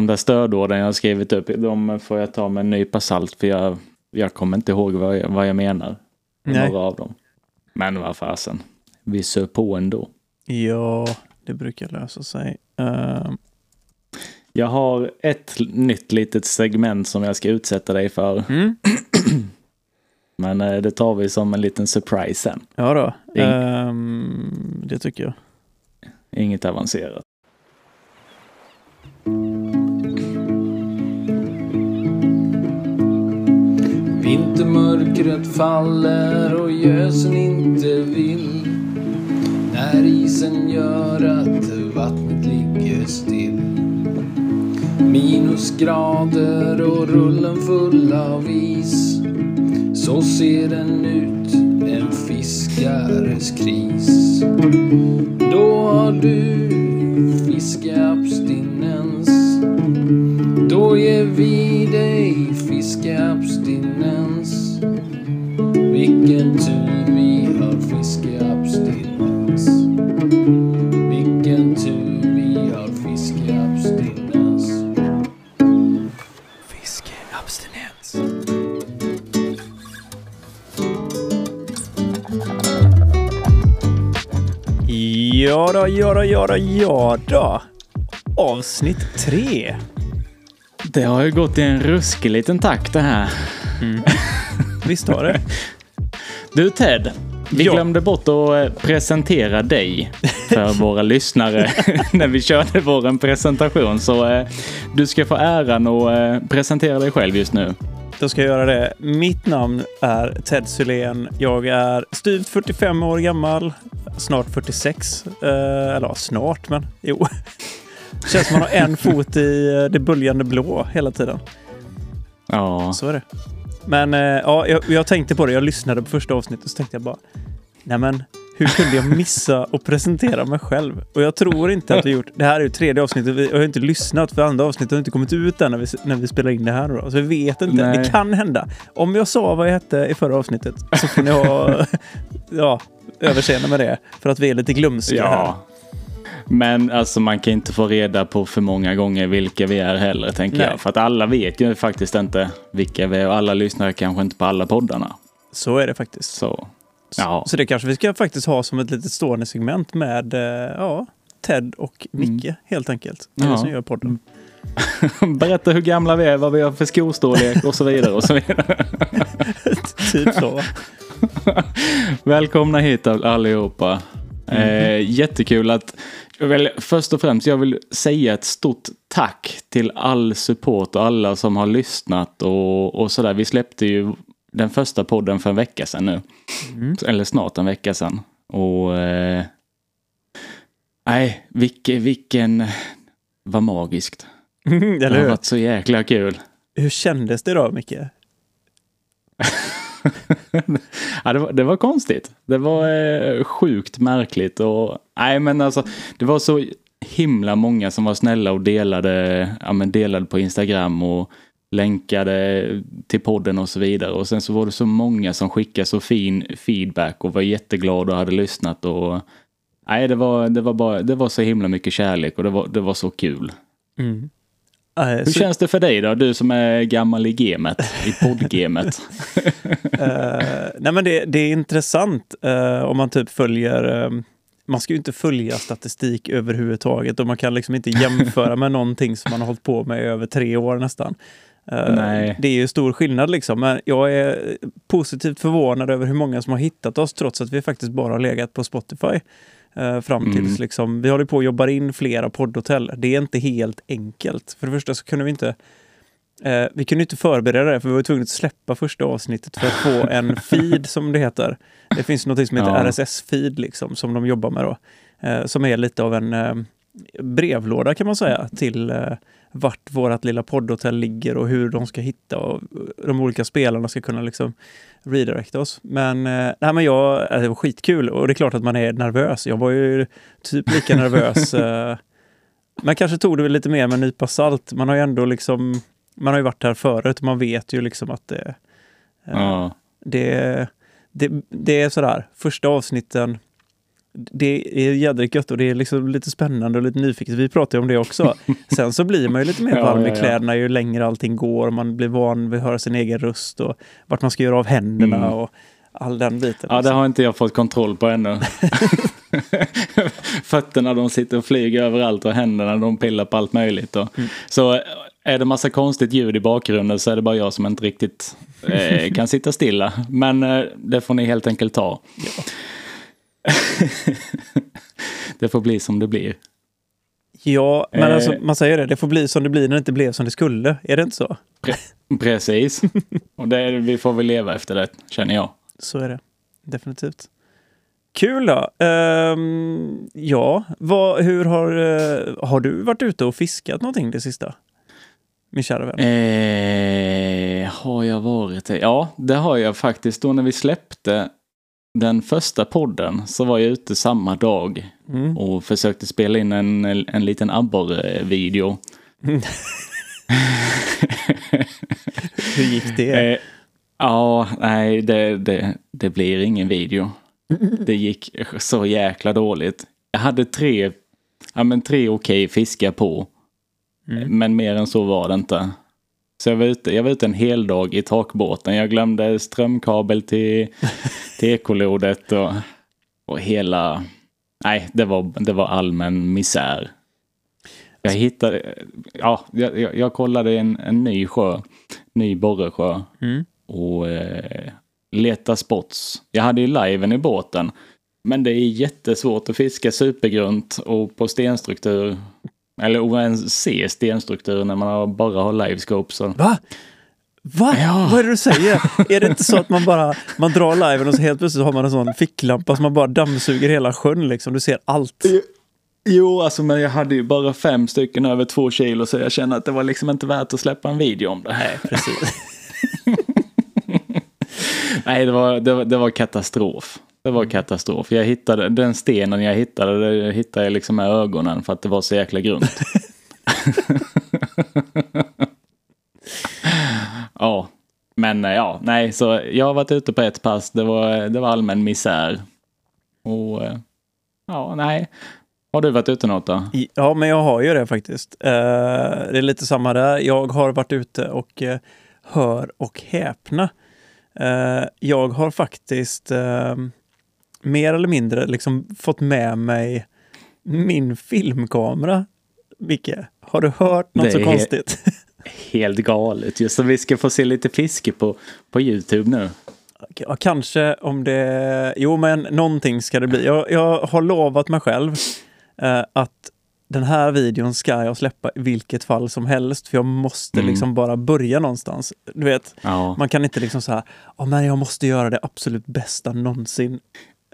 de där stödorden jag har skrivit upp, de får jag ta med en nypa salt för jag, jag kommer inte ihåg vad jag, vad jag menar. Nej. Några av dem. Men vad fasen, vi söp på ändå. Ja, det brukar lösa sig. Uh, Jag har ett nytt litet segment som jag ska utsätta dig för. mm, Men eh, det tar vi som en liten surprise sen. ja då, Ing- Ehm, det tycker jag. Inget avancerat. Vintermörkret faller och gösen inte vill. När isen gör att vattnet ligger still. Minusgrader och rullen full av is. Så ser den ut, en fiskares kris. Då har du fiskeabstinens. Då ger vi dig fiskeabstinens. Vilken tur vi har fiskeabstinens. Vilken tur vi har fiskeabstinens. Fiskeabstinens. Ja då, ja då, ja då, ja då. Avsnitt tre. Det har ju gått i en ruskig liten takt det här. Visst har det? Du Ted, vi Ja. glömde bort att eh, presentera dig för våra lyssnare när vi körde vår presentation. Så eh, du ska få äran att eh, presentera dig själv just nu. Då ska jag göra det. Mitt namn är Ted Sylén. Jag är styvt 45 år gammal. Snart 46. Eh, eller snart, men jo. Känns som man har en fot i eh, det böljande blå hela tiden. Ja, Så är det. Men eh, ja, jag, jag tänkte på det. Jag lyssnade på första avsnittet och så tänkte jag bara, nej men hur kunde jag missa att presentera mig själv? Och jag tror inte att vi gjort, det här är ju tredje avsnittet, vi jag har inte lyssnat för andra avsnittet har inte kommit ut än när vi, när vi spelar in det här. Då. Så vi vet inte, Nej. det kan hända. Om jag sa vad jag hette i förra avsnittet så får ni ha ja, överseende med det. För att vi är lite glömska här. Men alltså man kan inte få reda på för många gånger vilka vi är heller tänker Nej. jag. För att alla vet ju faktiskt inte vilka vi är och alla lyssnar kanske inte på alla poddarna. Så är det faktiskt. Så ja, Så det kanske vi ska faktiskt ha som ett litet stående segment med eh, ja, Ted och Micke helt enkelt. Det Ja. som gör podden. berätta hur gamla vi är, vad vi har för skostorlek och så vidare. Och så vidare. typ så. Välkomna hit allihopa. Eh, jättekul att jag vill, först och främst jag vill säga ett stort tack till all support och alla som har lyssnat och, och sådär. Vi släppte ju den första podden för en vecka sedan nu. Mm. Eller snart en vecka sedan. Och eh, nej, vilken, vilken, vad magiskt. Eller Det har varit så jäkla kul. Hur kändes det då, Micke? ja, det, var, det var konstigt. Det var eh, sjukt märkligt och nej men alltså det var så himla många som var snälla och delade, ja, men delade på Instagram och länkade till podden och så vidare. Och sen så var det så många som skickade så fin feedback och var jätteglada och hade lyssnat och nej det var, det var bara, det var så himla mycket kärlek och det var, det var så kul. Mm. Hur så, känns det för dig då? Du som är gammal i gamet, i poddgamet. eh, nej men det, det är intressant eh, om man typ följer eh, man ska ju inte följa statistik överhuvudtaget och man kan liksom inte jämföra med någonting som man har hållit på med i över tre år nästan. Eh, Nej. Det är ju stor skillnad liksom, men jag är positivt förvånad över hur många som har hittat oss trots att vi faktiskt bara har legat på Spotify. Eh, fram tills Mm. liksom, vi håller på att jobba in flera poddhotell. Det är inte helt enkelt. För det första så kunde vi inte Eh, vi kunde inte förbereda det för vi var tvungna att släppa första avsnittet för att få en feed som det heter. Det finns något som heter Ja. RSS-feed liksom, som de jobbar med då. Eh, som är lite av en eh, brevlåda kan man säga till eh, vart vårt lilla poddhotell ligger och hur de ska hitta och de olika spelarna ska kunna liksom redirecta oss. Men, eh, nej, men jag, eh, det var skitkul och det är klart att man är nervös. Jag var ju typ lika nervös. Eh, men kanske tog det lite mer med en nypa salt. Man har ju ändå liksom man har ju varit här förut och man vet ju liksom att det, eh, Ja. det, det, det är sådär, första avsnitten det är jädrigt gött och det är liksom lite spännande och lite nyfiket. Vi pratar ju om det också. Sen så blir man ju lite mer Ja, varm ja, i ja. kläderna ju längre allting går. Man blir van vid att höra sin egen röst och vart man ska göra av händerna Mm. och all den biten. Ja, det har inte jag fått kontroll på ännu. Fötterna de sitter och flyger överallt och händerna de pillar på allt möjligt. Och, Så eh, är det massa konstigt ljud i bakgrunden så är det bara jag som inte riktigt eh, kan sitta stilla. Men eh, det får ni helt enkelt ta. det får bli som det blir. Ja, men Eh. alltså, man säger det, det får bli som det blir när det inte blev som det skulle. Är det inte så? Pre- precis. Och det, är- vi får väl leva efter det, känner jag. Så är det. Definitivt. Kul då. Ehm, ja, vad, hur har, eh, har du varit ute och fiskat någonting det sista? Min kära vän. Eh, har jag varit det? Ja, det har jag faktiskt. Då när vi släppte den första podden så var jag ute samma dag Mm. och försökte spela in en, en liten abborre-video. Hur gick det? Eh, ja, nej, det, det, det blir ingen video. Det gick så jäkla dåligt. Jag hade tre, ja men tre okej fiskar på. Mm. Men mer än så var det inte. Så jag var ute, jag var ute en hel dag i takbåten. Jag glömde strömkabel till, till ekolodet och, och hela... Nej, det var, det var allmän misär. Jag hittade... Ja, jag, jag, kollade en, en ny sjö. Ny Borresjö. Mm. Och eh, leta spots. Jag hade ju liven i båten. Men det är jättesvårt att fiska supergrunt och på stenstruktur. Eller ens se stenstruktur när man bara har livescope. Så. Va? Va? Ja. Vad är det du säger? är det inte så att man bara man drar liven och så helt plötsligt har man en sån ficklampa som man bara dammsuger hela sjön liksom? Du ser allt. Jo, alltså men jag hade ju bara fem stycken över två kilo så jag kände att det var liksom inte värt att släppa en video om det. Nej, precis. Nej, det var, det var, det var katastrof. Det var katastrof. Jag hittade, den stenen jag hittade, det hittade jag liksom med ögonen för att det var så jäkla grunt. ja, men eh, ja, nej, så jag har varit ute på ett pass. Det var, det var allmän misär. Och eh, ja, nej. Har du varit ute något då? Ja, men jag har ju det faktiskt. Eh, det är lite samma där. Jag har varit ute och hör och häpna. Jag har faktiskt ehm, mer eller mindre liksom fått med mig min filmkamera. Micke, har du hört något så konstigt? Helt galet. Just så vi ska få se lite fiske på, på Youtube nu. Ja, kanske om det... Jo, men någonting ska det bli. Jag, jag har lovat mig själv eh, att den här videon ska jag släppa i vilket fall som helst. För jag måste Mm. liksom bara börja någonstans. Du vet, Ja. man kan inte liksom så här, "Ja, men jag måste göra det absolut bästa någonsin.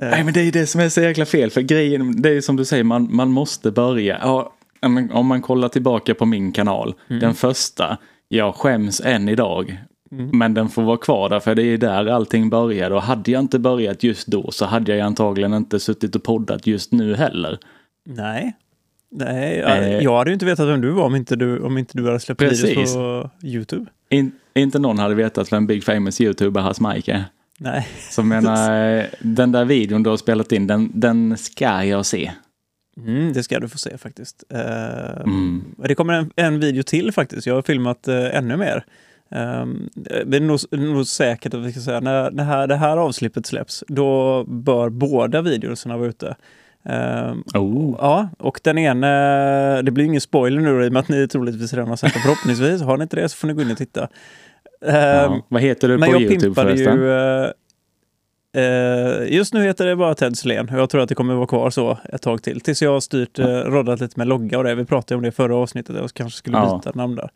Eh, Nej men det är ju det som är så jäkla fel. För grejen, det är ju som du säger, man, man måste börja. Ja, om man kollar tillbaka på min kanal, den första, jag skäms än idag. Men den får vara kvar där för det är där allting började. Och hade jag inte börjat just då så hade jag antagligen inte suttit och poddat just nu heller. Nej. Nej, jag, Eh. jag hade ju inte vetat vem du var om inte du, om inte du hade släppt videos på Youtube. In, inte någon hade vetat vem Big Famous YouTuber Hasse Mike är. Nej. Så menar, den där videon du har spelat in, den, den ska jag se. Mm, det ska du få se faktiskt. Eh, Mm. Det kommer en, en video till faktiskt. Jag har filmat eh, ännu mer. Um, det är nog, nog säkert att vi ska säga när, när här, det här avslippet släpps, då bör båda videorna vara ute. Ehm, Oh. Ja, och den ena, det blir ingen spoiler nu i och med att ni troligtvis redan har sett den förhoppningsvis. Har ni inte det så får ni gå in och titta. Ehm, Ja. Vad heter du men på jag YouTube förresten? ju... eh, eh, just nu heter det bara Ted Slén och jag tror att det kommer vara kvar så ett tag till. Tills jag har styrt, uh, roddat lite med logga och det. Vi pratade om det i förra avsnittet, jag kanske skulle Ja. byta namn där.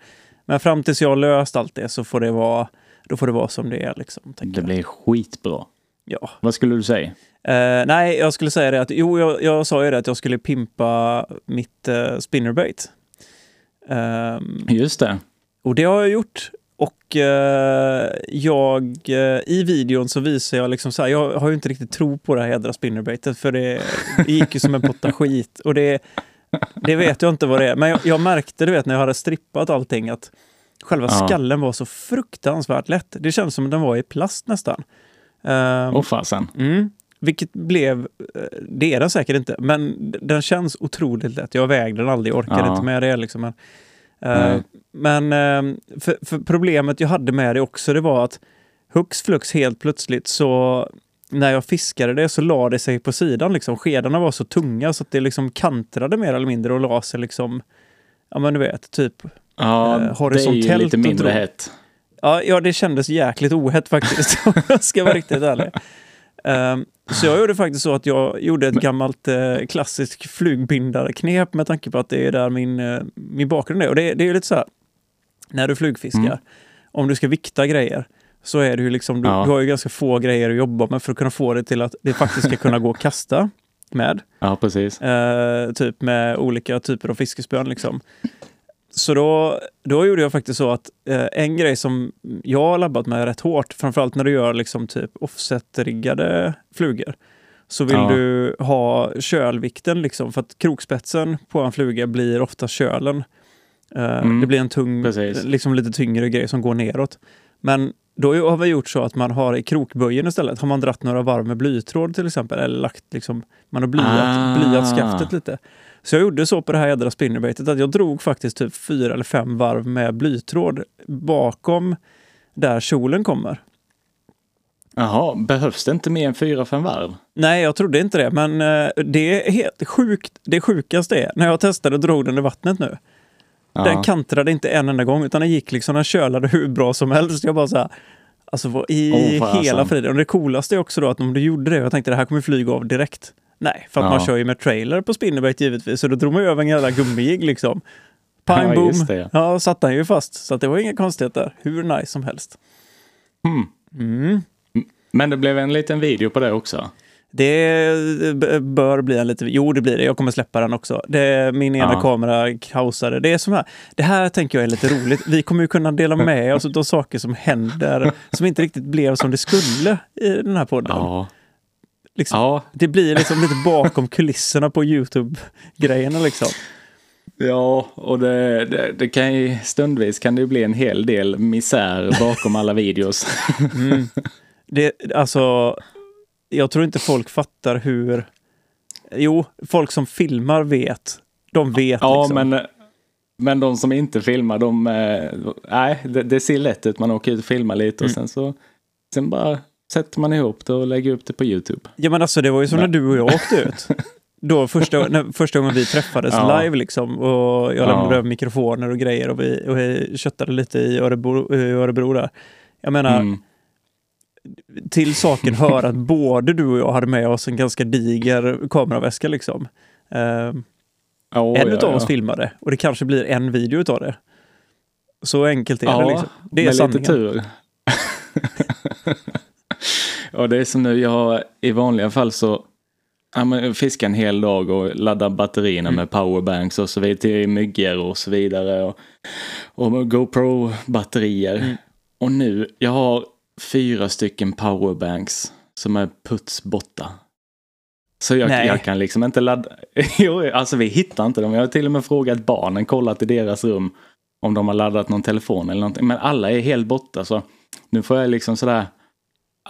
Men fram tills jag har löst allt det så får det vara, då får det vara som det är. Liksom, Det jag. blir skitbra. Ja. Vad skulle du säga? Eh, nej, jag skulle säga det att, jo, jag, jag sa ju det att jag skulle pimpa mitt uh, spinnerbait. Ehm, Just det. och det har jag gjort. Och eh, jag, eh, i videon så visar jag liksom så här, jag har ju inte riktigt tro på det här jädra spinnerbaitet för det, det gick ju som en potta skit. Och det, det vet jag inte vad det är. Men jag, jag märkte, du vet, när jag hade strippat allting att själva Ja. skallen var så fruktansvärt lätt. Det känns som att den var i plast nästan. Ehm, Åh fasen. Mm. Vilket blev, eh, det är den säkert inte, men den känns otroligt lätt. Jag vägde den aldrig, orkade Ja. inte med det. Liksom. Men, Nej. men eh, för, för problemet jag hade med det också, det var att hux flux helt plötsligt så när jag fiskade det så la det sig på sidan. Liksom. Skedarna var så tunga så att det liksom kantrade mer eller mindre och la sig liksom, ja men du vet, typ Ja, Eh, det är ju horisontellt lite mindre hett. Ja, ja, det kändes jäkligt ohett faktiskt, om jag ska vara riktigt ärlig. Ehm, så jag gjorde faktiskt så att jag gjorde ett gammalt uh, klassiskt flugbindarknep med tanke på att det är där min, eh, min bakgrund är. Och det, det är lite så här, när du flugfiskar, Mm. om du ska vikta grejer, så är det ju liksom, du, Ja. du har ju ganska få grejer att jobba med för att kunna få det till att det faktiskt ska kunna gå att kasta med. Ja, precis. Eh, typ med olika typer av fiskespön. Liksom. Så då, då gjorde jag faktiskt så att eh, en grej som jag har labbat med rätt hårt, framförallt när du gör liksom typ offset-riggade flugor, så vill Ja. du ha kölvikten liksom för att krokspetsen på en fluga blir ofta kölen. Eh, Mm. Det blir en tung, Precis. liksom lite tyngre grej som går neråt. Men då har vi gjort så att man har i krokböjen istället, har man dratt några varv med blytråd till exempel, eller lagt liksom, man har blyat, Ah. blyat skaftet lite. Så jag gjorde så på det här jädra spinnerbaitet att jag drog faktiskt typ fyra eller fem varv med blytråd bakom där kjolen kommer. Jaha, behövs det inte mer än fyra, fem varv? Nej, jag trodde inte det, men eh, det är helt sjukt. Det sjukaste är, när jag testade och drog den i vattnet nu, Ja. den kantrade inte en enda gång, utan den gick liksom, den kölade hur bra som helst. Jag bara så här, alltså i fasen. hela friden. Och det coolaste är också då att om du gjorde det, jag tänkte det här kommer flyga av direkt. Nej, för att Ja. man kör ju med trailer på spinnerbait givetvis, så då drog man ju över en jävla gummijigg liksom. Pang Ja, boom! just det, ja. Ja, satt den ju fast. Så det var inga konstigheter. Hur nice som helst. Hmm. Mm. Men det blev en liten video på det också. Det bör bli en lite... Jo, det blir det. Jag kommer släppa den också. Det, min ena Ja. kamera kaosade. Det är som här. Det här tänker jag är lite roligt. Vi kommer ju kunna dela med oss av saker som händer som inte riktigt blev som det skulle i den här podden. Ja. Liksom. Ja, Det blir liksom lite bakom kulisserna på Youtube-grejerna liksom. ja och det, det, det kan ju stundvis kan det ju bli en hel del misär bakom alla videos. Mm. Det, alltså, jag tror inte folk fattar hur... Jo, folk som filmar vet. De vet Ja, liksom. men, men de som inte filmar, de... eh, Nej, det, det ser lätt ut. Man åker ut och filmar lite och Mm. sen så... Sen bara sätter man ihop det och lägger upp det på YouTube. Ja men alltså det var ju som när Nej. du och jag åkte ut. Då första, när, första gången vi träffades Ja. live liksom och jag Ja. lämnade över mikrofoner och grejer och vi, och vi köttade lite i Örebro, i Örebro där. Jag menar, Mm. till saken hör att både du och jag hade med oss en ganska diger kameraväska liksom. Eh, Ja, en ja, ja. oss filmade och det kanske blir en video utav det. Så enkelt är Ja, det liksom. Det är med sanningen. lite tur. och det är som nu, jag har i vanliga fall så ja, men jag fiskar en hel dag och laddar batterierna Mm. med powerbanks och så vidare till myggor och så vidare. Och, och GoPro-batterier. Mm. Och nu, jag har fyra stycken powerbanks som är puts borta. Så jag, jag kan liksom inte ladda. jo, alltså vi hittar inte dem. Jag har till och med frågat barnen, kollat i deras rum om de har laddat någon telefon eller någonting. Men alla är helt borta så nu får jag liksom sådär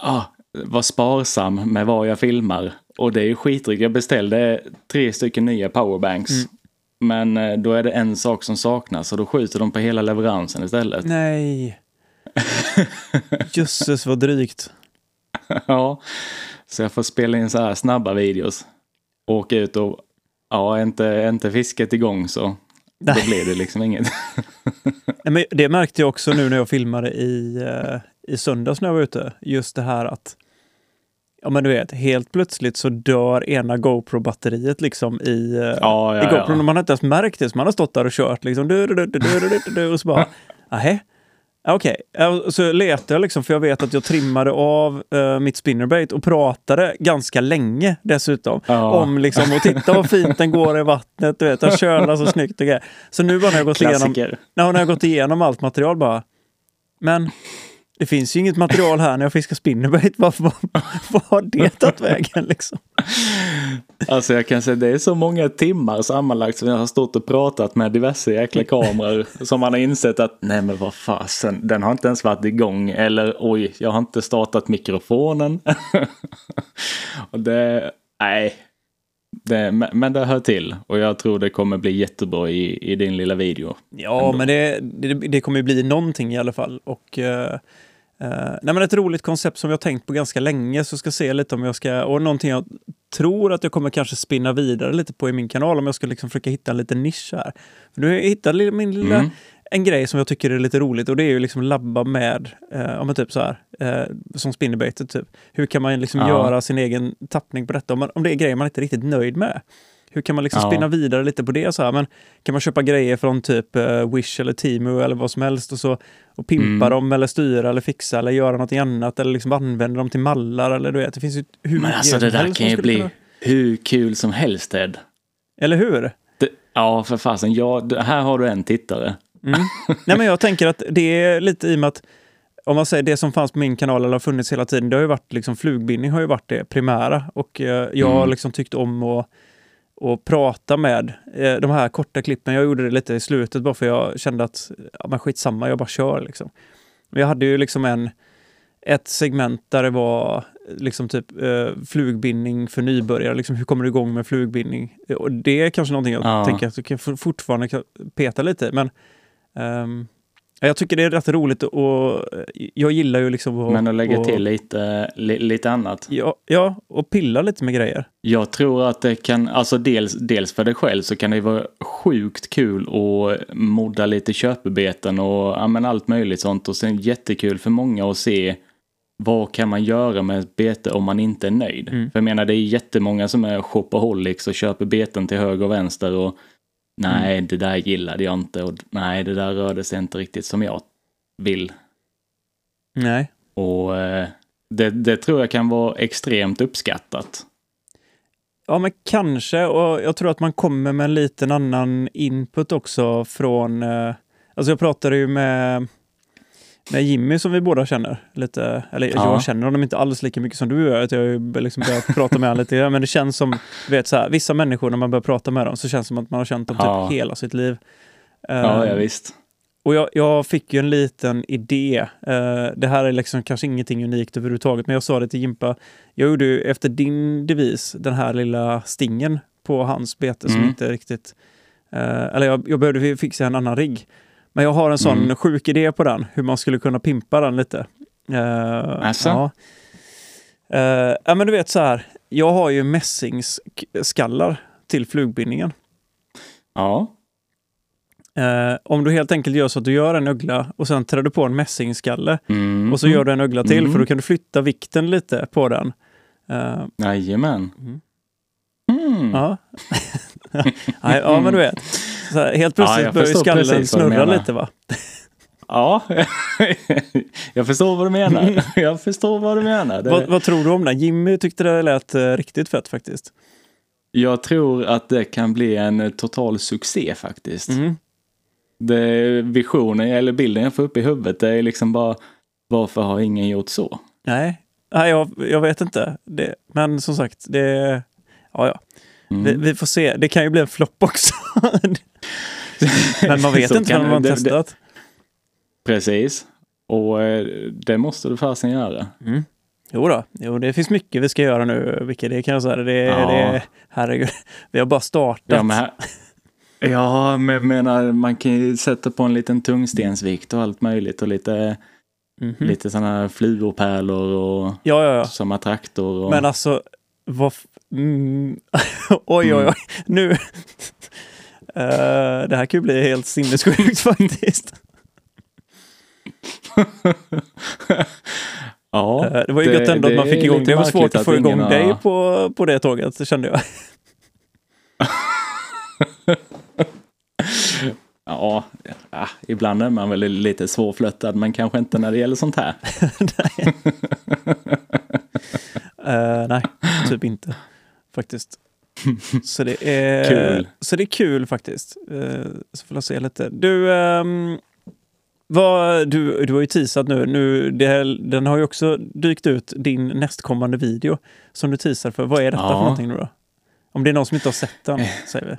ah, vara sparsam med vad jag filmar. Och det är ju skitryck. Jag beställde tre stycken nya powerbanks. Mm. Men eh, då är det en sak som saknas och då skjuter de på hela leveransen istället. Nej. Jösses vad drygt. ja, så jag får spela in så här snabba videos. Åka ut och ja, är inte, är inte fisket igång så då Nej. blir det liksom inget. Nej, men det märkte jag också nu när jag filmade i, eh, i söndags när jag var ute. Just det här att, ja men du vet, helt plötsligt så dör ena GoPro-batteriet liksom i, eh, Ja, i ja, GoPro. ja. Man har inte ens märkt det, så man har stått där och kört liksom. Du, du, du, du, du, du, du, och så bara, nähä. Okej, Ja, så letade jag liksom för jag vet att jag trimmade av eh, mitt spinnerbait och pratade ganska länge dessutom. Ja. Om liksom, och titta vad fint den går i vattnet, du vet, den kölar så snyggt och grejer. Så nu bara när jag gått igenom Klassiker. Ja, när jag gått igenom allt material bara. Men det finns ju inget material här när jag fiskar spinnerbait. Vad, vad har det tagit vägen liksom? Alltså jag kan säga det är så många timmar sammanlagt som jag har stått och pratat med diverse jäkla kameror som man har insett att nej men vad fasen, den har inte ens varit igång eller oj, jag har inte startat mikrofonen. och det, nej, det, men det hör till och jag tror det kommer bli jättebra i, i din lilla video. Ja, ändå. men det, det, det kommer bli någonting i alla fall. Och uh... Uh, nej, men ett roligt koncept som jag har tänkt på ganska länge, så ska se lite om jag ska, och någonting jag tror att jag kommer kanske spinna vidare lite på i min kanal om jag ska liksom försöka hitta en liten nisch här. För nu har jag hittat min lilla, mm. en grej som jag tycker är lite roligt och det är ju liksom labba med, eh, men typ så här, eh, som spinnerbaitet typ. Hur kan man liksom ja. göra sin egen tappning på detta om, man, om det är grejer man inte är riktigt nöjd med? Hur kan man liksom ja. spinna vidare lite på det? Så här? Men kan man köpa grejer från typ uh, Wish eller Timu eller vad som helst och, så, och pimpa mm. dem eller styra eller fixa eller göra någonting annat eller liksom använda dem till mallar eller du vet, det finns ju hur Men alltså det där kan ju bli kunna... hur kul som helst Ed. Eller hur? Det, ja, för fasen. Ja, här har du en tittare. Mm. Nej, men jag tänker att det är lite i och med att om man säger det som fanns på min kanal eller har funnits hela tiden, det har ju varit liksom flugbindning har ju varit det primära och eh, jag har mm. liksom tyckt om att och prata med eh, de här korta klippen. Jag gjorde det lite i slutet bara för jag kände att ja, men skitsamma, jag bara kör. Liksom. Jag hade ju liksom en, ett segment där det var liksom typ eh, flugbindning för nybörjare. Liksom, hur kommer du igång med flugbindning? Och det är kanske någonting jag ja. tänker att du kan fortfarande peta lite. Men um, jag tycker det är rätt roligt och jag gillar ju liksom att... Men att lägga och, till lite, li, lite annat. Ja, ja, och pilla lite med grejer. Jag tror att det kan, alltså dels, dels för dig själv så kan det vara sjukt kul att modda lite köpebeten och ja, men allt möjligt sånt. Och sen jättekul för många att se vad kan man göra med ett bete om man inte är nöjd? Mm. För jag menar det är jättemånga som är shopaholics och köper beten till höger och vänster och nej, mm. det där gillade jag inte och nej, det där rörde sig inte riktigt som jag vill. Nej. Och eh, det, det tror jag kan vara extremt uppskattat. Ja, men kanske. Och jag tror att man kommer med en liten annan input också från... Eh, alltså jag pratade ju med med Jimmy som vi båda känner. Lite, eller ja. jag känner honom inte alls lika mycket som du gör. Jag har liksom börjat prata med honom lite. Men det känns som, vet, så här, vissa människor när man börjar prata med dem så känns det som att man har känt dem typ ja. hela sitt liv. Ja, ja visst. Och jag, jag, fick ju en liten idé. Uh, det här är liksom kanske ingenting unikt överhuvudtaget, men jag sa det till Jimpa. Jag gjorde ju efter din devis den här lilla stingen på hans bete mm. som inte riktigt... Uh, eller jag, jag behövde fixa en annan rigg. Men jag har en sån mm. sjuk idé på den, hur man skulle kunna pimpa den lite. Uh, alltså? Ja. Uh, ja, men du vet så här, jag har ju mässingsskallar till flugbindningen. Ja. Uh, om du helt enkelt gör så att du gör en ögla och sen trär du på en mässingskalle mm. och så gör du en ögla till mm. för då kan du flytta vikten lite på den. Uh, Jajamän. Mm. Mm. Ja. ja, men du vet. Här, helt plötsligt ja, börjar skallen snurra lite va? Ja, jag förstår vad du menar. Jag förstår vad du menar. Det... Vad, vad, tror du om det? Jimmy tyckte det lät uh, riktigt fett faktiskt. Jag tror att det kan bli en uh, total succé faktiskt. Mm. Det visionen eller bilden jag får upp i huvudet det är liksom bara varför har ingen gjort så? Nej, Nej jag, jag vet inte. Det, men som sagt, det... Ja, ja. Mm. Vi, vi, får se. Det kan ju bli en flopp också. Men man vet inte förrän man har testat. Det, precis. Och eh, det måste du fasen göra. Mm. Jo då, jo, det finns mycket vi ska göra nu, Vilket det kan jag säga. Det, ja. det, herregud, vi har bara startat. Ja, men, här, ja, men menar, man kan ju sätta på en liten tungstensvikt och allt möjligt och lite, mm -hmm. lite sådana fluorpärlor och ja, ja, ja. som attraktor. Och... Men alltså, vad... Mm. oj, oj, oj. Mm. Nu... Uh, det här kan ju bli helt sinnessjukt faktiskt. ja, uh, det var ju gött ändå att man fick igång det. var svårt att få igång har... dig på, på det tåget, kände jag. ja, ja, ibland är man väl lite svårflöttad, men kanske inte när det gäller sånt här. nej. uh, nej, typ inte faktiskt. Så det är kul, så det är kul faktiskt. Uh, så får jag se lite. Du, um, vad, du, du har ju teasat nu. nu det, den har ju också dykt ut, din nästkommande video som du teasar för. Vad är detta ja. för någonting nu då? Om det är någon som inte har sett den, säger vi.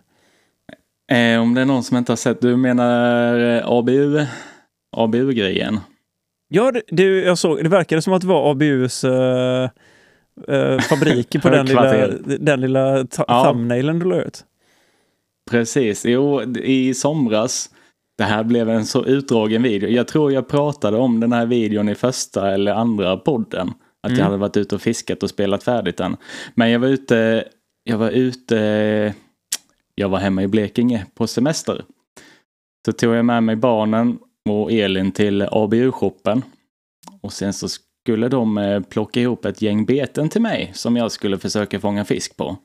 Eh, om det är någon som inte har sett, du menar eh, ABU? ABU-grejen? Ja, det, det, jag såg, det verkade som att det var ABUs eh, eh, fabrik på den lilla, den lilla Ja. thumbnailen du la ut. Precis, jo i somras. Det här blev en så utdragen video. Jag tror jag pratade om den här videon i första eller andra podden. Att Mm. jag hade varit ute och fiskat och spelat färdigt den. Men jag var ute, jag var ute, jag var hemma i Blekinge på semester. Så tog jag med mig barnen och Elin till ABU-shoppen. Och sen så skulle de eh, plocka ihop ett gäng beten till mig som jag skulle försöka fånga fisk på.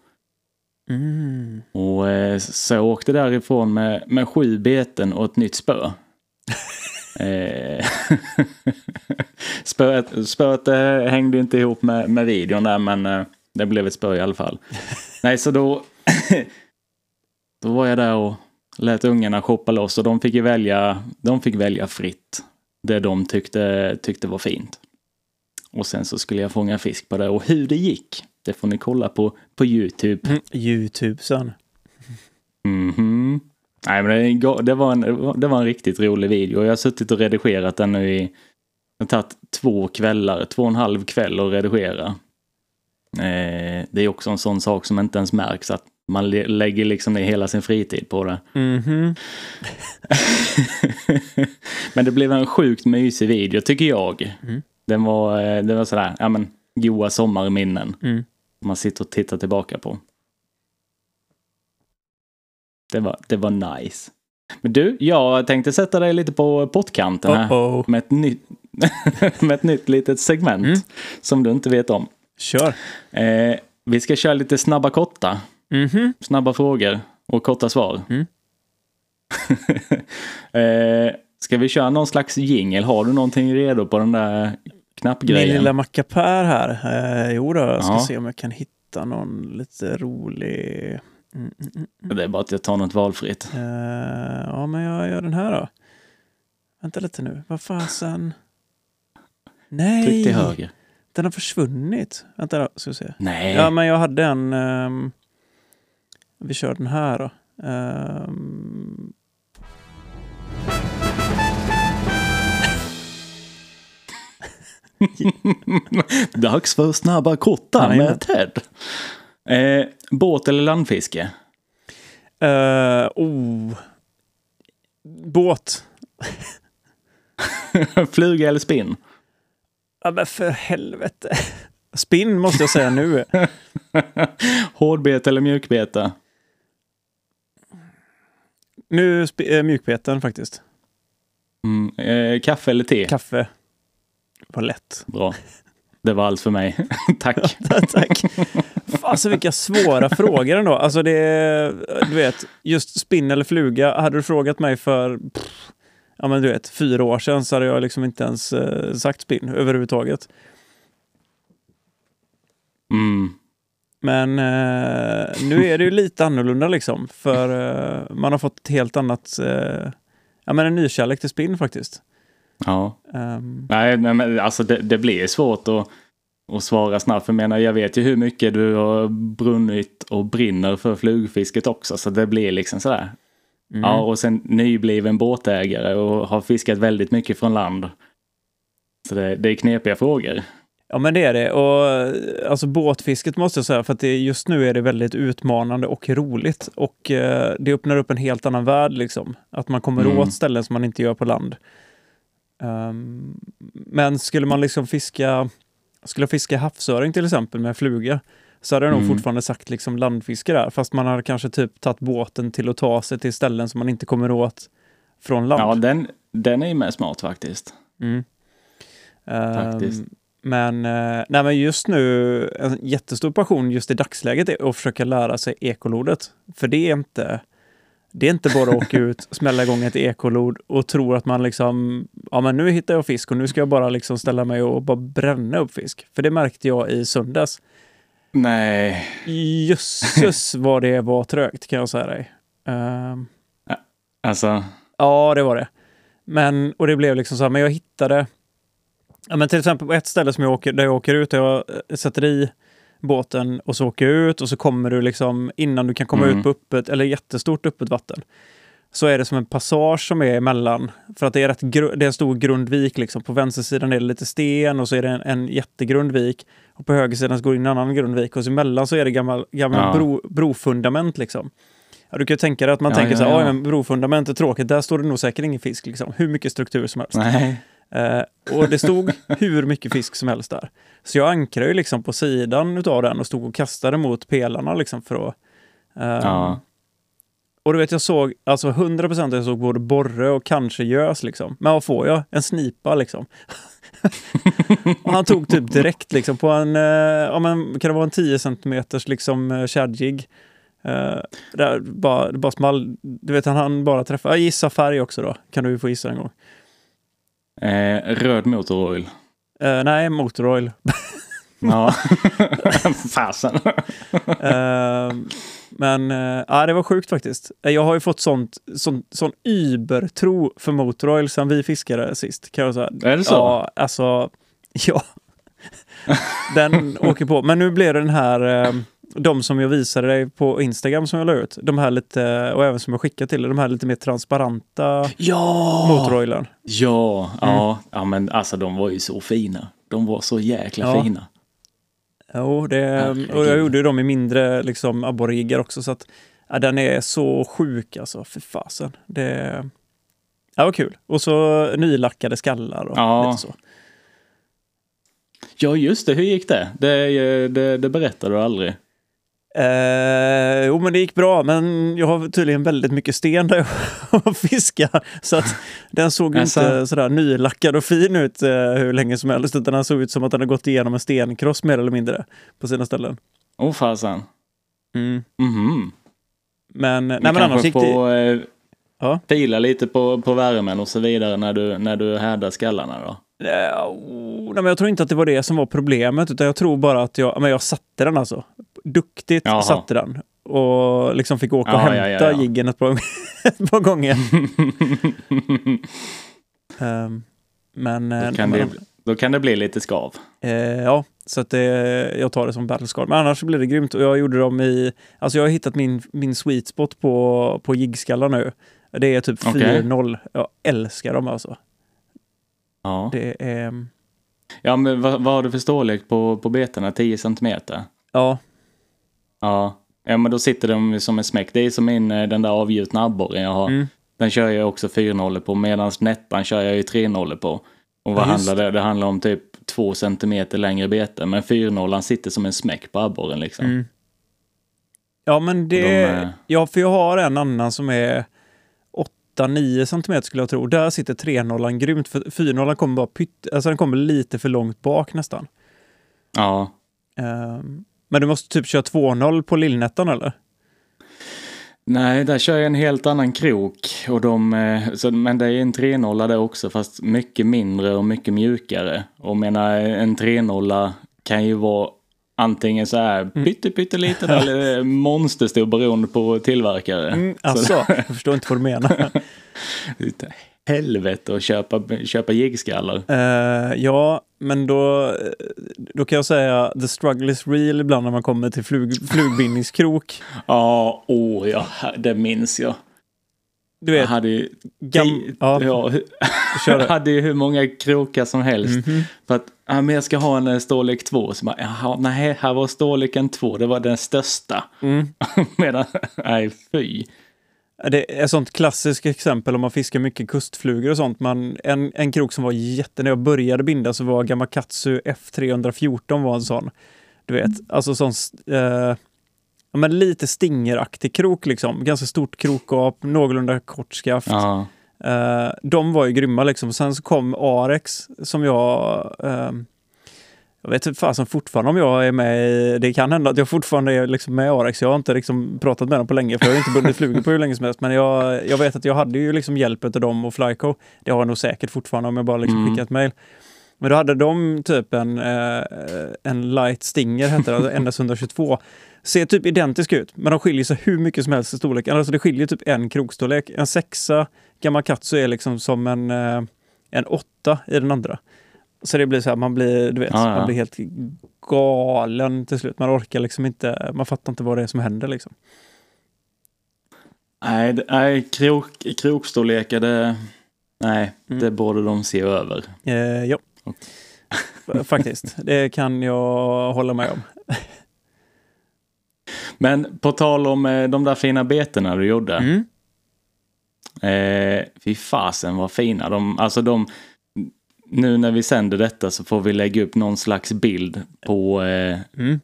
Mm. Och eh, så jag åkte därifrån med, med sju beten och ett nytt spö. Eh, spöet spöet hängde inte ihop med, med videon där men det blev ett spö i alla fall. Nej så då, då var jag där och lät ungarna shoppa loss och de fick välja, de fick välja fritt. Det de tyckte, tyckte var fint. Och sen så skulle jag fånga fisk på det och hur det gick, det får ni kolla på på Youtube. Mm. Youtube sen. Mhm. Nej men det, det, var en, det var en riktigt rolig video. Jag har suttit och redigerat den nu i... Det har tagit två kvällar, två och en halv kväll att redigera. Eh, det är också en sån sak som inte ens märks att man lä- lägger liksom ner hela sin fritid på det. Mhm. men det blev en sjukt mysig video tycker jag. Mm. Den var, eh, det var sådär, ja men goa sommarminnen. Mm. Man sitter och tittar tillbaka på. Det var, det var nice. Men du, jag tänkte sätta dig lite på pottkanten här. Oh-oh. Med ett nytt, med ett nytt litet segment Mm. som du inte vet om. Kör. Eh, vi ska köra lite snabba korta. Mhm. Snabba frågor och korta svar. Mm. eh, ska vi köra någon slags jingel? Har du någonting redo på den där Min knappgrejen? lilla mackapär här. Eh, jo då, jag ska Ja. se om jag kan hitta någon lite rolig... Mm, mm, mm. Det är bara att jag tar något valfritt. Eh, ja, men jag gör den här då. Vänta lite nu. Vad fasen? Nej! Tryck till höger. Den har försvunnit. Vänta då, ska vi se. Nej. Ja, men jag hade en... ehm, vi kör den här då. Ehm, Dags för snabba Jajamän. med Ted. Eh, båt eller landfiske? eh, oh. Båt. Fluga eller spinn? Ja, men för helvete. Spinn måste jag säga nu. Hårdbete eller mjukbete? Nu eh, mjukbeten faktiskt. Mm, eh, kaffe eller te? Kaffe. Var lätt. Bra. Det var allt för mig. Tack. Tack. Alltså vilka svåra frågor ändå. Alltså det du vet, just spinn eller fluga. Hade du frågat mig för, pff, ja men du vet, fyra år sedan så hade jag liksom inte ens eh, sagt spinn överhuvudtaget. Mm. Men eh, nu är det ju lite annorlunda liksom. För eh, man har fått ett helt annat, eh, ja men en nykärlek till spinn faktiskt. Ja. Ehm, Nej, nej, men alltså det, det blir svårt att, att svara snabbt. För jag menar, jag vet ju hur mycket du har brunnit och brinner för flugfisket också. Så det blir liksom sådär. mm. Ja, och sen nybliven båtägare och har fiskat väldigt mycket från land. Så det, det är knepiga frågor. Ja men det är det. Och alltså båtfisket måste jag säga, för att det, just nu är det väldigt utmanande och roligt. Och eh, det öppnar upp en helt annan värld liksom. Att man kommer Mm. åt ställen som man inte gör på land. Ehm, men skulle man liksom fiska, skulle fiska havsöring till exempel med fluga, så hade jag nog Mm. fortfarande sagt liksom landfiske där. Fast man har kanske typ tagit båten till att ta sig till ställen som man inte kommer åt från land. Ja, den, den är ju med smart faktiskt. Mm. Faktiskt. Ehm, men, eh, nej, men just nu, en jättestor passion just i dagsläget är att försöka lära sig ekolodet. För det är inte, det är inte bara att åka ut, smälla igång ett ekolod och tro att man liksom, ja men nu hittar jag fisk och nu ska jag bara liksom ställa mig och bara bränna upp fisk. För det märkte jag i söndags. Nej. Jösses vad det var trögt kan jag säga dig. Ehm, Alltså, Ja, det var det. Men, och det blev liksom så här, men jag hittade, ja men till exempel på ett ställe som jag åker, där jag åker ut, där jag eh, sätter i båten och så åka ut och så kommer du liksom innan du kan komma Mm. ut på öppet eller jättestort öppet vatten. Så är det som en passage som är emellan. För att det är, rätt det är en stor grund vik. Liksom. På vänstersidan är det lite sten och så är det en, en jättegrund vik. Och på högersidan så går det in en annan grund vik. Och så emellan så är det gammal, gammal Ja. bro, brofundament. Liksom. Ja, du kan ju tänka dig att man Ja, tänker ja, så här, ja. men brofundament är tråkigt, där står det nog säkert ingen fisk. Liksom. Hur mycket struktur som helst. Nej. Eh, och det stod hur mycket fisk som helst där. Så jag ankrade ju liksom på sidan utav den och stod och kastade mot pelarna liksom för att... eh, Ja. Och du vet, jag såg alltså 100% jag såg både borre och kanske gös liksom. Men vad får jag? En snipa liksom. och han tog typ direkt liksom på en, eh, ja men kan det vara en 10 centimeters liksom uh, shadjig. Uh, där bara, det bara small. Du vet, han hann bara träffa. Jag gissa färg också då. Kan du få gissa en gång. Eh, röd motoroil. Eh, nej, motoroil. Ja. Fasen. Eh, men uh, ja, det var sjukt faktiskt. Eh, Jag har ju fått sånt, sån, sån übertro för Motoroil sen vi fiskade sist. Kan jag säga. Är det så? Ja, alltså, ja. Den åker på. Men nu blir det den här, eh, de som jag visade dig på Instagram som jag la ut. De här lite, och även som jag skickade till dig, de här lite mer transparenta Ja! Motoroilen. Ja, ja, ja, men alltså de var ju så fina. De var så jäkla Ja. fina. Jo, det, och jag gjorde ju dem i mindre liksom, abborriggar också. Så att, ja, den är så sjuk alltså, för fasen. Det, ja, var kul. Och så nylackade skallar och Ja. lite så. Ja, just det. Hur gick det? Det, det, det berättade du aldrig. Eh, jo, men det gick bra, men jag har tydligen väldigt mycket sten där jag fiskar. Så att den såg ju Alltså. inte sådär nylackad och fin ut eh, hur länge som helst, utan den såg ut som att den har gått igenom en stenkross mer eller mindre på sina ställen. Åh oh, fasen. Mm. Mhm. Men, nej, men annars gick det... eh, Ja. fila lite på, på värmen och så vidare när du, när du härdar skallarna då. Nej, men jag tror inte att det var det som var problemet, utan jag tror bara att jag, men jag satte den alltså. Duktigt Jaha. satte den. Och liksom fick åka och Ja, hämta ja, ja, jiggen ett par, ett par gånger. Ehm, men... eh, Då kan, men- det, då kan det bli lite skav. Eh, ja, så att det, jag tar det som battlescar. Men annars blir det grymt. Och jag gjorde dem i... Alltså jag har hittat min, min sweet spot på, på jiggskallar nu. Det är typ Okej. 4-0. Jag älskar dem alltså. Ja, Det är... ja men vad, vad har du för storlek på, på betena? 10 centimeter? Ja, Ja. ja, men då sitter de som en smäck. Det är som min, eh, den där avgjutna abborren jag har. Mm. Den kör jag också 4 på medan nettan kör jag ju 3 på. Och vad Ja, handlar det? Det handlar om typ 2 centimeter längre bete. Men 4 sitter som en smäck på abborren liksom. Mm. Ja, men det... De är- Ja, för jag har en annan som är 8-9 centimeter skulle jag tro. Där sitter 3-0 grymt. För 4 kommer bara pytt... Alltså den kommer lite för långt bak nästan. Ja. Ehm, men du måste typ köra 2-0 på lillnettan eller? Nej, där kör jag en helt annan krok. Och de, eh, så, men det är en 3-0 där också fast mycket mindre och mycket mjukare. Och menar en 3-0 kan ju vara antingen så här pytte pytteliten eller monsterstor beroende på tillverkare. Mm, Så alltså, jag förstår inte vad du menar. Helvete att köpa, köpa jiggskallar. Eh, ja, men då, då kan jag säga the struggle is real ibland när man kommer till flug, flugbindningskrok. Ja, åh ja, det minns jag. Du Jag vet, hade ju, gam, ja, ja, jag hade ju hur många krokar som helst. Mhm. För att ja, men jag ska ha en eh, storlek 2. Så bara, jaha, nej, här var storleken 2. Det var den största. Mm. Medan, nej fy. Det är ett sånt klassiskt exempel om man fiskar mycket kustflugor och sånt. Man, en, en krok som var jätte... När jag började binda så var Gamakatsu F314 var en sån. Du vet, alltså sån... Eh, ja, men lite stingeraktig krok liksom. Ganska stort krokgap, någorlunda kort skaft. Ja, Eh, de var ju grymma liksom. Sen så kom Arex som jag... eh, jag vet inte fasen fortfarande om jag är med i... Det kan hända att jag fortfarande är liksom med i Arex. Jag har inte liksom pratat med dem på länge för jag har inte bundit flugor på hur länge som helst. Men jag, jag vet att jag hade ju liksom hjälp av dem och Flyco. Det har jag nog säkert fortfarande om jag bara liksom Mm. skickar ett mejl. Men då hade de typ en, eh, en Light Stinger, hette det, alltså NS122. Ser typ identisk ut, men de skiljer sig hur mycket som helst i storlek. Alltså det skiljer typ en krokstorlek. En sexa Gamakatsu är liksom som en, eh, en åtta i den andra. Så det blir så här, man blir, du vet, Ja, ja. man blir helt galen till slut. Man orkar liksom inte, man fattar inte vad det är som händer liksom. Nej, det- nej krok, krokstorlekar det... Nej, Mm. det borde de se över. Eh, ja, faktiskt. Det kan jag hålla med om. Men på tal om eh, de där fina betena du gjorde. Mm. Eh, fy fasen vad fina de, alltså de, nu när vi sänder detta så får vi lägga upp någon slags bild på, eh, Mm.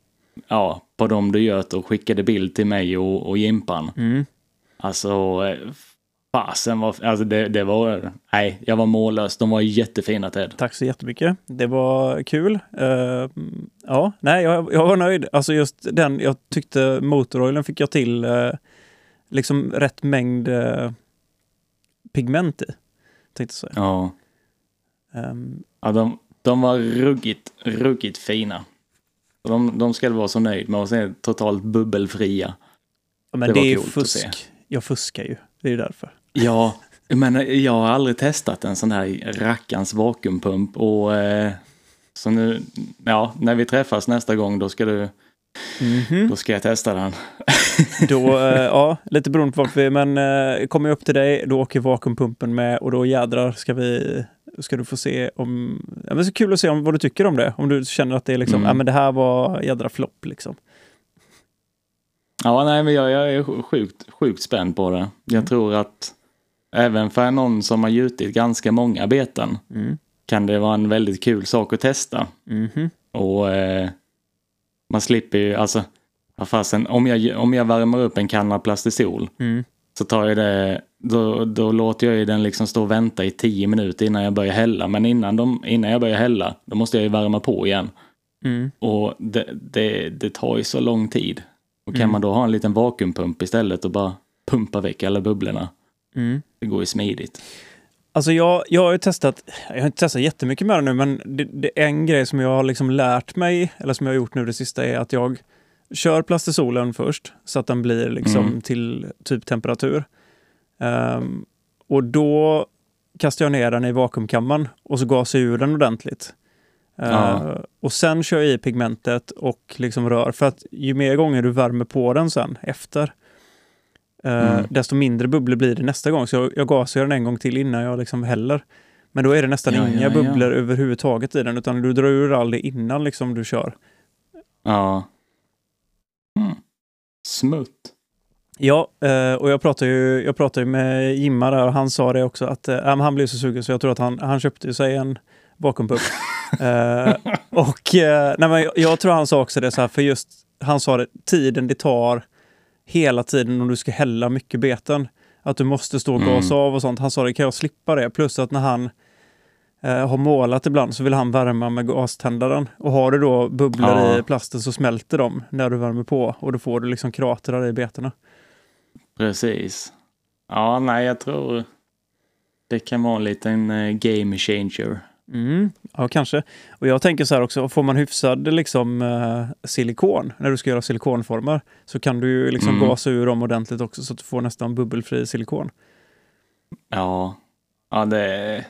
ja, på dem du göt och skickade bild till mig och, och Jimpan. Mm. Alltså, eh, fasen var, alltså det, det var, nej, jag var mållös. De var jättefina Ted. Tack så jättemycket. Det var kul. Eh, ja, nej, jag, jag var nöjd. Alltså just den, jag tyckte motoroilen fick jag till eh, liksom rätt mängd eh, pigment i. Tänkte säga. Ja, Ehm, ja de, de var ruggigt, ruggigt fina. De, de ska vara så nöjd med och sen totalt bubbelfria. ja, men Det det, är fusk. Jag fuskar ju. Det är ju därför. Ja, men jag har aldrig testat en sån här rackans vakuumpump och eh, så nu, ja, när vi träffas nästa gång då ska du, Mhm. då ska jag testa den. Då, eh, ja, lite beroende på vart vi är, men eh, kommer jag upp till dig, då åker vakuumpumpen med och då jädrar ska vi, ska du få se om, ja men så kul att se om, vad du tycker om det. Om du känner att det är liksom, Mm. ja men det här var jädra flopp liksom. Ja, nej, men jag, jag är sjukt, sjukt spänd på det. Jag tror att även för någon som har gjutit ganska många beten Mm. kan det vara en väldigt kul sak att testa. Mhm. Och eh, man slipper ju, alltså, fasen, om jag, om jag värmer upp en kanna plastisol Mm. Så tar jag det, då, då låter jag ju den liksom stå och vänta i tio minuter innan jag börjar hälla. Men innan, de, innan jag börjar hälla, då måste jag ju värma på igen. Mm. Och det, det, det tar ju så lång tid. Och kan Mm. man då ha en liten vakuumpump istället och bara pumpa väck alla bubblorna. Mm. Det går ju smidigt. Alltså jag, jag har ju testat, jag har inte testat jättemycket med det nu, men det, det en grej som jag har liksom lärt mig, eller som jag har gjort nu det sista, är att jag kör plastisolen först så att den blir liksom Mm. till typ temperatur. Ehm, och då kastar jag ner den i vakuumkammaren och så gasar jag ur den ordentligt. Ehm, Ja. och sen kör jag i pigmentet och liksom rör. För att ju mer gånger du värmer på den sen efter, eh, Mm. desto mindre bubblor blir det nästa gång. Så jag, jag gasar den en gång till innan jag liksom häller. Men då är det nästan Ja, inga ja. bubblor överhuvudtaget i den, utan du drar ur all det innan liksom du kör. Ja. Mm. Smutt. Ja, eh, och jag pratade ju, jag pratade ju med Jimma där och han sa det också att men han blev så sugen så jag tror att han, han köpte sig en vakuumpump. eh, och nej, men jag, jag tror han sa också det så här, för just han sa det, tiden det tar hela tiden om du ska hälla mycket beten. Att du måste stå och Mm. gasa av och sånt. Han sa det, kan jag slippa det? Plus att när han eh, har målat ibland så vill han värma med gaständaren. Och har du då bubblor Ja. i plasten så smälter de när du värmer på och då får du liksom kratrar i betena. Precis. Ja, nej, jag tror det kan vara en liten eh, game changer. Mm, ja, kanske. Och jag tänker så här också, får man hyfsad liksom, eh, silikon när du ska göra silikonformer så kan du ju liksom Mm. gasa ur dem ordentligt också så att du får nästan bubbelfri silikon. Ja, ja det,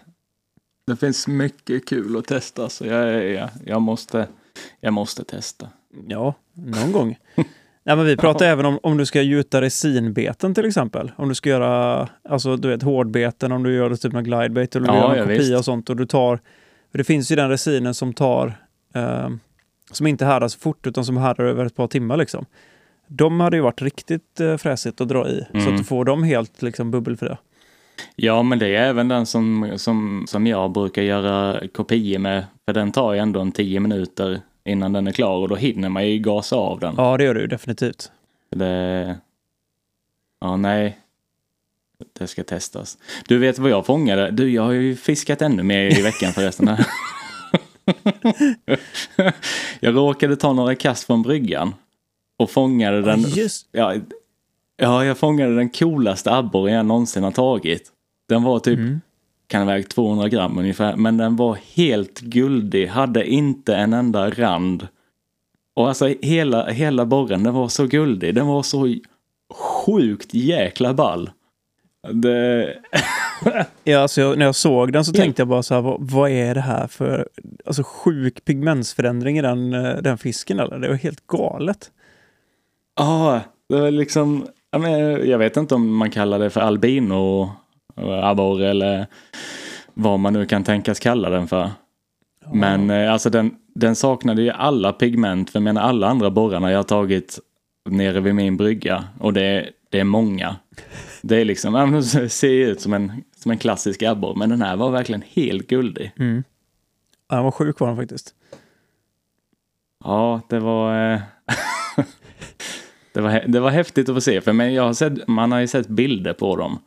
det finns mycket kul att testa så jag, jag, jag, måste, jag måste testa. Ja, någon gång. Nej, men vi pratar även om om du ska gjuta resinbeten till exempel. Om du ska göra alltså, du vet, hårdbeten, om du gör det typ med glidebait eller om du Ja, gör en kopia och sånt. Och du tar, det finns ju den resinen som tar eh, som inte härdar så fort utan som härdar över ett par timmar. Liksom. De hade ju varit riktigt eh, fräsigt att dra i så Mm. att du får dem helt liksom, bubbelfria. Ja, men det är även den som, som, som jag brukar göra kopior med. För den tar ju ändå en tio minuter innan den är klar och då hinner man ju gasa av den. Ja, det gör du definitivt. Det... Ja, nej. Det ska testas. Du vet vad jag fångade? Du, jag har ju fiskat ännu mer i veckan förresten. Här. jag råkade ta några kast från bryggan och fångade den. Just. Ja, ja, jag fångade den coolaste abborren jag någonsin har tagit. Den var typ, Mm. kan ha vägt 200 gram ungefär, men den var helt guldig, hade inte en enda rand. Och alltså hela, hela borren, den var så guldig, den var så sjukt jäkla ball. Det... Ja, alltså jag, när jag såg den så tänkte jag bara så här, vad, vad är det här för alltså, sjuk pigmentsförändring i den, eh, den fisken? Eller? Det var helt galet. Ja, det var liksom, jag, men, jag vet inte om man kallar det för albino abborre eller vad man nu kan tänkas kalla den för. Men eh, alltså den, den saknade ju alla pigment, för jag menar alla andra borrarna jag har tagit nere vid min brygga och det, det är många. Det är liksom, ja, men ser ut som en, som en klassisk abborre, men den här var verkligen helt guldig. Mm. Ja, den var sjuk var den faktiskt. Ja, det var... Eh, det, var det var häftigt att få se, för men jag har sett, man har ju sett bilder på dem.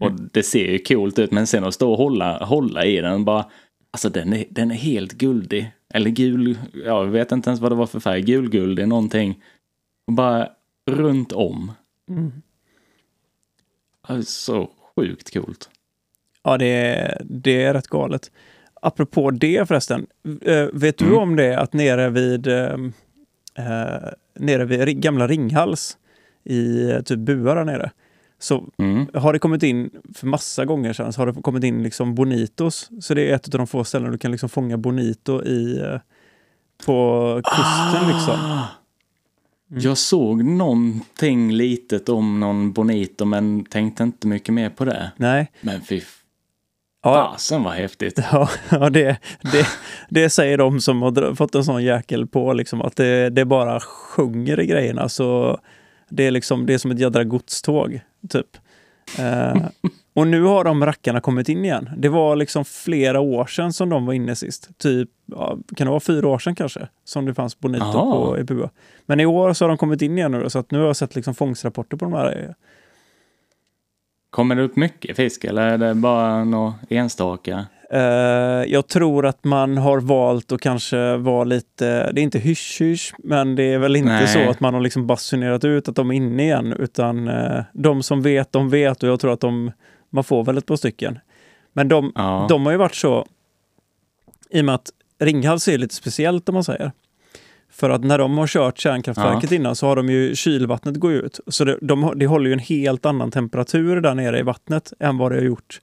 Och det ser ju coolt ut, men sen att stå och hålla, hålla i den bara... Alltså den är, den är helt guldig. Eller gul, jag vet inte ens vad det var för färg. Gulguldig någonting. Och bara runt om. Mm. Ja, Så sjukt coolt. Ja, det är, det är rätt galet. Apropå det förresten, eh, vet du Mm. om det att nere vid, eh, nere vid gamla Ringhals i eh, typ Bua där nere, så Mm. har det kommit in, för massa gånger sedan, så har det kommit in liksom bonitos. Så det är ett av de få ställen du kan liksom fånga bonito i, eh, på kusten liksom. Ah! Jag såg någonting litet om någon bonito men tänkte inte mycket mer på det. Nej, Men fy ja, fasen vad häftigt. Ja, ja det, det, det säger de som har fått en sån jäkel på, liksom, att det, det bara sjunger i grejerna. Så det, är liksom, det är som ett jädra godståg, typ. Eh, och nu har de rackarna kommit in igen. Det var liksom flera år sedan som de var inne sist. Typ, ja, kan det vara fyra år sedan kanske? Som det fanns Bonito Aha. på i Bua. Men i år så har de kommit in igen nu, så att nu har jag sett liksom fångstrapporter på de här. Kommer det upp mycket fisk eller är det bara några enstaka? Eh, jag tror att man har valt att kanske vara lite, det är inte hysch-hysch, men det är väl inte Nej. så att man har liksom basunerat ut att de är inne igen, utan eh, de som vet, de vet och jag tror att de, man får väl ett par stycken. Men de, Ja. de har ju varit så, i och med att Ringhals är lite speciellt om man säger. För att när de har kört kärnkraftverket innan så har de ju kylvattnet gå ut. Så det, de, det håller ju en helt annan temperatur där nere i vattnet än vad det har gjort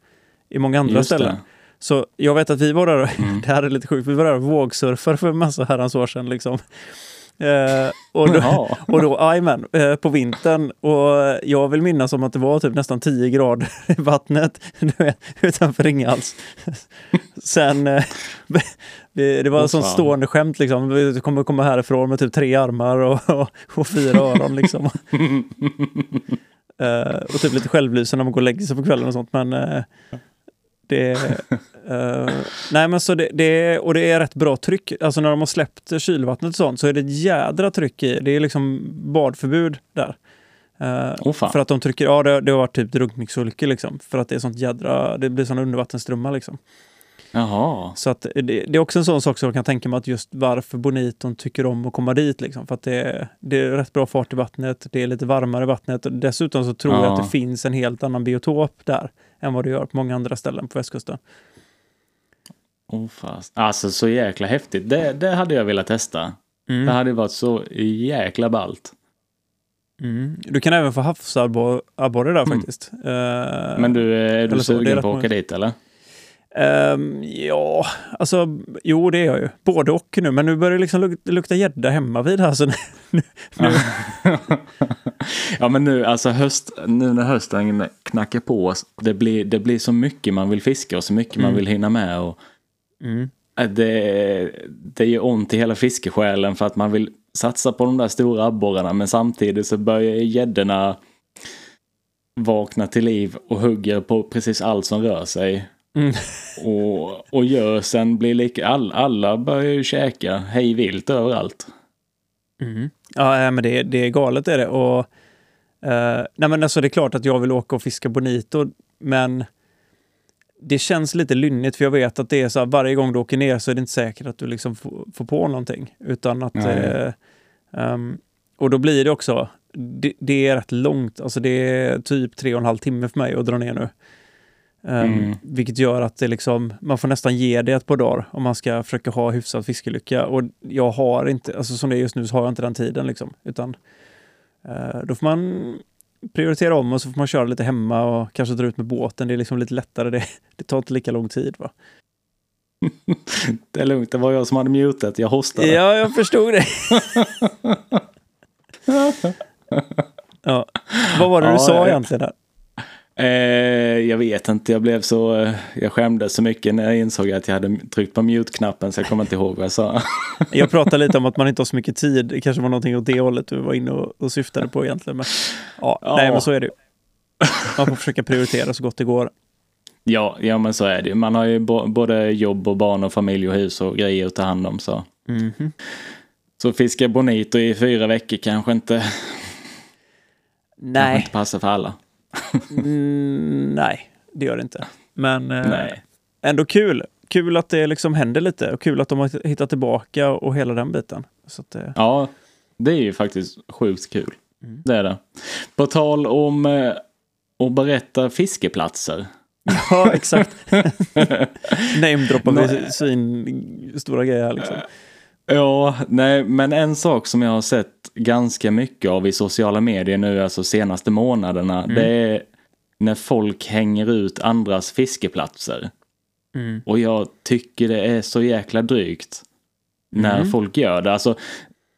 i många andra Just ställen. det. Så jag vet att vi var där, Mm. det här är lite sjukt, vi var där och vågsurfade för en massa herrans år sedan. Liksom. Eh, och då, och då eh, på vintern. Och jag vill minnas om att det var typ nästan 10 grader i vattnet vet, utanför Ringhals. Sen, eh, vi- det var ett sånt stående skämt liksom. Vi kommer komma härifrån med typ tre armar och, och, och fyra öron liksom. Eh, och typ lite självlysande när man går och lägger sig på kvällen och sånt. Men eh, det... eh, nej men så det, det, och det är rätt bra tryck. Alltså när de har släppt kylvattnet och sånt så är det ett jädra tryck i. Det är liksom badförbud där. Åh, fan. för att de trycker, ja det, det har varit typ drunkningsolyckor liksom. För att det är sånt jädra, det blir såna undervattensströmmar liksom. Jaha. Så att det, det är också en sån sak som jag kan tänka mig att just varför Boniton tycker om att komma dit. Liksom. För att det, är- det är rätt bra fart i vattnet, det är lite varmare i vattnet. Och dessutom så tror jag Ja. att det finns en helt annan biotop där än vad det gör på många andra ställen på västkusten. Oh, fast. Alltså så jäkla häftigt. Det, det hade jag velat testa. Det Mm. hade varit så jäkla ballt. Mm. Du kan även få havsabborre där Mm. faktiskt. Eh, Men du, är du det sugen på att åka dit eller? Ehm, ja, alltså jo det är jag ju. Både och nu. Men nu börjar det liksom luk- lukta gädda hemma vid här. Så nu, nu, ja men nu, alltså höst, nu när hösten knackar på oss, det blir, det blir så mycket man vill fiska och så mycket man Mm. vill hinna med. Och, mm. äh, det, det gör ont i hela fiskesjälen för att man vill satsa på de där stora abborrarna men samtidigt så börjar gäddorna vakna till liv och hugger på precis allt som rör sig. Mm. Och, och gösen blir lika, all, alla börjar ju käka hej vilt överallt. Mm. Ja, men det, det är galet är det. Och, eh, nej, men alltså, det är klart att jag vill åka och fiska bonito, men det känns lite lynnigt för jag vet att det är så här, varje gång du åker ner så är det inte säkert att du liksom får, på någonting. Utan att, eh, ehm, och då blir det också, det, det är rätt långt, alltså det är typ tre och en halv timme för mig att dra ner nu. Ehm, Mm. Vilket gör att det liksom, man får nästan ge det ett par dagar om man ska försöka ha hyfsad fiskelycka. Och jag har inte, alltså som det är just nu så har jag inte den tiden liksom. Utan eh, då får man prioritera om och så får man köra lite hemma och kanske dra ut med båten. Det är liksom lite lättare. Det, det tar inte lika lång tid. va? Det är lugnt, det var jag som hade mutat. Jag hostade. Ja, jag förstod det. ja. Vad var det du Ja, sa jag- egentligen? Där? Eh, jag vet inte, jag blev så... eh, Jag skämdes så mycket när jag insåg att jag hade tryckt på mute-knappen så jag kommer inte ihåg vad jag sa. Jag pratade lite om att man inte har så mycket tid. Det kanske var någonting åt det hållet du var inne och, och syftade på egentligen. Men, ja, Ja. Nej, men så är det ju. Man får försöka prioritera så gott det går. Ja, ja men så är det ju. Man har ju både jobb och barn och familj och hus och grejer att ta hand om. Så, Mhm. så fiska bonito i fyra veckor kanske inte, kanske Nej, inte passar för alla. Mm, nej, det gör det inte. Men eh, ändå kul. Kul att det liksom händer lite och kul att de har hittat tillbaka och hela den biten. Att, eh, Ja, det är ju faktiskt sjukt kul. Mm. Det är det. På tal om eh, att berätta fiskeplatser. ja, exakt. Namedroppar vi svin stora grejer här liksom. Ja, nej, men en sak som jag har sett ganska mycket av i sociala medier nu, alltså senaste månaderna, det är när folk hänger ut andras fiskeplatser. Mm. Och jag tycker det är så jäkla drygt när Mm. folk gör det. Alltså,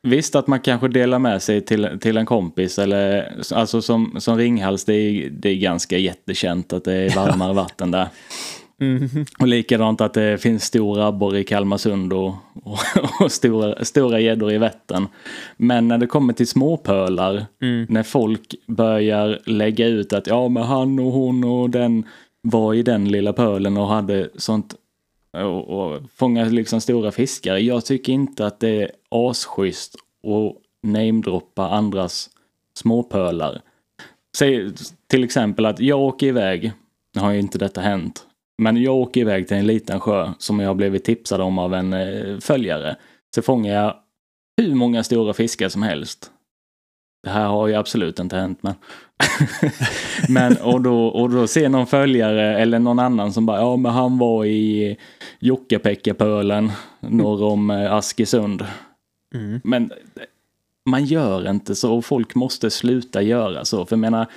visst att man kanske delar med sig till, till en kompis eller alltså som, som Ringhals, det är, det är ganska jättekänt att det är varmare vatten där. Mhm. Och likadant att det finns stora abborre i Kalmarsund och, och, och stora, stora gäddor i Vättern. Men när det kommer till småpölar, Mm. när folk börjar lägga ut att ja men han och hon och den var i den lilla pölen och hade sånt och, och fånga liksom stora fiskar. Jag tycker inte att det är asschysst att namedroppa andras småpölar. Säg till exempel att jag åker iväg, nu har ju inte detta hänt, men jag åker iväg till en liten sjö som jag har blivit tipsad om av en eh, följare. Så fångar jag hur många stora fiskar som helst. Det här har ju absolut inte hänt men. men och då, och då ser någon följare eller någon annan som bara, ja men han var i Jokkapekka-pölen norr om eh, Askesund. Mm. Men man gör inte så och folk måste sluta göra så. För jag menar,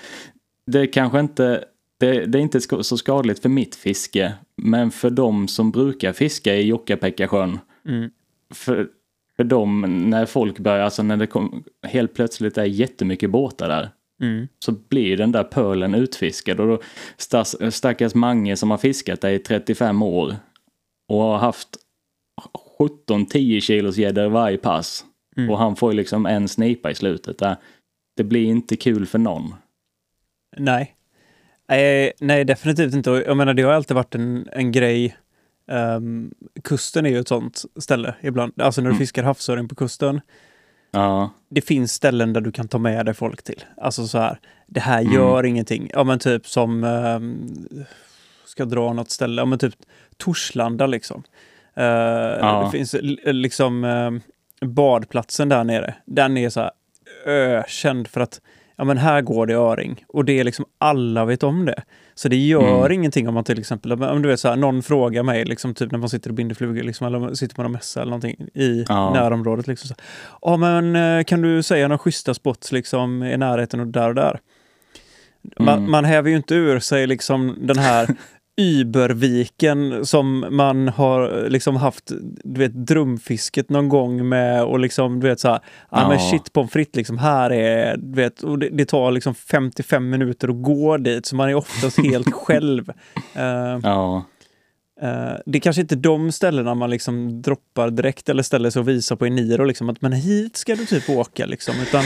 det kanske inte, det, det är inte så skadligt för mitt fiske. Men för de som brukar fiska i Jokkapekka-sjön, Mm. för, för dem när folk börjar, alltså när det kom, helt plötsligt är jättemycket båtar där. Mm. Så blir den där pölen utfiskad och då stas, stackars Mange som har fiskat där i 35 år och har haft 17-10 kilos gäddor varje pass. Mm. Och han får ju liksom en snipa i slutet. Där. Det blir inte kul för någon. Nej. Eh, nej, definitivt inte. Jag menar, det har alltid varit en, en grej. Ehm, kusten är ju ett sånt ställe ibland. Alltså när du Mm. fiskar havsöring på kusten. Ja, Det finns ställen där du kan ta med dig folk till. Alltså så här, det här Mm. gör ingenting. Ja men typ som, um, ska dra något ställe, ja men typ Torslanda liksom. Eh, Det finns liksom ehm, badplatsen där nere. Den är så här ökänd för att ja men här går det öring. Och det är liksom alla vet om det. Så det gör Mm. ingenting om man till exempel, om du vet så här, någon frågar mig liksom typ när man sitter och binder flugor liksom, eller sitter på någon mässa eller någonting i Ja. närområdet. Liksom, så. Ja men eh, kan du säga några schyssta spots liksom i närheten och där och där? Man, Mm. man häver ju inte ur sig liksom den här Überviken som man har liksom haft, du vet, drömfisket någon gång med och liksom, du vet så här, ja men shit pommes frites liksom, här är, du vet, och det, det tar liksom 55 minuter att gå dit, så man är oftast helt själv. Eh, ja, Eh, det är kanske inte de ställena man liksom droppar direkt eller ställer sig och visar på i Niro, liksom, att men hit ska du typ åka. Liksom, utan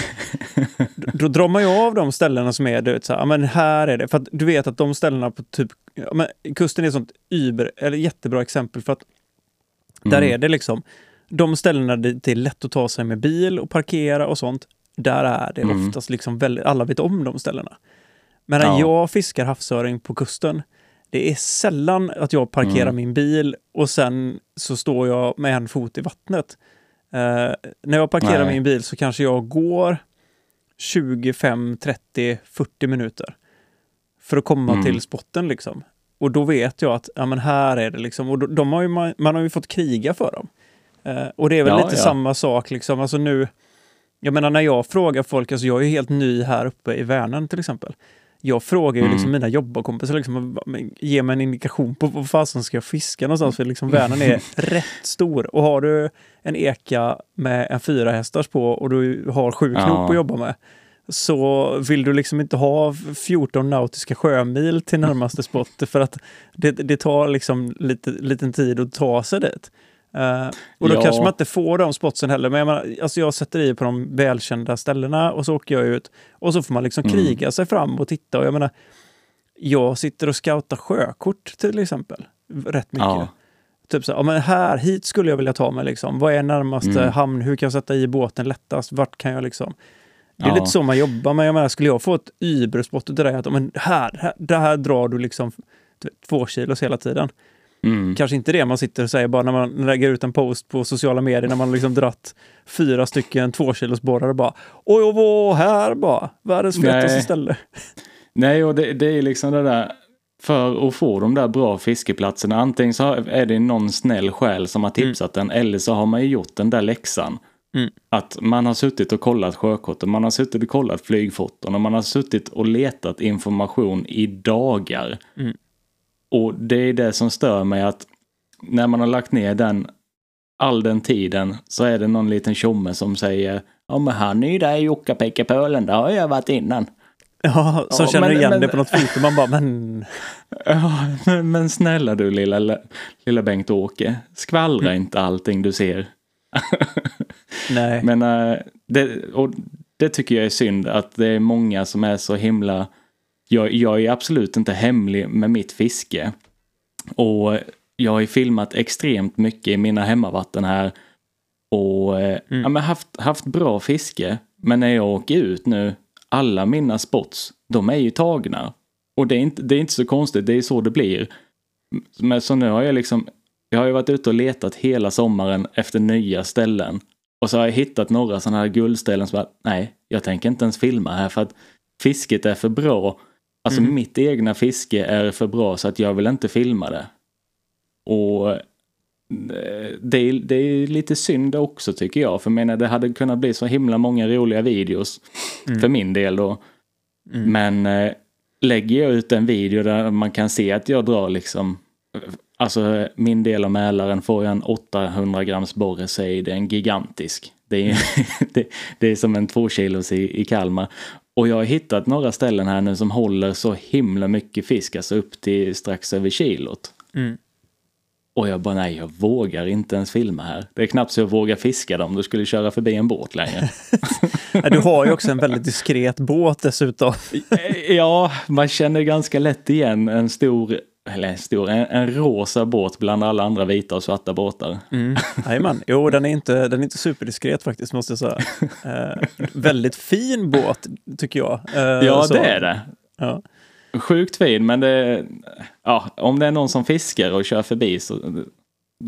då, drar man ju av de ställena som är, du vet, så här, men här är det. För att du vet att de ställena på typ, men kusten är ett sånt über, eller jättebra exempel för att där Mm. är det liksom, de ställena dit det är lätt att ta sig med bil och parkera och sånt, där är det Mm. oftast liksom väldigt, alla vet om de ställena. Men när Ja. jag fiskar havsöring på kusten, det är sällan att jag parkerar Mm. min bil och sen så står jag med en fot i vattnet. Eh, när jag parkerar Nej. min bil så kanske jag går 25, 30, 40 minuter för att komma Mm. till spotten liksom. Och då vet jag att ja, men här är det liksom. Och de har ju, man, man har ju fått kriga för dem. Eh, och det är väl Ja, lite ja. samma sak liksom. Alltså nu, Jag menar när jag frågar folk, alltså jag är helt ny här uppe i Vänern till exempel. Jag frågar ju Mm. liksom mina jobbarkompisar, liksom, ge mig en indikation på vad fasen ska jag fiska någonstans? För liksom Vänern är rätt stor. Och har du en eka med en fyra hästars på och du har sju knop Ja. att jobba med, så vill du liksom inte ha 14 nautiska sjömil till närmaste spot för att det, det tar liksom lite liten tid att ta sig dit. Eh, och då Ja. kanske man inte får de spotsen heller. Men jag, menar, alltså jag sätter i på de välkända ställena och så åker jag ut. Och så får man liksom Mm. kriga sig fram och titta. Och jag menar, jag sitter och scoutar sjökort till exempel. Rätt mycket. Ja. Typ så här, ja, men här, hit skulle jag vilja ta mig liksom. Vad är närmaste Mm. hamn? Hur kan jag sätta i båten lättast? Vart kan jag liksom? Det är Ja. lite så man jobbar, men jag menar, skulle jag få ett Uber-spot utav dig att men här, här, det här drar du liksom två kilos hela tiden. Mm. Kanske inte det man sitter och säger bara när man lägger ut en post på sociala medier när man liksom dratt fyra stycken tvåkilosborrar och bara Oj, jag var här bara, världens fetaste Nej. ställe. Nej, och det, det är liksom det där. För att få de där bra fiskeplatserna, antingen så är det någon snäll själ som har tipsat en eller så har man ju gjort den där läxan. Mm. Att man har suttit och kollat sjökorten, man har suttit och kollat flygfoton och man har suttit och letat information i dagar. Mm. Och det är det som stör mig att när man har lagt ner den all den tiden så är det någon liten tjomme som säger Ja men han är ju där i Jokkapekka-pölen, där har jag varit innan. Ja, som Ja, känner men- igen men- det på något foto. Man bara, men Ja, men, men snälla du lilla, lilla Bengt-Åke. Skvallra inte allting du ser. nej. Men eh, det, och det tycker jag är synd att det är många som är så himla... Jag, jag är absolut inte hemlig med mitt fiske. Och jag har ju filmat extremt mycket i mina hemmavatten här. Och eh, Mm. ja, men haft, haft bra fiske. Men när jag åker ut nu, alla mina spots, de är ju tagna. Och det är inte, det är inte så konstigt, det är så det blir. Men så nu har jag liksom, jag har ju varit ute och letat hela sommaren efter nya ställen. Och så har jag hittat några sådana här guldställen som bara, nej, jag tänker inte ens filma här för att fisket är för bra. Alltså Mm. mitt egna fiske är för bra så att jag vill inte filma det. Och eh, det är, det är lite synd också tycker jag. För jag menar, det hade kunnat bli så himla många roliga videos. Mm. För min del då. Mm. Men eh, lägger jag ut en video där man kan se att jag drar liksom Alltså min del av Mälaren får jag en 800 grams borre det är en gigantisk. Det är, det, det är som en två kilos i, i Kalmar. Och jag har hittat några ställen här nu som håller så himla mycket fisk, alltså upp till strax över kilot. Mm. Och jag bara nej, jag vågar inte ens filma här. Det är knappt så jag vågar fiska dem, du skulle köra förbi en båt längre. Du har ju också en väldigt diskret båt dessutom. Ja, man känner ganska lätt igen en stor, eller stor, en, en rosa båt bland alla andra vita och svarta båtar. Mm. Jajamän. Jo, den är, inte, den är inte superdiskret faktiskt, måste jag säga. Eh, väldigt fin båt, tycker jag. Eh, Ja, så- det är det. Ja. Sjukt fin, men det, ja, om det är någon som fiskar och kör förbi så,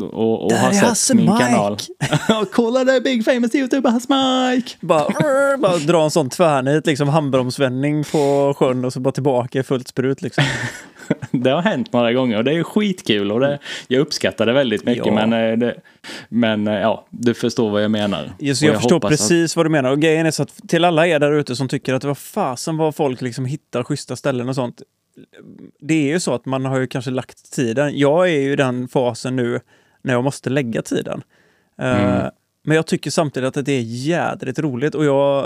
och, och Där har sett Hasse min Mike. kanal. Kolla det är Big Famous YouTuber Hasse Mike! Bara, rrr, bara dra en sån tvärnit, liksom handbromsvändning på sjön och så bara tillbaka i fullt sprut. Liksom. Det har hänt några gånger och det är skitkul och det, jag uppskattar det väldigt mycket. Ja. Men, eh, det, men eh, ja, du förstår vad jag menar. Just, Och jag, förstår hoppas att- precis vad du menar. Och grejen är så att till alla er där ute som tycker att vad fasen vad folk liksom hittar schyssta ställen och sånt. Det är ju så att man har ju kanske lagt tiden. Jag är ju i den fasen nu när jag måste lägga tiden. Eh, Mm. Men jag tycker samtidigt att det är jädrigt roligt och jag...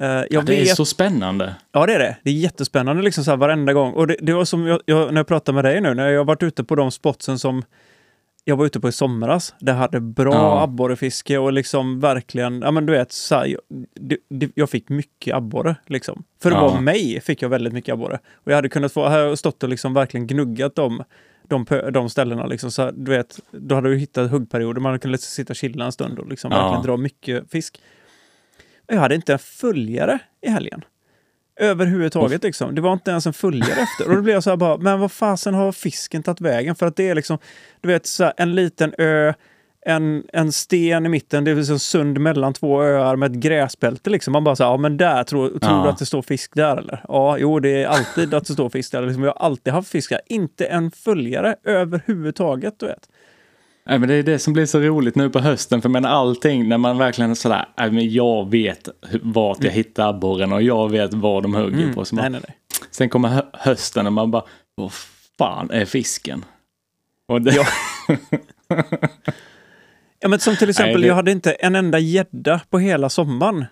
eh, jag Ja, det vet är så spännande. Ja, det är det. Det är jättespännande liksom så här varenda gång. Och det, det var som jag, jag, när jag pratar med dig nu, när jag varit ute på de spotsen som jag var ute på i somras. Det hade bra Ja. abborrefiske och liksom verkligen, ja men du vet, så här, jag, det, det, jag fick mycket abborre liksom. För att Ja. vara mig fick jag väldigt mycket abborre. Och jag hade kunnat få, här stått och liksom verkligen gnuggat dem de, de ställena. Liksom, så du vet, då hade du hittat huggperioder, man kunde sitta och chilla en stund och liksom Ja. verkligen dra mycket fisk. Jag hade inte en följare i helgen. Överhuvudtaget liksom. Det var inte ens en följare efter. Och då blev jag så här bara, men vad fasen har fisken tagit vägen? För att det är liksom, du vet, så här, en liten ö, en, en sten i mitten, det är liksom sund mellan två öar med ett gräsbälte liksom. Man bara så här, ja men där, tror, tror Ja. du att det står fisk där eller? Ja, jo det är alltid att det står fisk där. Liksom, jag har alltid haft fisk där. Inte en följare överhuvudtaget, du vet. Nej, men det är det som blir så roligt nu på hösten. För men allting när man verkligen är sådär, nej, men jag vet vart jag hittar abborren och jag vet vad de hugger på. Så man, Mm. Nej, nej, nej. Sen kommer hö- hösten och man bara, vad fan är fisken? Och det, Ja. Ja, men som till exempel, Nej, det- jag hade inte en enda gädda på hela sommaren.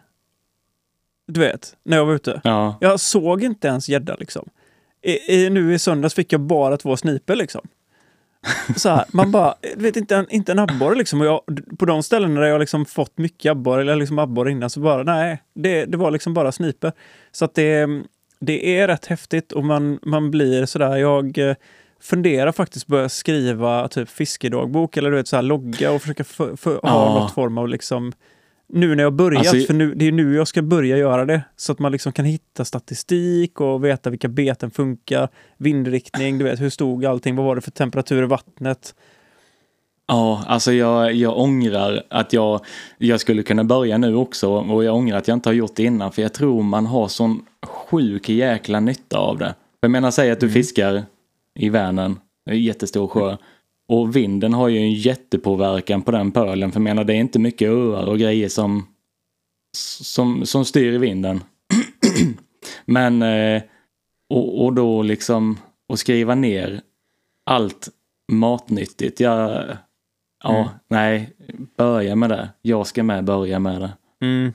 Du vet, när jag var ute. ja. Jag såg inte ens gädda liksom. I, i, nu i söndags fick jag bara två sniper liksom. Så här, man bara, du vet inte en, inte en abborre liksom. Och jag, på de ställena där jag liksom fått mycket abborre, eller liksom abborre innan, så bara nej, det, det var liksom bara sniper. Så att det, det är rätt häftigt och man, man blir sådär, jag funderar faktiskt börja skriva typ fiskedagbok eller du vet så här logga och försöka för, för, ha Ja. något form av liksom nu när jag börjat, Alltså- för nu, det är nu jag ska börja göra det. Så att man liksom kan hitta statistik och veta vilka beten funkar, vindriktning, du vet hur stod allting, vad var det för temperatur i vattnet. Ja, alltså jag, jag ångrar att jag, jag skulle kunna börja nu också och jag ångrar att jag inte har gjort det innan för jag tror man har sån sjuk jäkla nytta av det. Jag menar, säg att du fiskar i Vänern, en jättestor sjö. Och vinden har ju en jättepåverkan på den pölen för jag menar det är inte mycket öar och grejer som, som, som styr vinden. Men, eh, och, och då liksom, att skriva ner allt matnyttigt. Jag, ja, Mm. nej, börja med det. Jag ska med börja med det. Mm.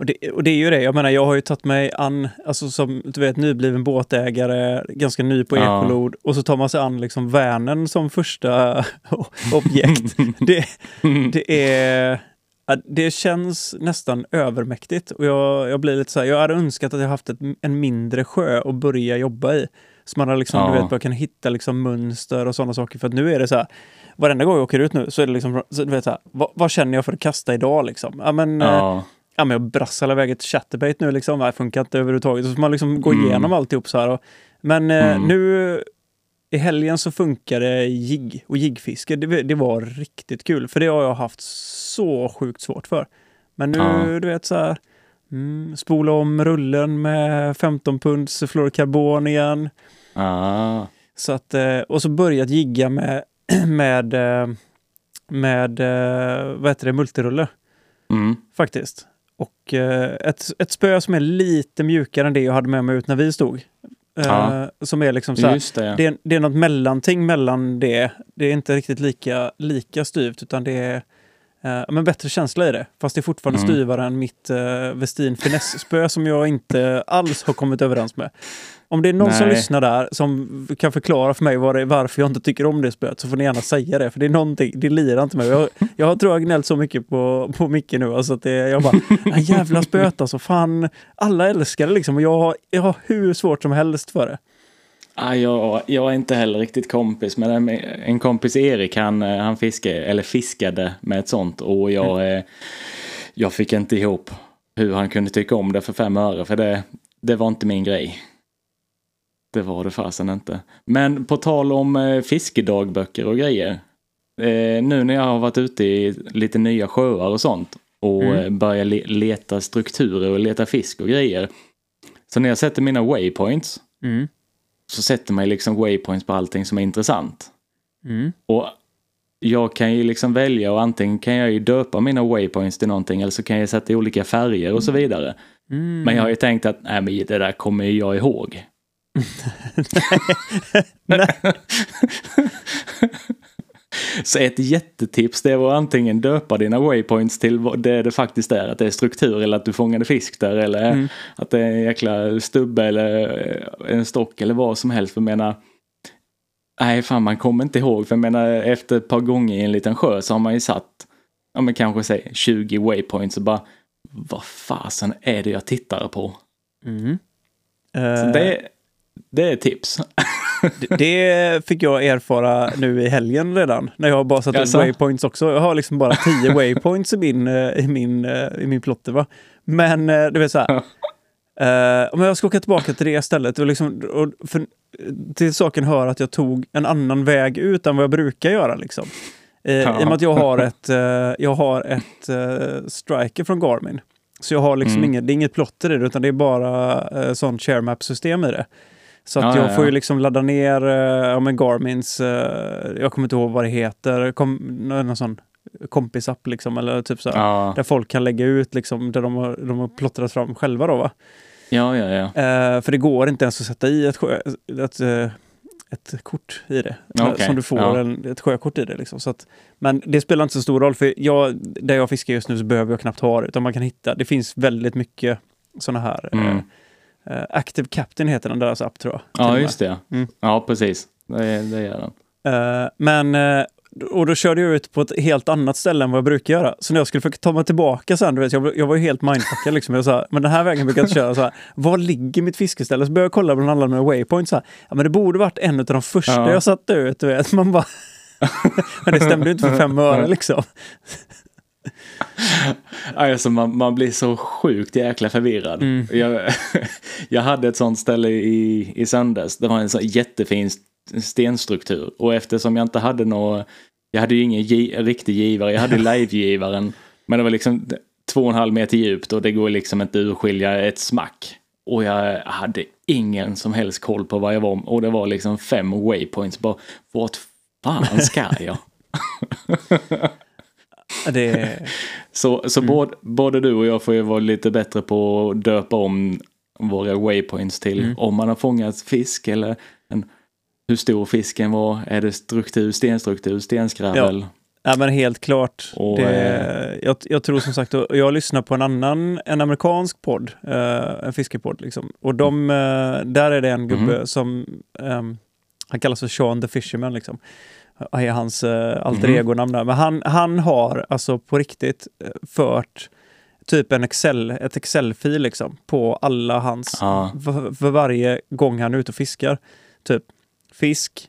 Och det, och det är ju det, jag menar jag har ju tagit mig an, alltså som du vet nybliven båtägare, ganska ny på Ja. ekolod och så tar man sig an liksom Vänern som första objekt. det, det är... Det känns nästan övermäktigt och jag, jag blir lite så här, jag hade önskat att jag haft ett, en mindre sjö att börja jobba i. Så man har liksom, du Ja. vet, bara kan hitta liksom mönster och sådana saker. För att nu är det så här, varenda gång jag åker ut nu så är det liksom, så du vet så här, vad, vad känner jag för att kasta idag liksom? Ja men, eh, Ja, ja, men jag brassar iväg ett chatterbait nu liksom. Det funkar inte överhuvudtaget. Så får man liksom gå Mm. igenom alltihop så här. Och, men eh, Mm. nu i helgen så funkar det jigg och jiggfiske. Det, det var riktigt kul. För det har jag haft så sjukt svårt för. Men nu, Ja. du vet så här. Mm, spola om rullen med 15 punds fluorkarbon igen. ah, Så att, eh, och så börjat jigga med, med, eh, med eh, vad heter det, multirulle mm, faktiskt. Och eh, ett, ett spö som är lite mjukare än det jag hade med mig ut när vi stod. Eh, Ja. Som är liksom så här, det. det, är, det är något mellanting mellan det. Det är inte riktigt lika, lika styvt utan det är eh, men bättre känsla i det. Fast det är fortfarande Mm. styvare än mitt uh, Westin finesse-spö som jag inte alls har kommit överens med. Om det är någon som Nej. lyssnar där som kan förklara för mig vad det varför jag inte tycker om det spöet så får ni gärna säga det. För det är någonting, det lirar inte mig. Jag, jag tror jag har gnällt så mycket på, på Micke nu. Alltså att det, jag bara, "Ah, jävla spöet alltså. Fan, alla älskar det liksom. Och jag, har- jag har hur svårt som helst för det. Ah, jag, jag är inte heller riktigt kompis. Men En kompis Erik han, eh, han fiskade, eller fiskade med ett sånt och jag, eh, jag fick inte ihop hur han kunde tycka om det för fem öre för det, det var inte min grej. Det var det fasen inte. Men på tal om eh, fiskedagböcker och grejer. Nu när jag har varit ute i lite nya sjöar och sånt och Mm. börjar le- leta strukturer och leta fisk och grejer. Så när jag sätter mina waypoints Mm. Så sätter man ju liksom waypoints på allting som är intressant. Mm. Och jag kan ju liksom välja och antingen kan jag ju döpa mina waypoints till någonting eller så kan jag sätta i olika färger och så vidare. Mm. Men jag har ju tänkt att nej, men det där kommer ju jag ihåg. Nej. Så ett jättetips det var antingen döpa dina waypoints till det det faktiskt är. Att det är struktur eller att du fångade fisk där eller Mm. att det är en jäkla stubbe eller eh, en stock eller vad som helst. För jag menar, nej fan man kommer inte ihåg. För jag menar efter ett par gånger i en liten sjö så har man ju satt, ja men kanske säg 20 waypoints och bara vad fasen är det jag tittar på? Mm. Eh, det, det är tips. det, fick jag erfara nu i helgen redan. När jag har bara satt upp waypoints också. Jag har liksom bara 10 waypoints i min, eh, i min, eh, i min plotter. Va? Men eh, du vet så här. Om jag ska åka tillbaka till det stället. Och liksom, och för, till saken hör att jag tog en annan väg ut än vad jag brukar göra. Liksom. Eh, I och med att jag har ett, eh, jag har ett eh, striker från Garmin. Så jag har liksom Mm. inget, det är inget plotter i det utan det är bara eh, sånt share map system i det. Så att Ja, jag ja, får ju liksom ladda ner eh, ja, men Garmins, eh, jag kommer inte ihåg vad det heter, kom, någon sån kompisapp liksom, eller typ så här, där folk kan lägga ut liksom, där de har, de har plottrat fram själva då va. ja, ja. ja. Eh, för det går inte ens att sätta i ett, sjö, ett, eh, ett kort i det. Okej, Som du får, ja. en, ett sjökort i det. Liksom. Så att, men det spelar inte så stor roll, för jag, där jag fiskar just nu så behöver jag knappt ha det. Utan man kan hitta, det finns väldigt mycket sådana här. Mm. Eh, eh, Active Captain heter den deras app tror jag. Ja, just det. Mm. Ja, precis. Det, det gör den. Eh, men, eh, och då körde jag ut på ett helt annat ställe än vad jag brukar göra. Så när jag skulle försöka ta mig tillbaka sen, du vet, jag, jag var ju helt mindfuckad liksom. Jag sa, men den här vägen brukar jag inte köra. Så här, var ligger mitt fiskeställe? Så började jag kolla bland alla mina waypoints. Så här, ja, men det borde varit en av de första Ja. jag satte ut. Du vet. Man bara, men det stämde ju inte för fem öre liksom. Alltså man, man blir så sjukt jäkla förvirrad. Mm. Jag, jag hade ett sånt ställe i, i söndags. Det var en sån jättefin stenstruktur. Och eftersom jag inte hade någon, jag hade ju ingen gi, riktig givare, jag hade live-givaren. Men det var liksom två och en halv meter djupt och det går liksom inte urskilja ett smack. Och jag hade ingen som helst koll på vad jag var och det var liksom fem waypoints. Bara, vart fan ska jag? Det, Så, så både, både du och jag får ju vara lite bättre på att döpa om våra waypoints till om man har fångat fisk eller en, hur stor fisken var. Är det struktur, stenstruktur, stenskrävel? Ja men helt klart. Och, det, jag, jag tror som sagt, jag lyssnar på en annan, en amerikansk podd, eh, en fiskepodd liksom. Och de, eh, där är det en gubbe som, ehm, han kallas för Sean the Fisherman liksom. Är hans uh, alter Mhm. ego-namn där. Men han, han har alltså på riktigt eh, fört typ en Excel, ett Excel-fil liksom på alla hans, Ja. för, för varje gång han är ute och fiskar. Typ fisk,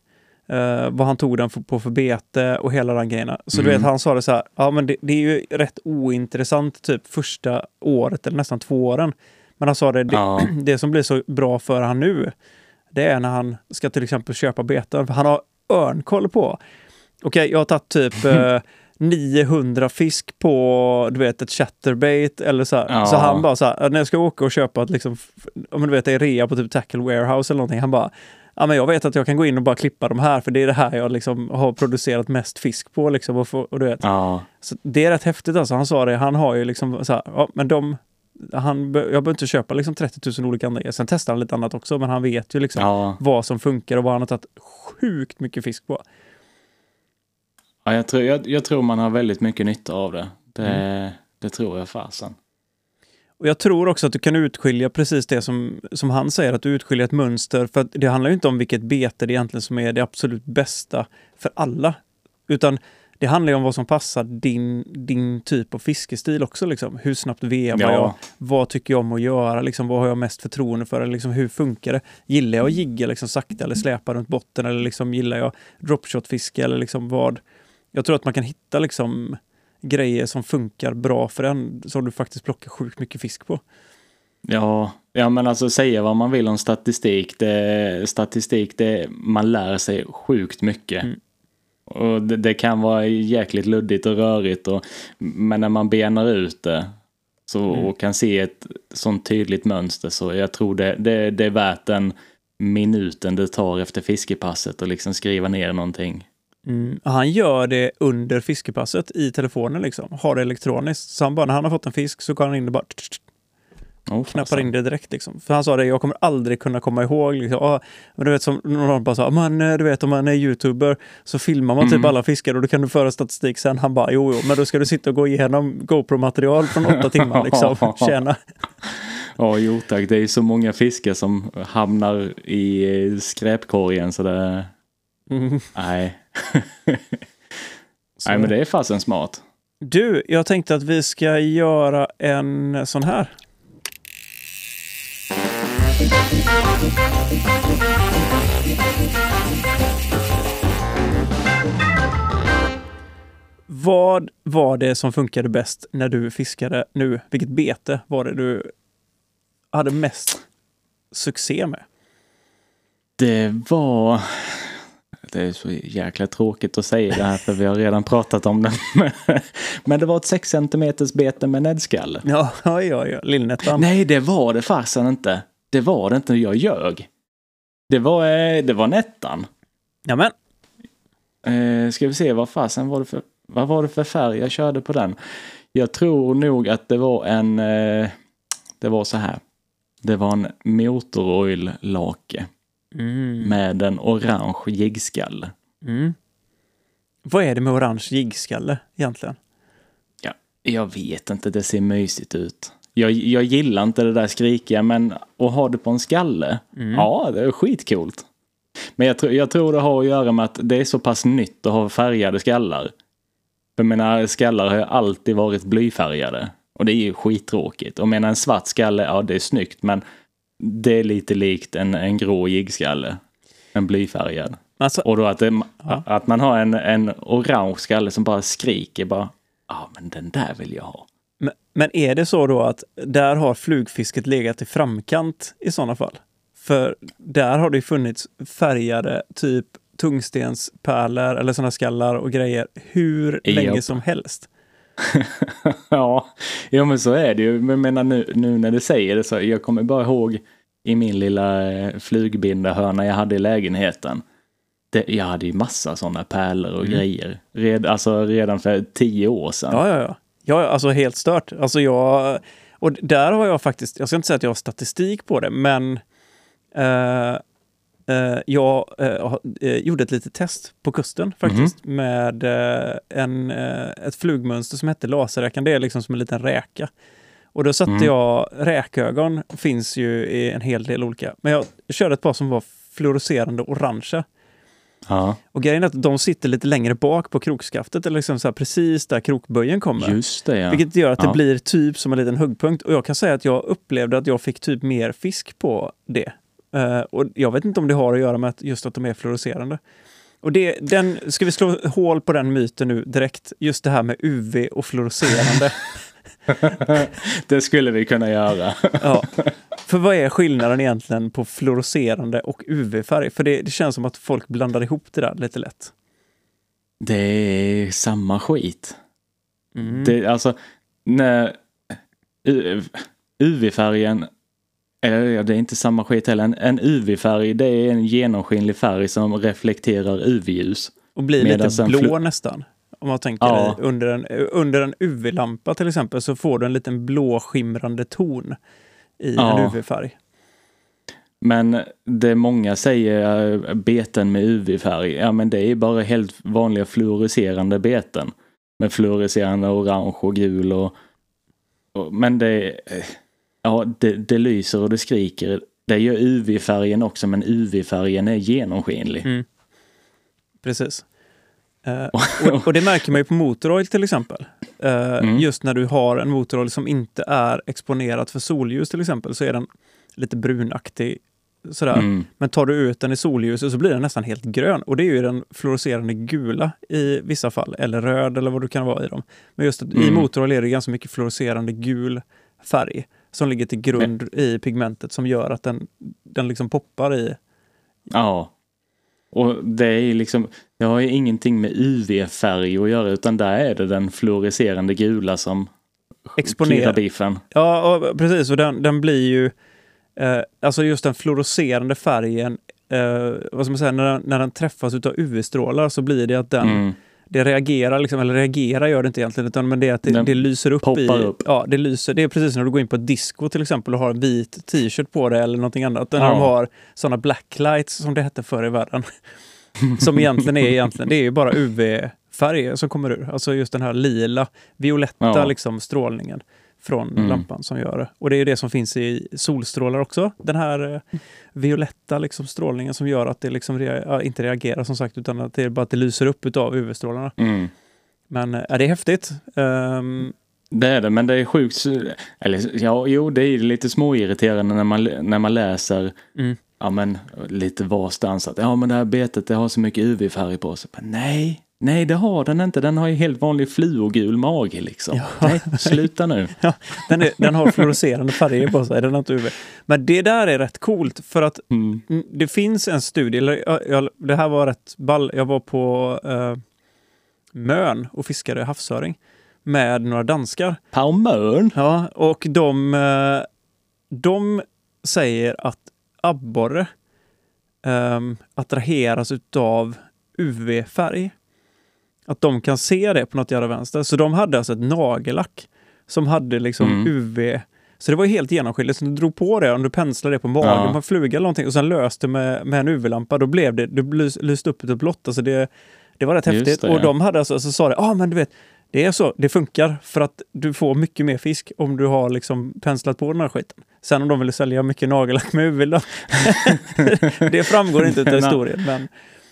eh, vad han tog den för, på för bete och hela den grejerna. Så du Mm. vet, han sa det så här, ja men det, det är ju rätt ointressant typ första året eller nästan två åren. Men han sa det, det, Ja. det som blir så bra för han nu, det är när han ska till exempel köpa beten. För han har örnkoll på, okej jag har tagit typ eh, 900 fisk på du vet, ett chatterbait eller så. Ja. Så han bara så här, när jag ska åka och köpa ett liksom, om du vet det är rea på typ Tackle Warehouse eller någonting, han bara Ja, men jag vet att jag kan gå in och bara klippa de här för det är det här jag liksom har producerat mest fisk på. Liksom, och, och du vet. Ja. Så det är rätt häftigt alltså. Han sa det, han har ju liksom så här, ja men de, han, jag behöver inte köpa liksom 30 000 olika andra grejer. Sen testar han lite annat också, men han vet ju liksom Ja. vad som funkar och vad han har tagit sjukt mycket fisk på. Ja, jag, tror, jag, jag tror man har väldigt mycket nytta av det. Det, Mm. det tror jag fasen. Och jag tror också att du kan utskilja precis det som, som han säger, att du utskiljer ett mönster. För det handlar ju inte om vilket bete det egentligen som är det absolut bästa för alla. Utan det handlar ju om vad som passar din, din typ av fiskestil också. Liksom. Hur snabbt vevar Ja. jag? Vad tycker jag om att göra? Liksom, vad har jag mest förtroende för? Eller liksom, hur funkar det? Gillar jag att jigga liksom, sakta eller släpa runt botten? Eller liksom, gillar jag dropshot-fiske? Eller liksom, vad? Jag tror att man kan hitta liksom, grejer som funkar bra för en, som du faktiskt plockar sjukt mycket fisk på. Ja, ja men alltså säga vad man vill om statistik. Det, statistik, det, man lär sig sjukt mycket. Mm. Och det, det kan vara jäkligt luddigt och rörigt. Och, men när man benar ut det så, Mm. och kan se ett sånt tydligt mönster så jag tror det, det, det är värt den minuten det tar efter fiskepasset och liksom skriva ner någonting. Mm. Han gör det under fiskepasset i telefonen liksom. Har det elektroniskt. Så han bara, när han har fått en fisk så går han in och bara Oh, knappar in det direkt liksom. För han sa det, jag kommer aldrig kunna komma ihåg liksom. "Ah, men du vet som någon bara sa, man, eh, du vet om man är youtuber så filmar man typ Mm. alla fiskar och då kan du föra statistik sen. Han bara, jo, jo, men då ska du sitta och gå igenom GoPro-material från åtta timmar liksom. Tjena. Ja, jo tack. Det är så många fiskar som hamnar i eh, skräpkorgen så det... Mm. Nej. Så- Nej, men det är fasen smart. Du, jag tänkte att vi ska göra en sån här. Vad var det som funkade bäst när du fiskade nu? Vilket bete var det du hade mest succé med? Det var... Det är så jäkla tråkigt att säga det här för vi har redan pratat om det. Men det var ett 6 cm bete med näddskalle. Ja, ja, ja. Lillnettan. Nej, det var det fasen inte. Det var det inte. Jag ljög. Det var, eh, det var Nettan. Nämen, Eh, ska vi se, vad fasen var det för, vad var det för färg jag körde på den? Jag tror nog att det var en, eh, det var så här. Det var en motoroil-lake mm. med en orange jiggskalle. Mm. Vad är det med orange jiggskalle egentligen? Ja, jag vet inte, det ser mysigt ut. Jag, jag gillar inte det där skrikiga, men att ha det på en skalle, Mm. ja, det är skitcoolt. Men jag, tror- jag tror det har att göra med att det är så pass nytt att ha färgade skallar. För mina skallar har ju alltid varit blyfärgade. Och det är ju skittråkigt. Och menar en svart skalle, ja det är snyggt, men det är lite likt en, en grå jiggskalle. En blyfärgad. Alltså, Och då att, det, Ja. att man har en, en orange skalle som bara skriker bara, ja men den där vill jag ha. Men, är det så då att där har flugfisket legat i framkant i sådana fall? För där har det ju funnits färgade typ tungstenspärlor eller sådana skallar och grejer hur Japp. länge som helst. ja, ja men så är det ju. Men menar nu, nu när du säger det så, jag kommer bara ihåg i min lilla eh, flugbindahörna jag hade i lägenheten. Det, jag hade ju massa sådana pärlor och grejer. Red, alltså redan för tio år sedan. Ja, ja, ja. Ja, alltså helt stört. Alltså jag, och där har jag faktiskt, jag ska inte säga att jag har statistik på det, men eh, eh, jag eh, eh, gjorde ett litet test på kusten faktiskt med eh, en, eh, ett flugmönster som hette laserräkan. Det är liksom som en liten räka. Och då satte Mm. jag, räkögon finns ju i en hel del olika, men jag körde ett par som var fluorescerande orangea. Ja, Och grejen är att de sitter lite längre bak på krokskaftet, eller liksom så precis där krokböjen kommer. just det ja. Vilket gör att det Ja. blir typ som en liten huggpunkt. Och jag kan säga att jag upplevde att jag fick typ mer fisk på det. Eh, och jag vet inte om det har att göra med att just att de är fluorescerande. Och det, den, ska vi slå hål på den myten nu direkt? Just det här med UV och fluorescerande. det skulle vi kunna göra. ja. För vad är skillnaden egentligen på fluorescerande och UV-färg? För det, det känns som att folk blandar ihop det där lite lätt. Det är samma skit. Mm. Det, alltså, när UV-färgen, eller det är inte samma skit heller. En, en UV-färg det är en genomskinlig färg som reflekterar UV-ljus. Och blir lite blå nästan. Om man tänker Ja. under en, under en UV-lampa till exempel så får du en liten blåskimrande ton i Ja. en UV-färg. Men det många säger eh, beten med UV-färg, ja men det är bara helt vanliga fluorescerande beten. Med fluorescerande orange och gul och, och men det, eh, ja det, det lyser och det skriker. Det gör UV-färgen också men UV-färgen är genomskinlig. Mm. Precis. Eh, och, och det märker man ju på motoroil till exempel. Eh, Mm. Just när du har en motoroil som inte är exponerat för solljus till exempel så är den lite brunaktig. Sådär. Mm. Men tar du ut den i solljuset så blir den nästan helt grön. Och det är ju den fluorescerande gula i vissa fall. Eller röd eller vad du kan vara i dem. Men just att i Mm. motoroil är det ganska mycket fluorescerande gul färg som ligger till grund i pigmentet som gör att den, den liksom poppar i. Ja. Och det är liksom, det har ju ingenting med UV-färg att göra utan där är det den fluorescerande gula som Exponerar. biffen. Ja, och precis. Och den, den blir ju... Eh, alltså just den fluorescerande färgen, eh, vad ska man säga, när den, när den träffas utav UV-strålar så blir det att den Mm. det reagerar, liksom, eller reagerar gör det inte egentligen, utan men det är att det, det lyser upp i... upp. Ja, det lyser. Det är precis när du går in på ett disco till exempel och har en vit t-shirt på dig eller någonting annat. När Ja. de har sådana blacklights som det hette förr i världen. Som egentligen är egentligen, det är ju bara UV-färg som kommer ur. Alltså just den här lila, violetta Ja. liksom strålningen från Mm. lampan som gör det. Och det är ju det som finns i solstrålar också. Den här eh, violetta liksom strålningen som gör att det liksom rea- inte reagerar som sagt utan att det är bara att det lyser upp utav UV-strålarna. Mm. Men eh, ja, det är häftigt. Ehm, Det är det, men det är sjukt. Eller ja, jo, det är lite småirriterande när man, när man läser Mm. Ja, men, lite varstans att ja, men det här betet det har så mycket UV-färg på sig. Men nej, nej, det har den inte. Den har ju helt vanlig fluogul mage liksom. Ja. Nej, sluta nu. ja, den, är, den har fluorescerande färger på sig, den har inte UV. Men det där är rätt coolt för att Mm. det finns en studie, eller, ja, jag, det här var rätt ball. Jag var på eh, Mön och fiskade havsöring med några danskar. Palmön. Ja, och de, eh, de säger att abborre um, attraheras utav UV-färg. Att de kan se det på något jävla vänster. Så de hade alltså ett nagellack som hade liksom Mm. UV. Så det var helt genomskinligt. Så du drog på det, om du penslade det på magen Ja. på en fluga eller någonting och sen löste med, med en UV-lampa, då blev det, det lys, lyste upp utav blått. Alltså det, det var rätt Just häftigt. det, och ja. de hade alltså, så sa det, ja ah, men du vet, det är så, det funkar för att du får mycket mer fisk om du har liksom penslat på den här skiten. Sen om de ville sälja mycket nagellack med UV, då, det framgår inte av historien. Men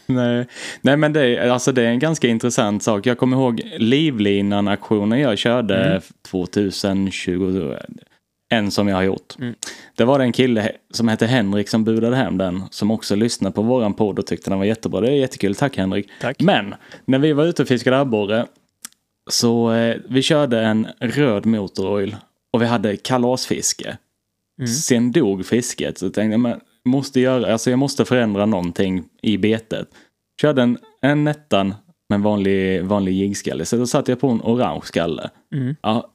Nej, Nej men det, är- alltså det är en ganska intressant sak. Jag kommer ihåg Livlinan-aktionen jag körde Mm. 2020. En som jag har gjort. Mm. Det var en kille som hette Henrik som budade hem den. Som också lyssnade på våran podd och tyckte den var jättebra. Det är jättekul. Tack Henrik. tack. Men när vi var ute och fiskade abborre så eh, vi körde en röd motoroil och vi hade kalasfiske. Mm. Sen dog fisket så jag tänkte jag måste göra, alltså jag måste förändra någonting i betet. Körde en, en nättan med en vanlig, vanlig jiggskalle så då satte jag på en orange skalle. Mm. Ja,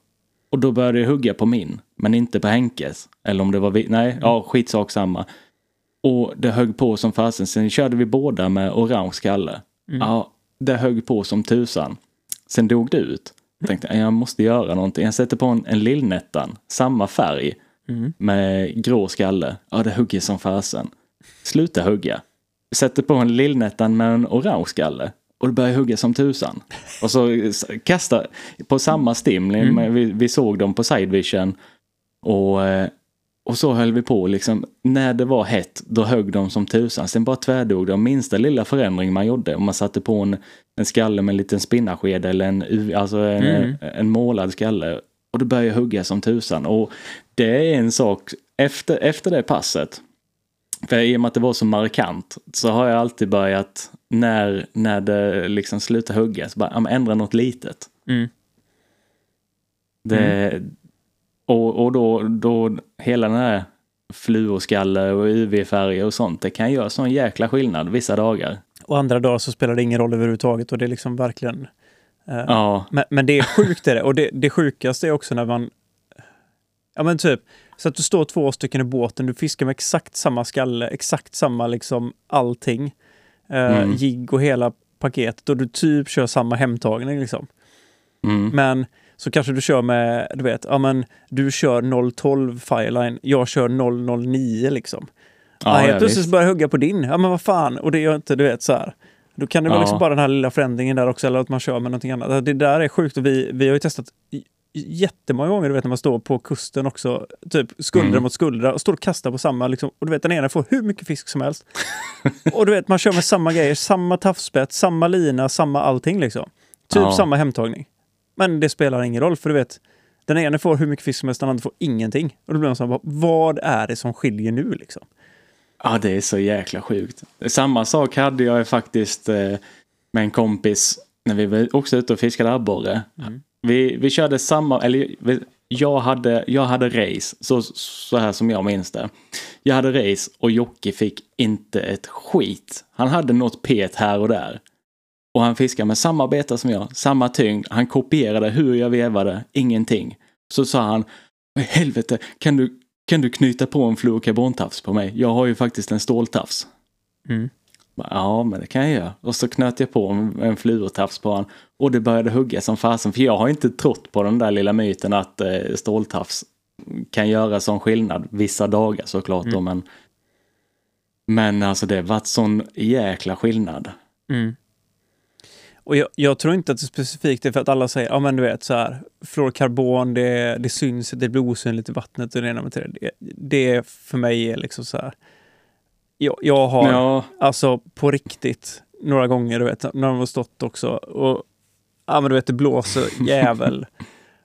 och då började jag hugga på min, men inte på Henkes. Eller om det var vi, nej, ja skitsak samma. Och det högg på som fasen. Sen körde vi båda med orange skalle. Mm. Ja, det högg på som tusan. Sen dog det ut. Jag tänkte jag måste göra någonting. Jag sätter på en, en lillnättan, samma färg Mm. med grå skalle. Ja, det hugger som fasen. Sluta hugga. Sätter på en lillnättan med en orange skalle. Och det börjar hugga som tusan. Och så s- kasta på samma stim. Mm. Vi, vi såg dem på sidevision. Och, eh, och så höll vi på liksom. När det var hett, då högg de som tusan. Sen bara tvärdog de. Minsta lilla förändring man gjorde. Om man satte på en, en skalle med en liten spinnarsked eller en, alltså en, Mm. en målad skalle. Och det började hugga som tusan. Och det är en sak, efter, efter det passet, för i och med att det var så markant, så har jag alltid börjat, när, när det liksom slutar hugga, så bara, ändra något litet. Mm. Det, Och, och då, då, hela den här fluorskalle och UV-färger och sånt, det kan göra sån jäkla skillnad vissa dagar. Och andra dagar så spelar det ingen roll överhuvudtaget och det är liksom verkligen... eh, Ja, Men, men det är sjukt är det. Och det, det sjukaste är också när man... Ja men typ, så att du står två stycken i båten, du fiskar med exakt samma skalle, exakt samma liksom allting. Eh, Mm. Jigg och hela paketet och du typ kör samma hemtagning liksom. mm, Men så kanske du kör med, du vet, ja men du kör 012 Fireline, jag kör 009 liksom. Ja, ja, helt plötsligt börjar jag hugga på din. Ja men vad fan, och det gör inte, du vet så här. Då kan det vara Ja. liksom bara den här lilla förändringen där också, eller att man kör med någonting annat. Det där är sjukt och vi, vi har ju testat jättemånga gånger, du vet när man står på kusten också, typ skuldra Mm. mot skuldra och står och kastar på samma, liksom, och du vet den ena får hur mycket fisk som helst. och du vet man kör med samma grejer, samma tafspett, samma lina, samma allting liksom. Typ Ja. samma hemtagning. Men det spelar ingen roll för du vet, den ena får hur mycket fisk som helst, den andra får ingenting. Och då blir man så här, vad är det som skiljer nu liksom? Ja, det är så jäkla sjukt. Samma sak hade jag faktiskt eh, med en kompis när vi var också ute och fiskade abborre. Mm. Vi, vi körde samma, eller jag hade, jag hade race, så, så här som jag minns det. Jag hade race och Jocke fick inte ett skit. Han hade något pet här och där. Och han fiskade med samma beta som jag, samma tyngd. Han kopierade hur jag vevade, ingenting. Så sa han, "Vad i helvete, kan du, kan du knyta på en fluorkarbontafs på mig? Jag har ju faktiskt en ståltafs. Mm. Ja, men det kan jag göra. Och så knöt jag på en, fluortafs på honom. Och det började hugga som fasen. För jag har inte trott på den där lilla myten att eh, ståltafs kan göra sån skillnad vissa dagar såklart. Då, men, men alltså det varit sån jäkla skillnad. Mm. Och jag, jag tror inte att det specifikt är för att alla säger, ja men du vet så här, fluorkarbon, det, det syns, det blir osynligt i vattnet och det ena med det. Det, för mig är liksom så här, jag, jag har Ja, alltså på riktigt några gånger, du vet, när de har stått också och ja men du vet det blåser jävel.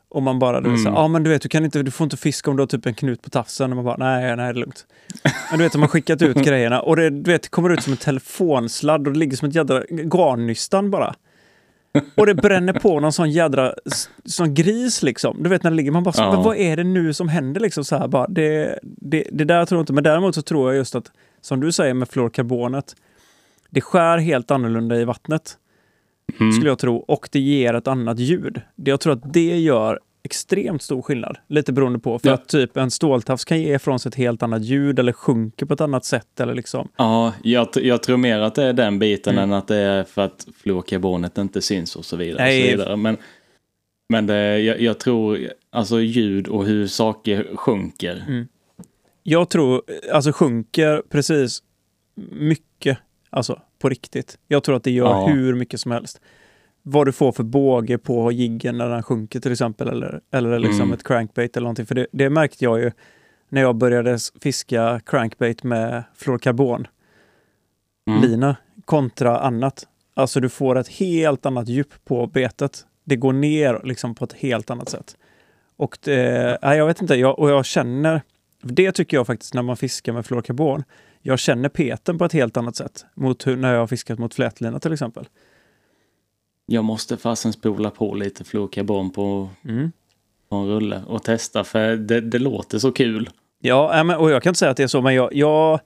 Och man bara, Mm. ja men du vet, du kan inte, du får inte fiska om du har typ en knut på tafsen. Och man bara, nej, nej, det är lugnt. Men du vet, de har skickat ut grejerna och det, du vet, det kommer ut som en telefonsladd och det ligger som ett jädra garnnystan bara. Och det bränner på någon sån jädra sån gris liksom. Du vet när det ligger, man bara, så, Ja. men vad är det nu som händer liksom så här bara. Det, det, det där tror jag inte, men däremot så tror jag just att, som du säger med fluorkarbonet, det skär helt annorlunda i vattnet mm, skulle jag tro. Och det ger ett annat ljud. Jag tror att det gör extremt stor skillnad. Lite beroende på. För Ja. att typ en ståltafs kan ge ifrån sig ett helt annat ljud eller sjunker på ett annat sätt. Eller liksom. Ja, jag, jag tror mer att det är den biten Mm. än att det är för att fluorkarbonet inte syns och så vidare. Nej. Och så vidare. Men, men det, jag, jag tror, alltså ljud och hur saker sjunker. Mm. Jag tror, alltså sjunker precis mycket, alltså på riktigt. Jag tror att det gör Ja. hur mycket som helst. Vad du får för båge på jiggen när den sjunker till exempel, eller, eller liksom Mm. ett crankbait eller någonting. För det, det märkte jag ju när jag började fiska crankbait med fluorkarbon, Mm. kontra annat. Alltså du får ett helt annat djup på betet. Det går ner liksom på ett helt annat sätt. Och det, nej, jag vet inte, jag, och jag känner, det tycker jag faktiskt när man fiskar med fluorkarbon, jag känner peten på ett helt annat sätt mot hur, när jag har fiskat mot flätlina till exempel. Jag måste fasen spola på lite fluorkarbon på, Mm. på en rulle och testa för det, det låter så kul. Ja, men, och jag kan inte säga att det är så, men jag, jag,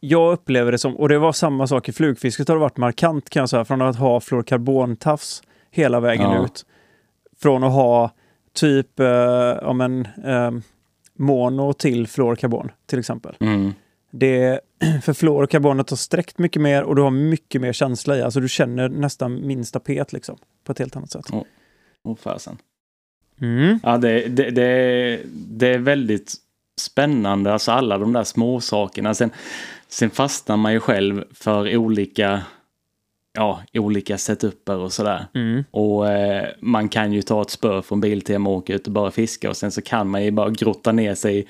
jag upplever det som, och det var samma sak i flugfisket, har det varit markant kan jag säga, från att ha fluorkarbontafs hela vägen Ja. ut. Från att ha typ, eh, ja men, eh, mono till fluorkarbon till exempel. Mm. Det, för fluorkarbonet har sträckt mycket mer och du har mycket mer känsla i. Alltså du känner nästan minsta pet liksom. På ett helt annat sätt. Åh fasen. Mm. Ja, det, det, det, det är väldigt spännande, alltså alla de där små sakerna. Sen, sen fastnar man ju själv för olika, ja, olika setuper och sådär. Mm. Och eh, man kan ju ta ett spö från Biltema och åka ut och bara fiska och sen så kan man ju bara grotta ner sig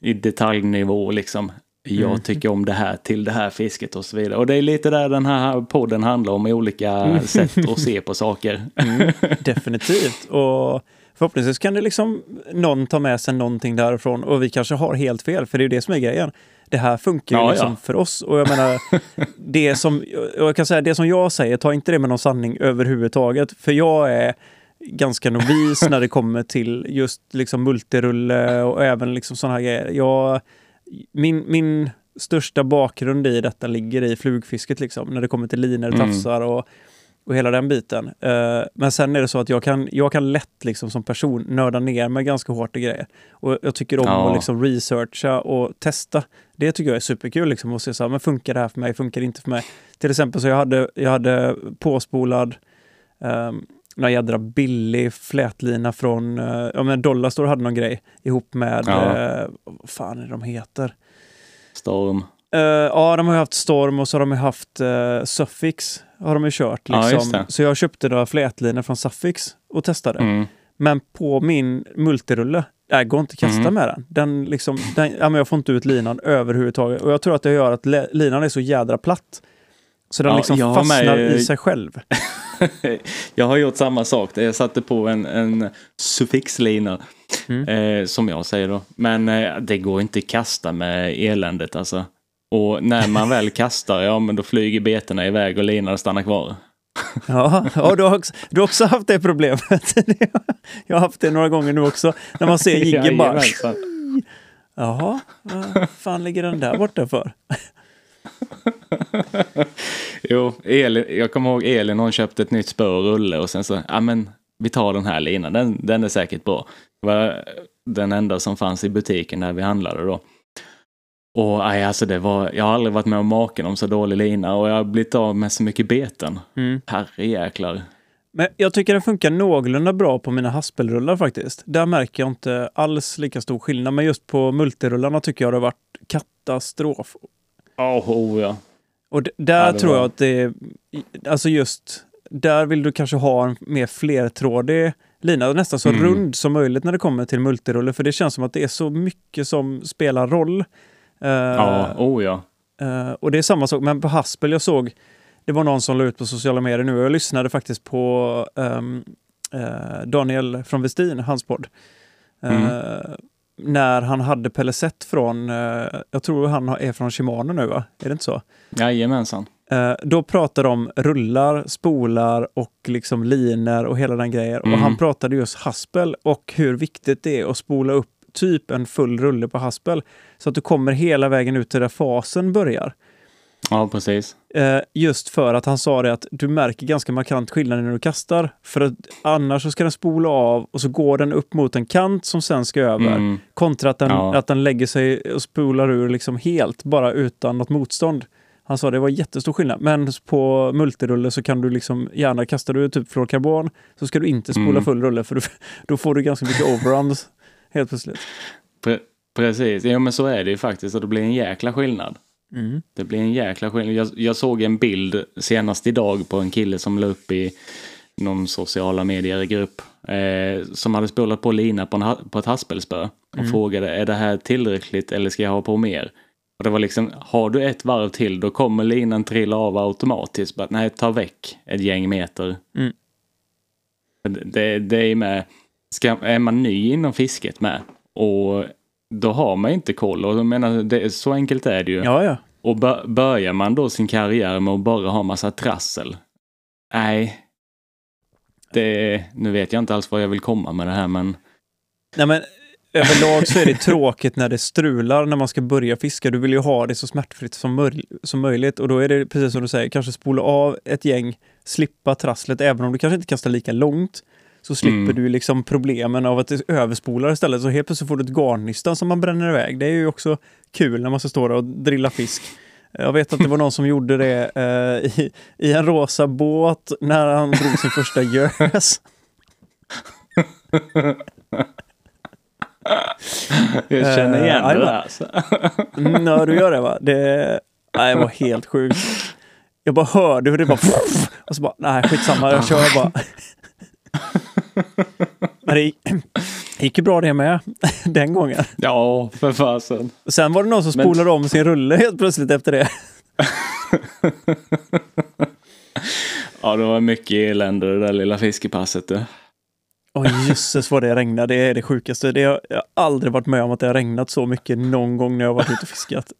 i detaljnivå liksom. Jag Mm. tycker om det här till det här fisket och så vidare. Och det är lite där den här podden handlar om, i olika sätt att se på saker. Mm. Definitivt. Och förhoppningsvis kan det liksom någon ta med sig någonting därifrån och vi kanske har helt fel, för det är ju det som är grejen. Det här funkar ju Ja, liksom ja. för oss. Och jag menar, det som, jag kan säga, det som jag säger, ta inte det med någon sanning överhuvudtaget. För jag är ganska novis när det kommer till just liksom multirulle och även liksom sådana här grejer. Jag, min, min största bakgrund i detta ligger i flugfisket, liksom, när det kommer till linor, Mm. tafsar och, och hela den biten. Eh, men sen är det så att jag kan, jag kan lätt liksom, som person nörda ner mig ganska hårt i grejer. Och jag tycker om Ja. att liksom, researcha och testa. Det tycker jag är superkul. Liksom, att se så här, men funkar det här för mig? Funkar det inte för mig? Till exempel så jag hade, jag hade påspolad um, någon jädra billig flätlina från, uh, ja men Dollarstore hade någon grej ihop med, Ja. eh, vad fan är de heter? Storm. Eh, ja, de har ju haft Storm och så har de ju haft uh, Suffix. Har de ju kört. Ja, Liksom. det. så jag köpte några flätlinor från Suffix och testade. Mm. Men på min multirulle, det går inte att kasta Mm. med den. den, liksom, den ja, men jag får inte ut linan överhuvudtaget. Och jag tror att det gör att linan är så jädra platt. Så den Ja, liksom fastnar med- i sig själv. jag har gjort samma sak. Jag satte på en, en suffixlina. Mm. Eh, som jag säger då. Men eh, det går inte att kasta med eländet alltså. Och när man väl kastar, ja men då flyger betorna iväg och linan stannar kvar. Ja, ja du, har också, du har också haft det problemet. jag har haft det några gånger nu också. När man ser jiggen bara... Jaha, vad fan ligger den där borta för? Jo, Elin, jag kommer ihåg Elin hon köpte ett nytt spö och rulle och sen så, ja men vi tar den här linan, den, den är säkert bra. Det var den enda som fanns i butiken där vi handlade då. Och aj, alltså det var, jag har aldrig varit med om maken om så dålig lina och jag har blivit av med så mycket beten. Mm. Herrejäklar. Men jag tycker den funkar någorlunda bra på mina haspelrullar faktiskt. Där märker jag inte alls lika stor skillnad. Men just på multirullarna tycker jag det har varit katastrof. Oh, oh ja. Och där Ja, tror jag att det är, alltså just, där vill du kanske ha en mer flertrådig lina, nästan så Mm. rund som möjligt när det kommer till multirulle, för det känns som att det är så mycket som spelar roll. Eh, Ja, oh ja. Eh, och det är samma sak, men på Haspel, jag såg, det var någon som la ut på sociala medier nu, och jag lyssnade faktiskt på ehm, eh, Daniel från Westin, hans podd. Mm. När han hade Pelleset från, eh, jag tror han är från Shimano nu va? Är det inte så? Jajamensan. Eh, då pratade de rullar, spolar och liksom liner och hela den grejen. Mm. Och han pratade just haspel och hur viktigt det är att spola upp typ en full rulle på haspel. Så att du kommer hela vägen ut till där fasen börjar. Ja, precis. Eh, just för att han sa det att du märker ganska markant skillnad när du kastar. För att annars så ska den spola av och så går den upp mot en kant som sen ska över. Mm. Kontra att den, Ja. att den lägger sig och spolar ur liksom helt, bara utan något motstånd. Han sa det var jättestor skillnad. Men på multirulle så kan du liksom gärna, kastar du typ fluorkarbon så ska du inte spola Mm. full rulle för du, då får du ganska mycket overruns helt plötsligt. Pre- precis, ja men så är det ju faktiskt och det blir en jäkla skillnad. Mm. Det blir en jäkla skillnad. Jag, jag såg en bild senast idag på en kille som la upp i någon sociala medier-grupp eh, som hade spolat på lina på, en, på ett haspelspö och frågade är det här tillräckligt eller ska jag ha på mer? Och det var liksom, har du ett varv till då kommer linan trilla av automatiskt. Bara, nej, ta väck ett gäng meter. Mm. Det, det, det är med, ska, är man ny inom fisket med och då har man inte koll och jag menar, det, så enkelt är det ju. Ja, ja. Och bör, börjar man då sin karriär med att bara ha massa trassel? Nej. Det, nu vet jag inte alls vad jag vill komma med det här men Nej, men överlag så är det tråkigt när det strular när man ska börja fiska. Du vill ju ha det så smärtfritt som, möj- som möjligt och då är det precis som du säger, kanske spola av ett gäng, slippa trasslet, även om du kanske inte kastar lika långt. Så slipper Mm. du liksom problemen av att det överspolar istället. Så helt plötsligt får du ett garnnystan som man bränner iväg. Det är ju också kul när man ska stå där och drilla fisk. Jag vet att det var någon som gjorde det eh, i, i en rosa båt när han drog sin första gös. jag känner Eh, igen det jajamän. där. alltså. Mm, ja, du gör det va? Det, nej, det var helt sjukt. Jag bara hörde hur det bara... Och så bara, nej skitsamma, jag kör bara. Men det gick- ju bra det med, den gången. Ja, för fasen. Sen var det någon som Men- spolade om sin rulle helt plötsligt efter det. Ja, det var mycket elände det där lilla fiskepasset. Du. Åh jösses vad det regnade, det är det sjukaste. Det har, jag har aldrig varit med om att det har regnat så mycket någon gång när jag varit ute och fiskat.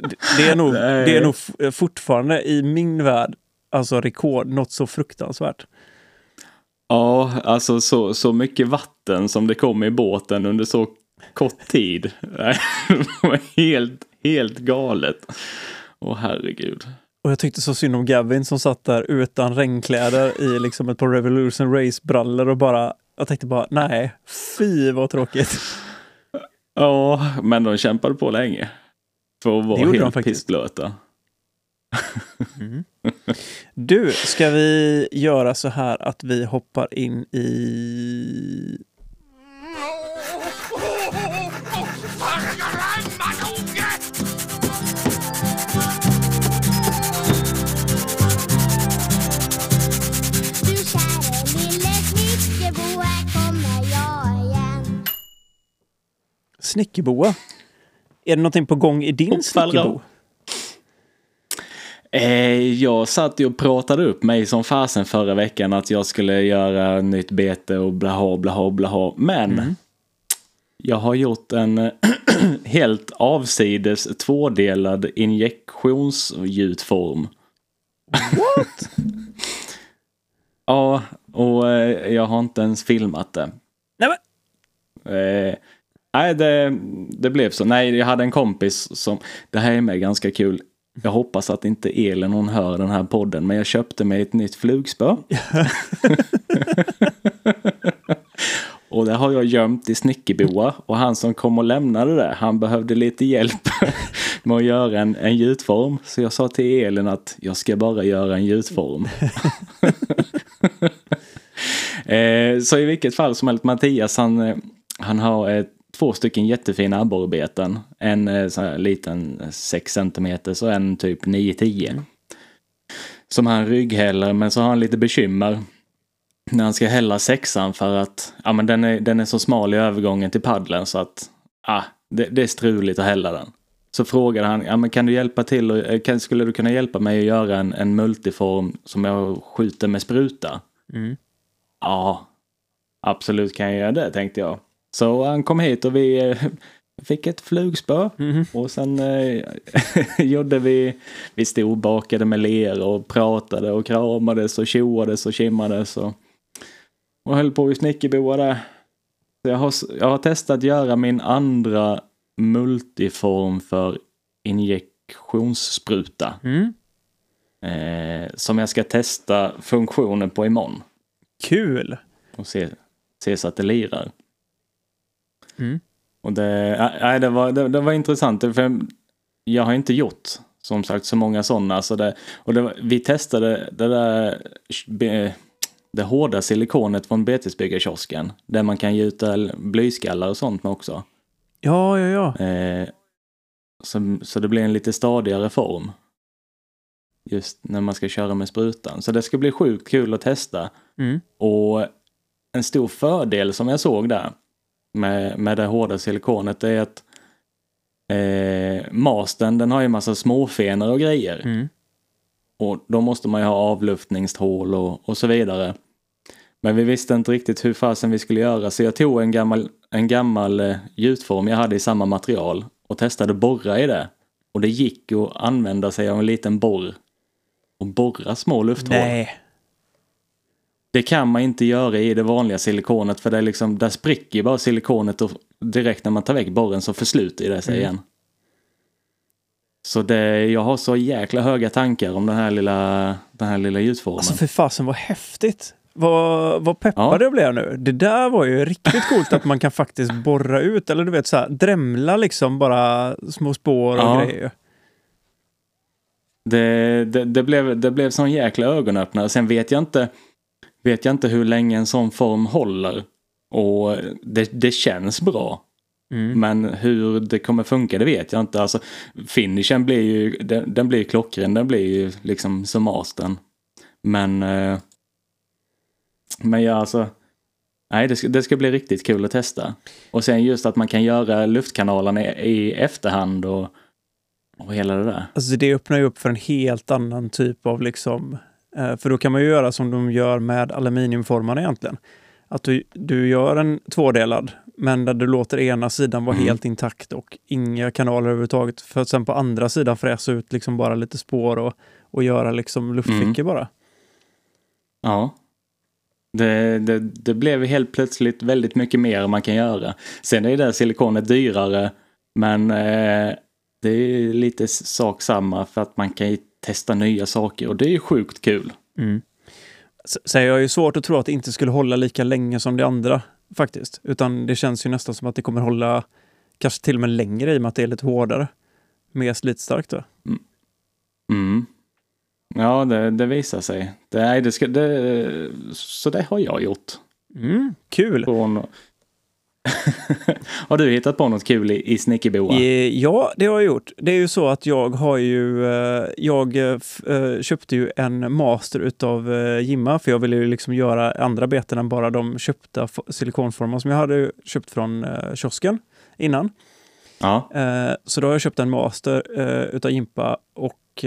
Det, det, är, nog, Nej. det är nog fortfarande i min värld, alltså rekord, något så fruktansvärt. Ja, alltså så, så mycket vatten som det kom i båten under så kort tid. Det var helt, helt galet. Åh herregud. Och jag tyckte så synd om Gavin som satt där utan regnkläder i liksom ett par Revolution Race-brallor och bara, jag tänkte bara, nej, fy vad tråkigt. Ja, men de kämpade på länge. För att vara helt pissblöta. Du, ska vi göra så här att vi hoppar in i... Snickerboa. Är det någonting på gång i din Hoppfallra. snickerbo? Eh, jag satt ju och pratade upp mig som fasen förra veckan att jag skulle göra nytt bete och blaha blaha blaha. Men Mm. jag har gjort en helt avsides tvådelad injektionsgjutform. What? Ja, och eh, jag har inte ens filmat det. Nej, men, Eh, nej, det, det blev så. Nej, jag hade en kompis som, det här är med ganska kul. Jag hoppas att inte Elin hon hör den här podden, men jag köpte mig ett nytt flugspö. och det har jag gömt i snickerboa och han som kom och lämnade det, han behövde lite hjälp med att göra en, en gjutform. Så jag sa till Elin att jag ska bara göra en gjutform. Eh, så i vilket fall som helst, Mattias han, eh, han har eh, två stycken jättefina abborrebeten. En eh, så här liten 6 cm och en typ 9-10. Som han rygghäller men så har han lite bekymmer. När han ska hälla sexan för att ja, men den, är, den är så smal i övergången till paddeln så att ah, det, det är struligt att hälla den. Så frågade han, ja, men kan du hjälpa till och, eh, kan, skulle du kunna hjälpa mig att göra en, en multiform som jag skjuter med spruta? Mm. Ja, absolut kan jag göra det tänkte jag. Så han kom hit och vi eh, fick ett flugspö Mhm. och sen eh, gjorde vi, vi stod och bakade med ler och pratade och kramades och tjoades och kimmades och, och höll på i snickerboa där. Så jag, har, jag har testat göra min andra multiform för injektionsspruta. Mm. Eh, som jag ska testa funktionen på imorgon. Kul! Och se, se så att det lirar. Mm. Och det, nej, det, var, det, det var intressant. För jag har inte gjort som sagt så många sådana. Så det, och det, vi testade det där det hårda silikonet från betesbyggarkiosken. Där man kan gjuta blyskallar och sånt med också. Ja, ja, ja. Eh, så, så det blir en lite stadigare form. Just när man ska köra med sprutan. Så det ska bli sjukt kul att testa. Mm. Och en stor fördel som jag såg där med, med det hårda silikonet det är att eh, masten den har ju massa småfenor och grejer. Mm. Och då måste man ju ha avluftningshål och, och så vidare. Men vi visste inte riktigt hur fasen vi skulle göra så jag tog en gammal, en gammal eh, gjutform jag hade i samma material och testade borra i det. Och det gick att använda sig av en liten borr och borra små lufthål. Nej. Det kan man inte göra i det vanliga silikonet för det är liksom, där spricker ju bara silikonet och direkt när man tar väck borren så försluter det sig Mm. igen. Så det, jag har så jäkla höga tankar om den här lilla, den här lilla ljusformen. Alltså för fasen vad häftigt! Vad, vad peppad Ja. jag blev nu. Det där var ju riktigt coolt att man kan faktiskt borra ut, eller du vet så här, drämla liksom bara små spår och Ja. grejer. Det, det, det, blev, det blev sån jäkla ögonöppnare. Sen vet jag inte, vet jag inte hur länge en sån form håller. Och det, det känns bra. Mm. Men hur det kommer funka det vet jag inte. Alltså, finishen blir ju, den, den blir klockren, den blir ju liksom som mastern. Men, eh, men ja alltså, nej det ska, det ska bli riktigt kul att testa. Och sen just att man kan göra luftkanalerna i, i efterhand och, och hela det där. Alltså det öppnar ju upp för en helt annan typ av liksom... Eh, för då kan man ju göra som de gör med aluminiumformarna egentligen. Att du, du gör en tvådelad, men där du låter ena sidan vara Mm. helt intakt och inga kanaler överhuvudtaget. För att sen på andra sidan fräsa ut liksom bara lite spår och, och göra liksom luftfickor bara. Ja. Det, det, det blev helt plötsligt väldigt mycket mer man kan göra. Sen är det där silikonet dyrare men eh, det är lite sak samma för att man kan testa nya saker och det är ju sjukt kul. Mm. Så jag har ju svårt att tro att det inte skulle hålla lika länge som det andra faktiskt. Utan det känns ju nästan som att det kommer hålla kanske till och med längre i och med att det är lite hårdare. Mer slitstarkt då. Mm. Ja, det, det visar sig. Det, det ska, det, så det har jag gjort. Mm, kul! Från... har du hittat på något kul i, i Snickerboa? Eh, Ja, det har jag gjort. Det är ju så att jag har ju, eh, jag eh, köpte ju en master utav Jimma för jag ville ju liksom göra andra beten än bara de köpta silikonformar som jag hade köpt från kiosken innan. Ja. Så då har jag köpt en master utav Jimpa och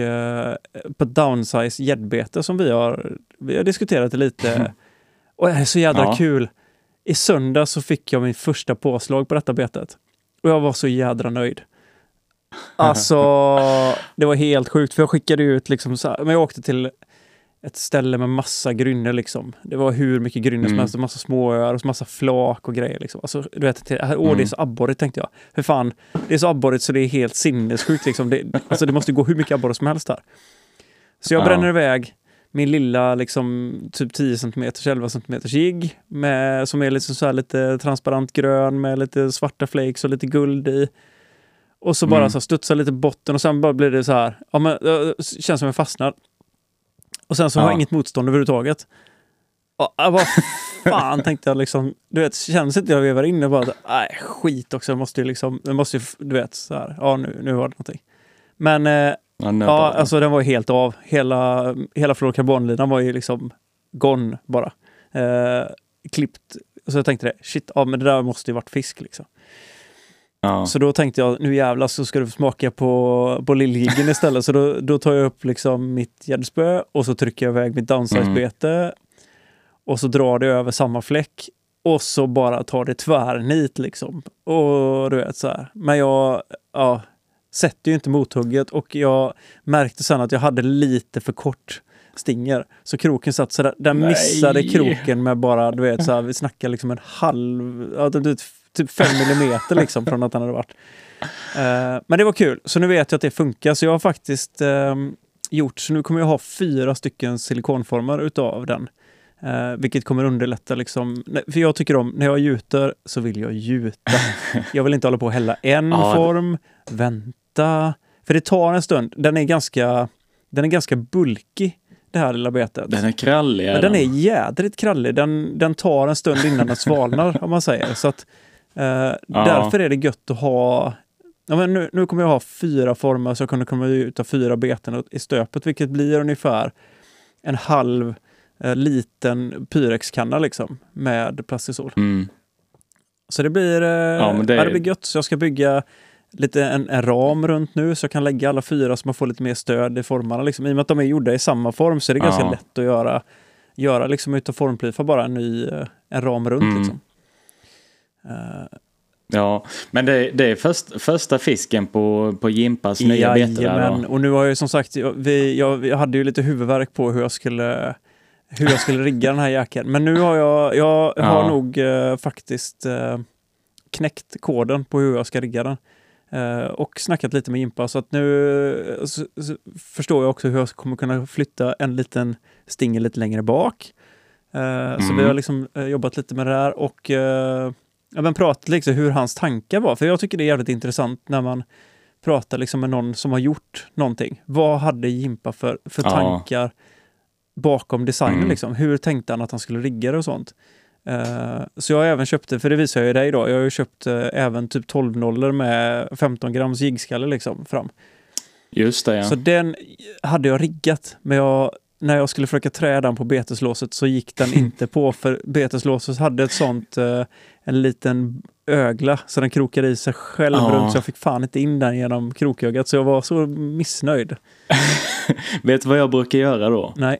på downsize gäddbete som vi har, vi har diskuterat det lite. Och det är så jädra Ja. kul. I söndag så fick jag min första påslag på detta betet. Och jag var så jädra nöjd. Alltså, det var helt sjukt. För jag skickade ut liksom så här, men jag åkte till ett ställe med massa grynnor liksom. Det var hur mycket grynnor som Mm. helst, och massa småöar och massa flak och grejer liksom. Alltså, du vet, till, åh, det är Mm. så abborrigt tänkte jag. För fan, det är så abborrigt så det är helt sinnessjukt liksom. Det, alltså det måste gå hur mycket abborre som helst här. Så jag Ja. bränner iväg min lilla liksom typ 10 cm, 11 cm jigg med, som är liksom så här lite transparent grön med lite svarta flakes och lite guld i. Och så bara Mm. så här studsar lite botten och sen bara blir det så här, ja men det känns som jag fastnar. Och sen så har jag Ja. inget motstånd överhuvudtaget. Och, jag vad fan tänkte jag liksom, du vet, känns inte jag vevar in och bara, nej skit också, jag måste ju liksom, jag måste ju, du vet, så här, ja nu, nu var det någonting. Men eh, Ja, alltså den var helt av. Hela, hela fluorokarbonlinan var ju liksom gone bara. Eh, klippt. Så jag tänkte det, shit, ja men det där måste ju varit fisk liksom. ja. Så då tänkte jag, nu jävlar så ska du smaka på, på lilljiggen istället. så då, då tar jag upp liksom mitt gäddspö och så trycker jag iväg mitt downsize-bete. Och så drar det över samma fläck. Och så bara tar det tvärnit liksom. Och du vet så här. Men jag, ja, sätter ju inte mothugget och jag märkte sen att jag hade lite för kort stinger. Så kroken satt så där, den Nej. missade kroken med bara, du vet, så här, vi snackar liksom en halv, ja, typ typ fem millimeter liksom från att han hade varit. Eh, men det var kul, så nu vet jag att det funkar. Så jag har faktiskt eh, gjort, så nu kommer jag ha fyra stycken silikonformar utav den. Eh, vilket kommer underlätta liksom, för jag tycker om, när jag gjuter så vill jag gjuta. jag vill inte hålla på och hälla en Ja, form, vänta. För det tar en stund, den är ganska, den är ganska bulkig, det här lilla betet. Den är krallig. Men den är jädrigt krallig. Den, den tar en stund innan den svalnar, om man säger. Så att, eh, Därför är det gött att ha... Ja, men nu, nu kommer jag ha fyra former, så jag kommer komma ut av fyra beten i stöpet, vilket blir ungefär en halv eh, liten Pyrex-kanna liksom, med plastisol. Mm. Så det blir, eh, ja, det... det- det blir gött. Så jag ska bygga lite en, en ram runt nu så jag kan lägga alla fyra så man får lite mer stöd i formarna. Liksom. I och med att de är gjorda i samma form så är det ganska Ja. lätt att göra, göra liksom utav formplyfa bara en ny eh, en ram runt. Mm. Liksom. Eh, Ja, men det, det är först, första fisken på, på Jimpas nya bete Jajamän, och nu har jag som sagt, jag, vi, jag, jag hade ju lite huvudvärk på hur jag skulle hur jag skulle rigga den här jäkeln. Men nu har jag, jag Ja. har nog eh, faktiskt eh, knäckt koden på hur jag ska rigga den. Eh, och snackat lite med Jimpa så att nu eh, så, så förstår jag också hur jag kommer kunna flytta en liten stinger lite längre bak. Eh, Så Mm. vi har liksom eh, jobbat lite med det där och ja, men pratat liksom hur hans tankar var. För jag tycker det är jävligt intressant när man pratar liksom med någon som har gjort någonting. Vad hade Jimpa för, för Ja. tankar bakom designen? Mm. Liksom? Hur tänkte han att han skulle rigga det och sånt? Eh, så jag har även köpt, det, för det visar jag ju dig idag, jag har ju köpt eh, även typ 12 nollor med 15 grams jiggskalle liksom fram. Just det, ja. Så den hade jag riggat, men jag, när jag skulle försöka trä den på beteslåset så gick den inte på, för beteslåset hade ett sånt, eh, en liten ögla, så den krokade i sig själv Ja. runt, så jag fick fan inte in den genom krokögat, så jag var så missnöjd. Vet du vad jag brukar göra då? Nej,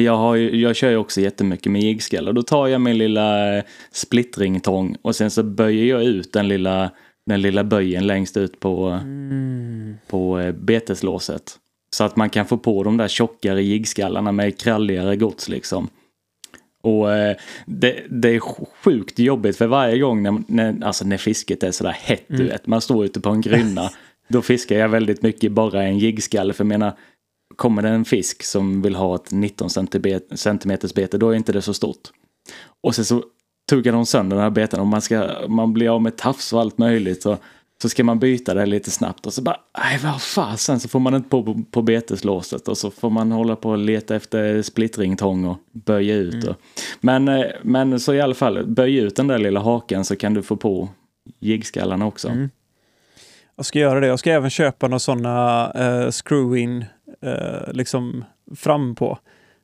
Jag, har ju, jag kör ju också jättemycket med jiggskalle. Då tar jag min lilla eh, splittringtång och sen så böjer jag ut den lilla, den lilla böjen längst ut på, Mm. på eh, beteslåset. Så att man kan få på de där tjockare jiggskallarna med kralligare gods liksom. Och eh, det, det är sjukt jobbigt för varje gång när, när, alltså när fisket är sådär hett, du Mm. vet, man står ute på en grynna. då fiskar jag väldigt mycket bara en jiggskalle för jag menar, kommer det en fisk som vill ha ett 19 centibet- centimeters bete, då är inte det så stort. Och sen så tuggar de sönder den här beten och man, ska, man blir av med tafs och allt möjligt. Så, så ska man byta det lite snabbt och så bara, nej vad fasen, så får man inte på, på, på beteslåset och så får man hålla på och leta efter splittringtång och böja ut. Och, men, eh, men så i alla fall, böj ut den där lilla haken så kan du få på jiggskallarna också. Mm. jag ska göra det. Jag ska även köpa några sådana uh, screw-in eh, liksom fram på.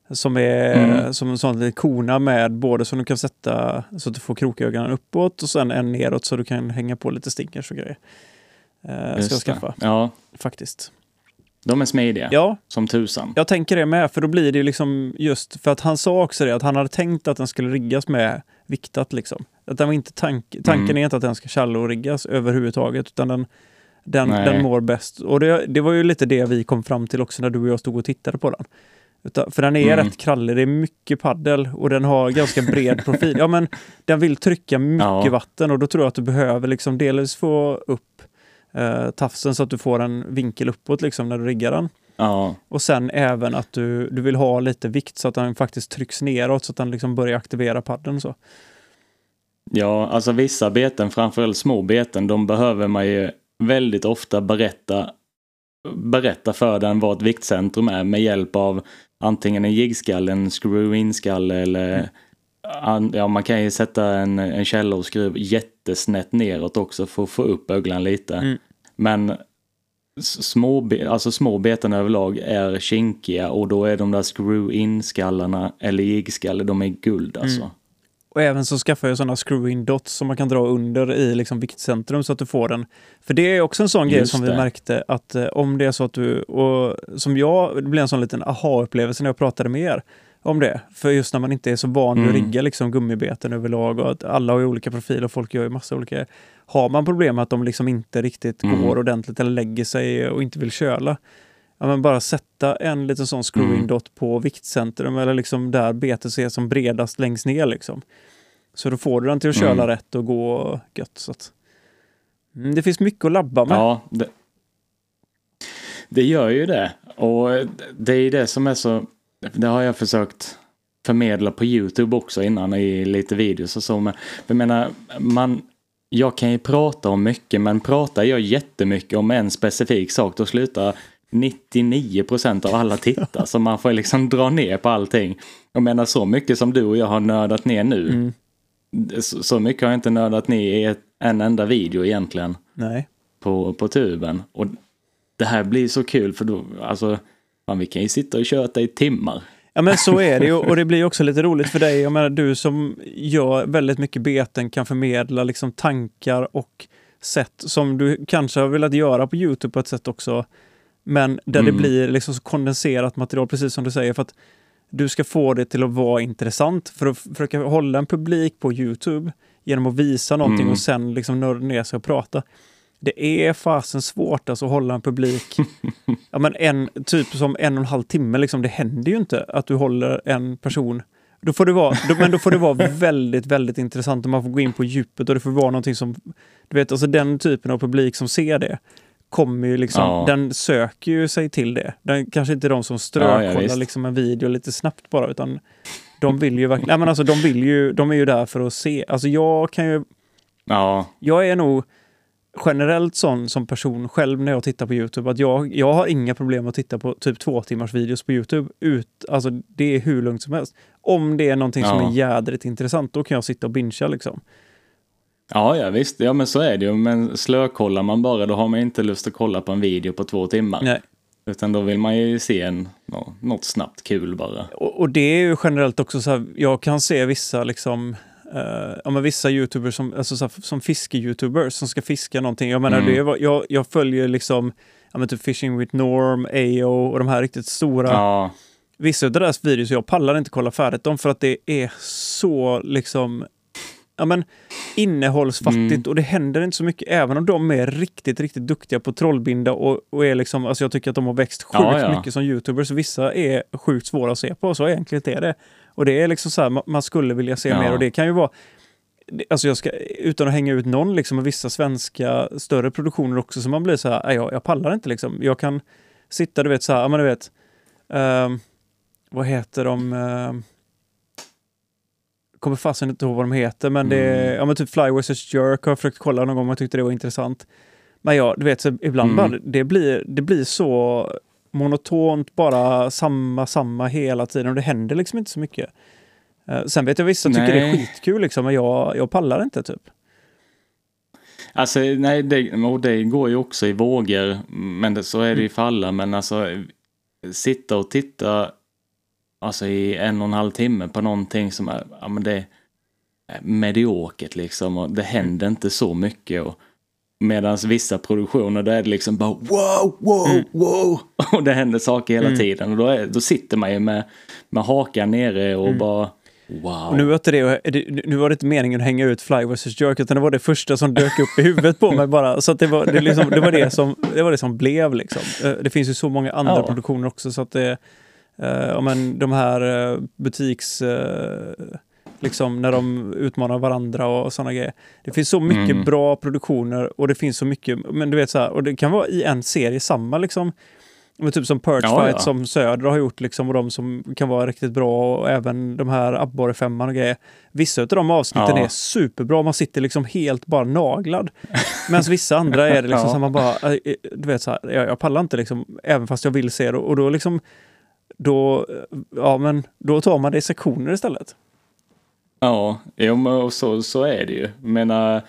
Som är Mm. som en sån liten kona med både som du kan sätta så att du får krokögonen uppåt och sen en neråt så du kan hänga på lite stickers och grejer. Uh, ska jag skaffa Ja, faktiskt. de är smidiga Ja, som tusan. jag tänker det med, för då blir det liksom just för att han sa också det att han hade tänkt att den skulle riggas med viktat liksom. Att den var inte tank, tanken Mm. är inte att den ska shallow-riggas överhuvudtaget, utan den, den, den mår bäst. Och det, det var ju lite det vi kom fram till också när du och jag stod och tittade på den. Utan, för den är Mm. rätt krallig, det är mycket paddel och den har ganska bred profil. Ja, men den vill trycka mycket Ja. vatten och då tror jag att du behöver liksom dels få upp eh, tafsen så att du får en vinkel uppåt liksom när du riggar den. Ja, Och sen även att du, du vill ha lite vikt så att den faktiskt trycks neråt så att den liksom börjar aktivera paddeln. Så. Ja, alltså vissa beten, framförallt små beten, de behöver man ju väldigt ofta berätta, berätta för den vad ett viktcentrum är med hjälp av antingen en jiggskalle, en screw-in-skalle eller an, ja, man kan ju sätta en, en källa och skruv jättesnett neråt också för att få upp öglan lite. Mm. Men små, alltså små beten överlag är kinkiga och då är de där screw-in-skallarna eller jiggskalle, de är guld alltså. Mm. Och även så skaffar jag sådana screw-in dots som man kan dra under i liksom viktcentrum så att du får den. För det är också en sån grej Just som vi det. märkte att eh, om det är så att du, och som jag, det blev en sån liten aha-upplevelse när jag pratade med er om det. För just när man inte är så van vid att Mm. rigga liksom gummibeten överlag och att alla har olika profiler och folk gör ju massa olika. Har man problem med att de liksom inte riktigt Mm. går ordentligt eller lägger sig och inte vill köla. Ja, men bara sätta en liten sån screw-in Mm. dot på viktcentrum eller liksom där betet är som bredast längst ner liksom. Så då får du den till att köla Mm. rätt och gå gött. Så att, mm, det finns mycket att labba med. Ja, det, det gör ju det. Och det är det som är så, det har jag försökt förmedla på Youtube också innan i lite videos och så. Men jag menar, man, jag kan ju prata om mycket men pratar jag jättemycket om en specifik sak då slutar 99% av alla titta. Så man får liksom dra ner på allting. Jag menar så mycket som du och jag har nördat ner nu. Mm. Så, så mycket har jag inte nördat ner i ett, en enda video egentligen Nej. på, på tuben. Och det här blir så kul för då, alltså, fan, vi kan ju sitta och köta i timmar. Ja men så är det ju och det blir också lite roligt för dig. Jag menar du som gör väldigt mycket beten kan förmedla liksom tankar och sätt som du kanske har velat göra på Youtube på ett sätt också. Men där det Mm. blir liksom så kondenserat material, precis som du säger. för att Du ska få det till att vara intressant för att försöka hålla en publik på Youtube genom att visa någonting Mm. och sen liksom nörda ner sig och prata. Det är fasen svårt alltså att hålla en publik ja, men en, typ som en och en halv timme. Liksom, det händer ju inte att du håller en person. Då får det vara, då, men då får det vara väldigt, väldigt intressant och man får gå in på djupet och det får vara någonting som, du vet, alltså den typen av publik som ser det kommer ju liksom, Ja. den söker ju sig till det. Den kanske inte de som Ja, ja, strökollar visst. liksom en video lite snabbt bara, utan de vill ju verkligen, nej men alltså de vill ju, de är ju där för att se. Alltså jag kan ju Ja, jag är nog generellt sån som person själv när jag tittar på Youtube. Att jag, jag har inga problem att titta på typ två timmars videos på Youtube. Ut, alltså det är hur lugnt som helst. Om det är någonting som Ja. är jädrigt intressant, då kan jag sitta och bingea liksom. Ja, ja visst, ja men så är det ju. Men slökollar man bara då har man inte lust att kolla på en video på två timmar. Nej. Utan då vill man ju se en, nå- något snabbt kul bara. Och, och det är ju generellt också så här, jag kan se vissa liksom eh, ja, men vissa youtubers som, alltså så här, som fiske-youtubers som ska fiska någonting. Jag menar, Mm. det var, jag, jag följer liksom ja, men typ Fishing with Norm, AO och de här riktigt stora. Ja, Vissa av deras videos, jag pallar inte kolla färdigt dem för att det är så liksom ja, men, innehållsfattigt Mm. och det händer inte så mycket. Även om de är riktigt, riktigt duktiga på trollbinda och, och är liksom, alltså jag tycker att de har växt sjukt Ja, ja. mycket som youtubers. Vissa är sjukt svåra att se på, så enkelt är det. Och det är liksom så här, ma- man skulle vilja se Ja. mer och det kan ju vara Alltså jag ska, utan att hänga ut någon, liksom, med vissa svenska större produktioner också, så man blir så här, "Nej, jag, jag pallar inte liksom. Jag kan sitta, du vet, så här, men du vet, ehm, vad heter de? ehm, kommer fasen inte ihåg vad de heter, men det är, Mm. ja men typ Fly vs Jerk har jag försökt kolla någon gång, jag tyckte det var intressant. Men ja, du vet, så ibland Mm. bara, det blir, det blir så monotont, bara samma, samma hela tiden och det händer liksom inte så mycket. Eh, sen vet jag vissa tycker det är Nej. skitkul liksom, men jag, jag pallar inte typ. Alltså nej, det, och det går ju också i vågor. Men det, så är det ju för alla. Men alltså sitta och titta alltså i en och en halv timme på någonting som är, ja men det är mediokert liksom. Och det händer inte så mycket. Och, Medan vissa produktioner där är det liksom bara wow, wow, Mm. wow. Och det händer saker hela Mm. tiden. Och då, är, då sitter man ju med, med hakan nere och Mm. bara wow. Och nu, var det, nu var det inte meningen att hänga ut Fly vs Jerk, utan det var det första som dök upp i huvudet på mig bara. Så att det, var, det, liksom, det, var det, som, det var det som blev liksom. Eh, Det finns ju så många andra Ja. produktioner också så att det, ja, men de här eh, butiks... eh, liksom när de utmanar varandra och sådana grejer. Det finns så mycket Mm. bra produktioner och det finns så mycket, men du vet så här, och det kan vara i en serie samma liksom. Men typ som Perch Ja, Fight ja. som Söder har gjort liksom och de som kan vara riktigt bra och även de här abborrefemman och grejer. Vissa av de avsnitten Ja. är superbra, man sitter liksom helt bara naglad. Medan vissa andra är det liksom Ja. så man bara, du vet så här, jag, jag pallar inte liksom, även fast jag vill se det. Och då liksom, då, ja men, då tar man det i sektioner istället. Ja, men och så, så är det ju. Jag menar,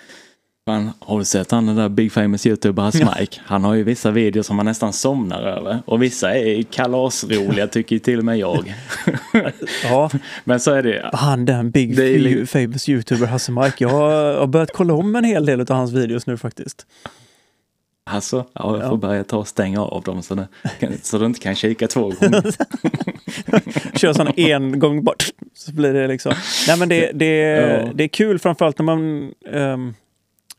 man, har du sett han den där Big Famous YouTuber Ja. Mike? Han har ju vissa videos som man nästan somnar över. Och vissa är kalasroliga tycker till och med jag. Ja, Men så är det. han den Big Det är famous YouTuber Hasse Mike. Jag har, har börjat kolla om en hel del av hans videos nu faktiskt. Alltså, ja, jag Ja. får börja ta och stänga av dem så, det, så du inte kan kika två gånger. Kör sån en gång bort så blir det liksom. Nej men det, det, Ja. det är kul framförallt när man ehm,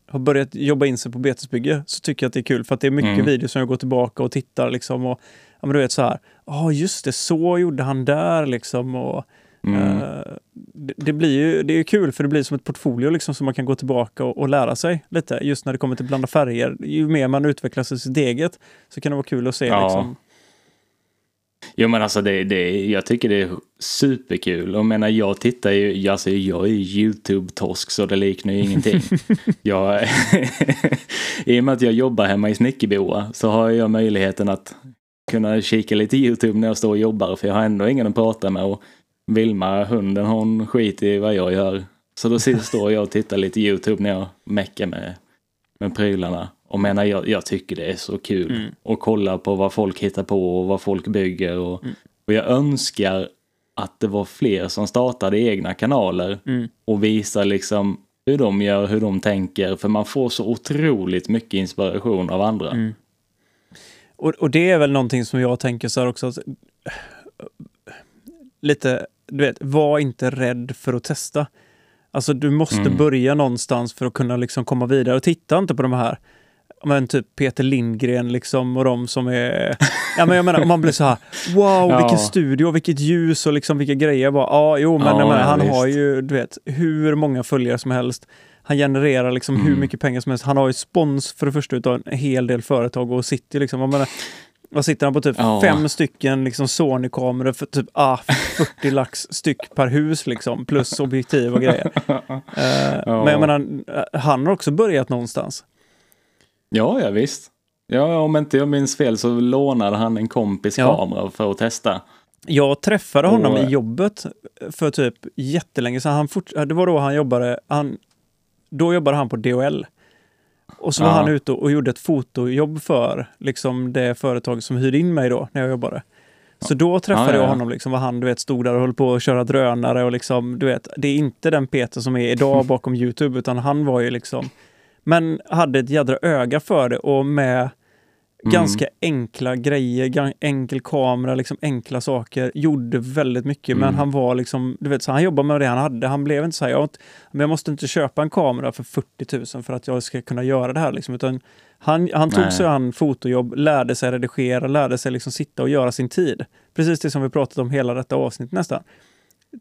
har börjat jobba in sig på betesbygge så tycker jag att det är kul för att det är mycket Mm. videos som jag går tillbaka och tittar liksom och ja men du vet så här. Ja just det, så gjorde han där liksom och Mm. Eh, det, det blir ju det är kul för det blir som ett portfolio liksom som man kan gå tillbaka och, och lära sig lite. Just när det kommer till blanda färger. Ju mer man utvecklas i sitt eget så kan det vara kul att se. Ja. Liksom. Jo men alltså det, det, jag tycker det är superkul. Och menar jag tittar ju, alltså jag är YouTube-torsk så det liknar ju ingenting. jag, I och med att jag jobbar hemma i Snickerboa så har jag möjligheten att kunna kika lite YouTube när jag står och jobbar för jag har ändå ingen att prata med. Och Vilma, hunden, hon skiter i vad jag gör. Så då står jag och tittar lite YouTube när jag meckar med, med prylarna. Och menar, jag, jag tycker det är så kul Mm. att kolla på vad folk hittar på och vad folk bygger. Och, Mm. och jag önskar att det var fler som startade egna kanaler Mm. och visar liksom hur de gör, hur de tänker. För man får så otroligt mycket inspiration av andra. Mm. Och, och det är väl någonting som jag tänker så här också. Att, lite, du vet, var inte rädd för att testa. Alltså du måste Mm. börja någonstans för att kunna liksom komma vidare. Och titta inte på de här, ja, men typ Peter Lindgren liksom och de som är... Ja men jag menar man blir så här, wow Ja. vilken studio, vilket ljus och liksom vilka grejer. Bara, ja jo men Ja, ja, han visst. har ju, du vet, hur många följare som helst. Han genererar liksom hur Mm. mycket pengar som helst. Han har ju spons för det första utav en hel del företag och sitter liksom, jag menar, vad sitter han på typ Ja. fem stycken liksom Sony-kameror för typ ah, 40 lax styck per hus liksom, plus objektiv och grejer. Eh, Ja. Men jag menar, eh, han har också börjat någonstans. Ja, ja visst. Ja, om inte jag minns fel så lånade han en kompis Ja. kamera för att testa. Jag träffade honom Och- i jobbet för typ jättelänge sedan. Han fort, det var då han jobbade, han, då jobbade han på DHL. Och så var Ja. han ute och gjorde ett fotojobb för liksom det företag som hyrde in mig då när jag jobbade. Så då träffade Ja, ja, jag ja. honom, liksom, var han du vet, stod där och höll på att köra drönare och liksom, du vet, det är inte den Peter som är idag bakom Youtube, utan han var ju liksom, men hade ett jädra öga för det och med. Ganska enkla grejer, enkel kamera, liksom enkla saker, gjorde väldigt mycket, men Mm. han var liksom, du vet, så han jobbade med det han hade, han blev inte så här, jag, inte- men jag måste inte köpa en kamera för 40 000 för att jag ska kunna göra det här liksom, utan han, han tog sig an fotojobb, lärde sig redigera, lärde sig liksom sitta och göra sin tid. Precis det som vi pratat om hela detta avsnitt nästan.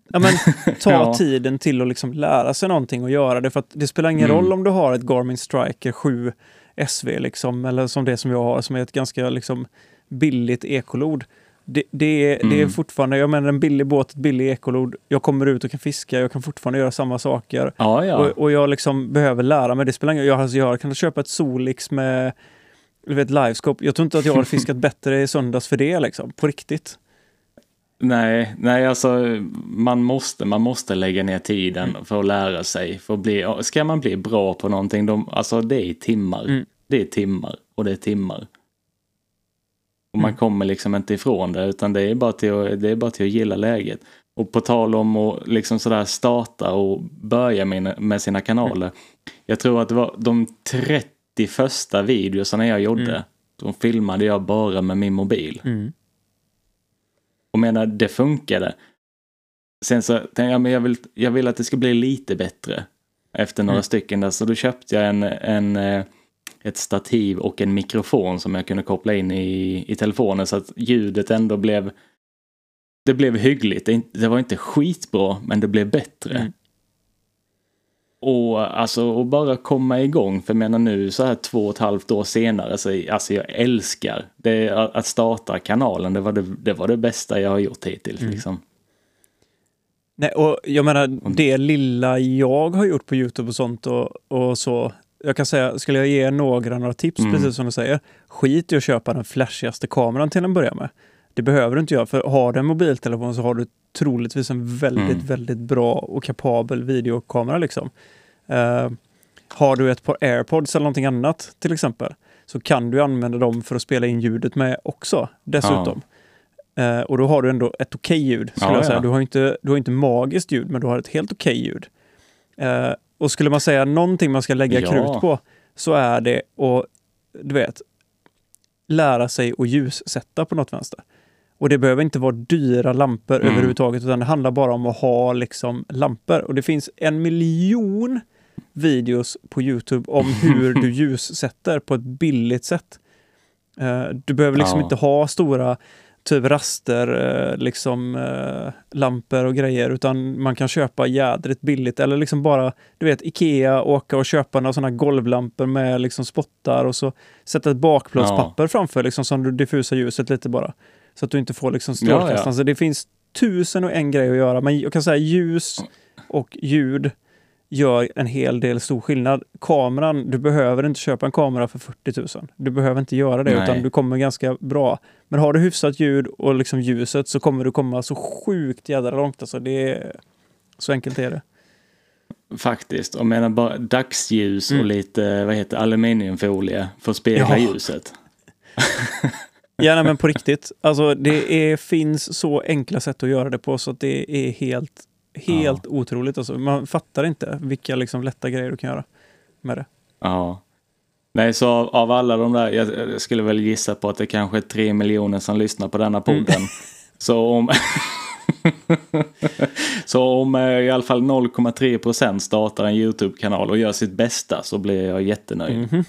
Ja, men, ta Ja. tiden till att liksom lära sig någonting och göra det. För att det spelar ingen Mm. roll om du har ett Garmin Striker 7 SV, liksom, eller som det som jag har, som är ett ganska liksom, billigt ekolod. Det, det, är, det är Mm. fortfarande, jag menar en billig båt, ett billigt ekolod. Jag kommer ut och kan fiska, jag kan fortfarande göra samma saker. Ja, ja. Och, och jag liksom behöver lära mig. Det spelar ingen jag, alltså jag kan köpa ett Solix med du vet, livescope. Jag tror inte att jag har fiskat bättre i söndags för det, liksom. På riktigt. Nej, nej, alltså man måste, man måste lägga ner tiden Mm. för att lära sig. För att bli, ska man bli bra på någonting, de, alltså det är timmar. Mm. Det är timmar och det är timmar. Och man Mm. kommer liksom inte ifrån det, utan det är bara till att, det är bara till att gilla läget. Och på tal om att liksom sådär starta och börja med, sina kanaler. Jag tror att det var de 30 första videosarna jag gjorde, Mm. de filmade jag bara med min mobil. Mm. Och menar, det funkade. Sen så tänkte jag, men jag vill, jag vill att det ska bli lite bättre. Efter några Mm. stycken där, så då köpte jag en, en, eh, ett stativ och en mikrofon som jag kunde koppla in i, i telefonen så att ljudet ändå blev det blev hyggligt. Det, var inte skitbra, men det blev bättre. Mm. Och alltså och bara komma igång, för jag menar nu så här två och ett halvt år senare, så, alltså jag älskar det, att starta kanalen. Det var det, det var det bästa jag har gjort hittills. Mm. Liksom. Nej, och jag menar, det lilla jag har gjort på Youtube och sånt och, och så. Jag kan säga, skulle jag ge några några tips, Mm. precis som du säger, skit i att köpa den flashigaste kameran till en början med. Det behöver du inte göra, för har du en mobiltelefon så har du troligtvis en väldigt, Mm. väldigt bra och kapabel videokamera. Liksom. Eh, har du ett par airpods eller någonting annat till exempel, så kan du använda dem för att spela in ljudet med också dessutom. Eh, och då har du ändå ett okej ljud, skulle Ja, jag säga. ja. Du har inte, du har inte magiskt ljud, men du har ett helt okej ljud. Eh, och skulle man säga någonting man ska lägga Ja. krut på, så är det att, du vet, lära sig att ljussätta på något vänster. Och det behöver inte vara dyra lampor Mm. överhuvudtaget, utan det handlar bara om att ha liksom lampor. Och det finns en miljon videos på Youtube om hur du ljussätter på ett billigt sätt. Eh, du behöver liksom Ja. inte ha stora typ raster, eh, liksom eh, lampor och grejer, utan man kan köpa jädrigt billigt eller liksom bara, du vet, Ikea, åka och köpa några sådana golvlampor med liksom spottar och så sätta ett bakplåtspapper framför liksom som du diffusar ljuset lite bara. Så att du inte får liksom strålkastaren. Ja, ja. Så det finns tusen och en grej att göra, men jag kan säga ljus och ljud gör en hel del stor skillnad. Kameran, du behöver inte köpa en kamera för 40 000. Du behöver inte göra det, Nej. utan du kommer ganska bra. Men har du hyfsat ljud och liksom ljuset så kommer du komma så sjukt jädra långt. Alltså det är, så enkelt är det. Faktiskt. Och menar bara dagsljus och Mm. lite vad heter aluminiumfolie för att spegla Ja. ljuset. Ja, nej, men på riktigt. Alltså det är, finns så enkla sätt att göra det på så att det är helt, helt otroligt. Alltså, man fattar inte vilka liksom lätta grejer du kan göra med det. Ja. Nej, så av, av alla de där, jag, jag skulle väl gissa på att det kanske är tre miljoner som lyssnar på denna podden. Mm. Så om... så om eh, i alla fall 0,3 procent startar en YouTube-kanal och gör sitt bästa så blir jag jättenöjd. Mhm.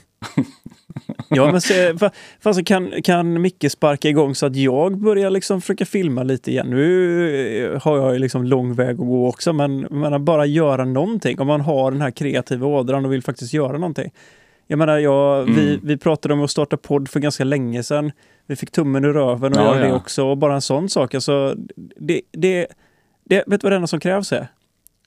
Ja, men se, fa- fast kan, kan Micke sparka igång så att jag börjar liksom försöka filma lite igen? Nu eh, har jag ju liksom lång väg att gå också, men, men att bara göra någonting. Om man har den här kreativa ådran och vill faktiskt göra någonting. Jag menar, jag, vi, Mm. vi pratade om att starta podd för ganska länge sedan. Vi fick tummen ur röven och Ja, göra det ja. också. Och bara en sån sak. Alltså, det, det, det, vet du vad det enda som krävs är?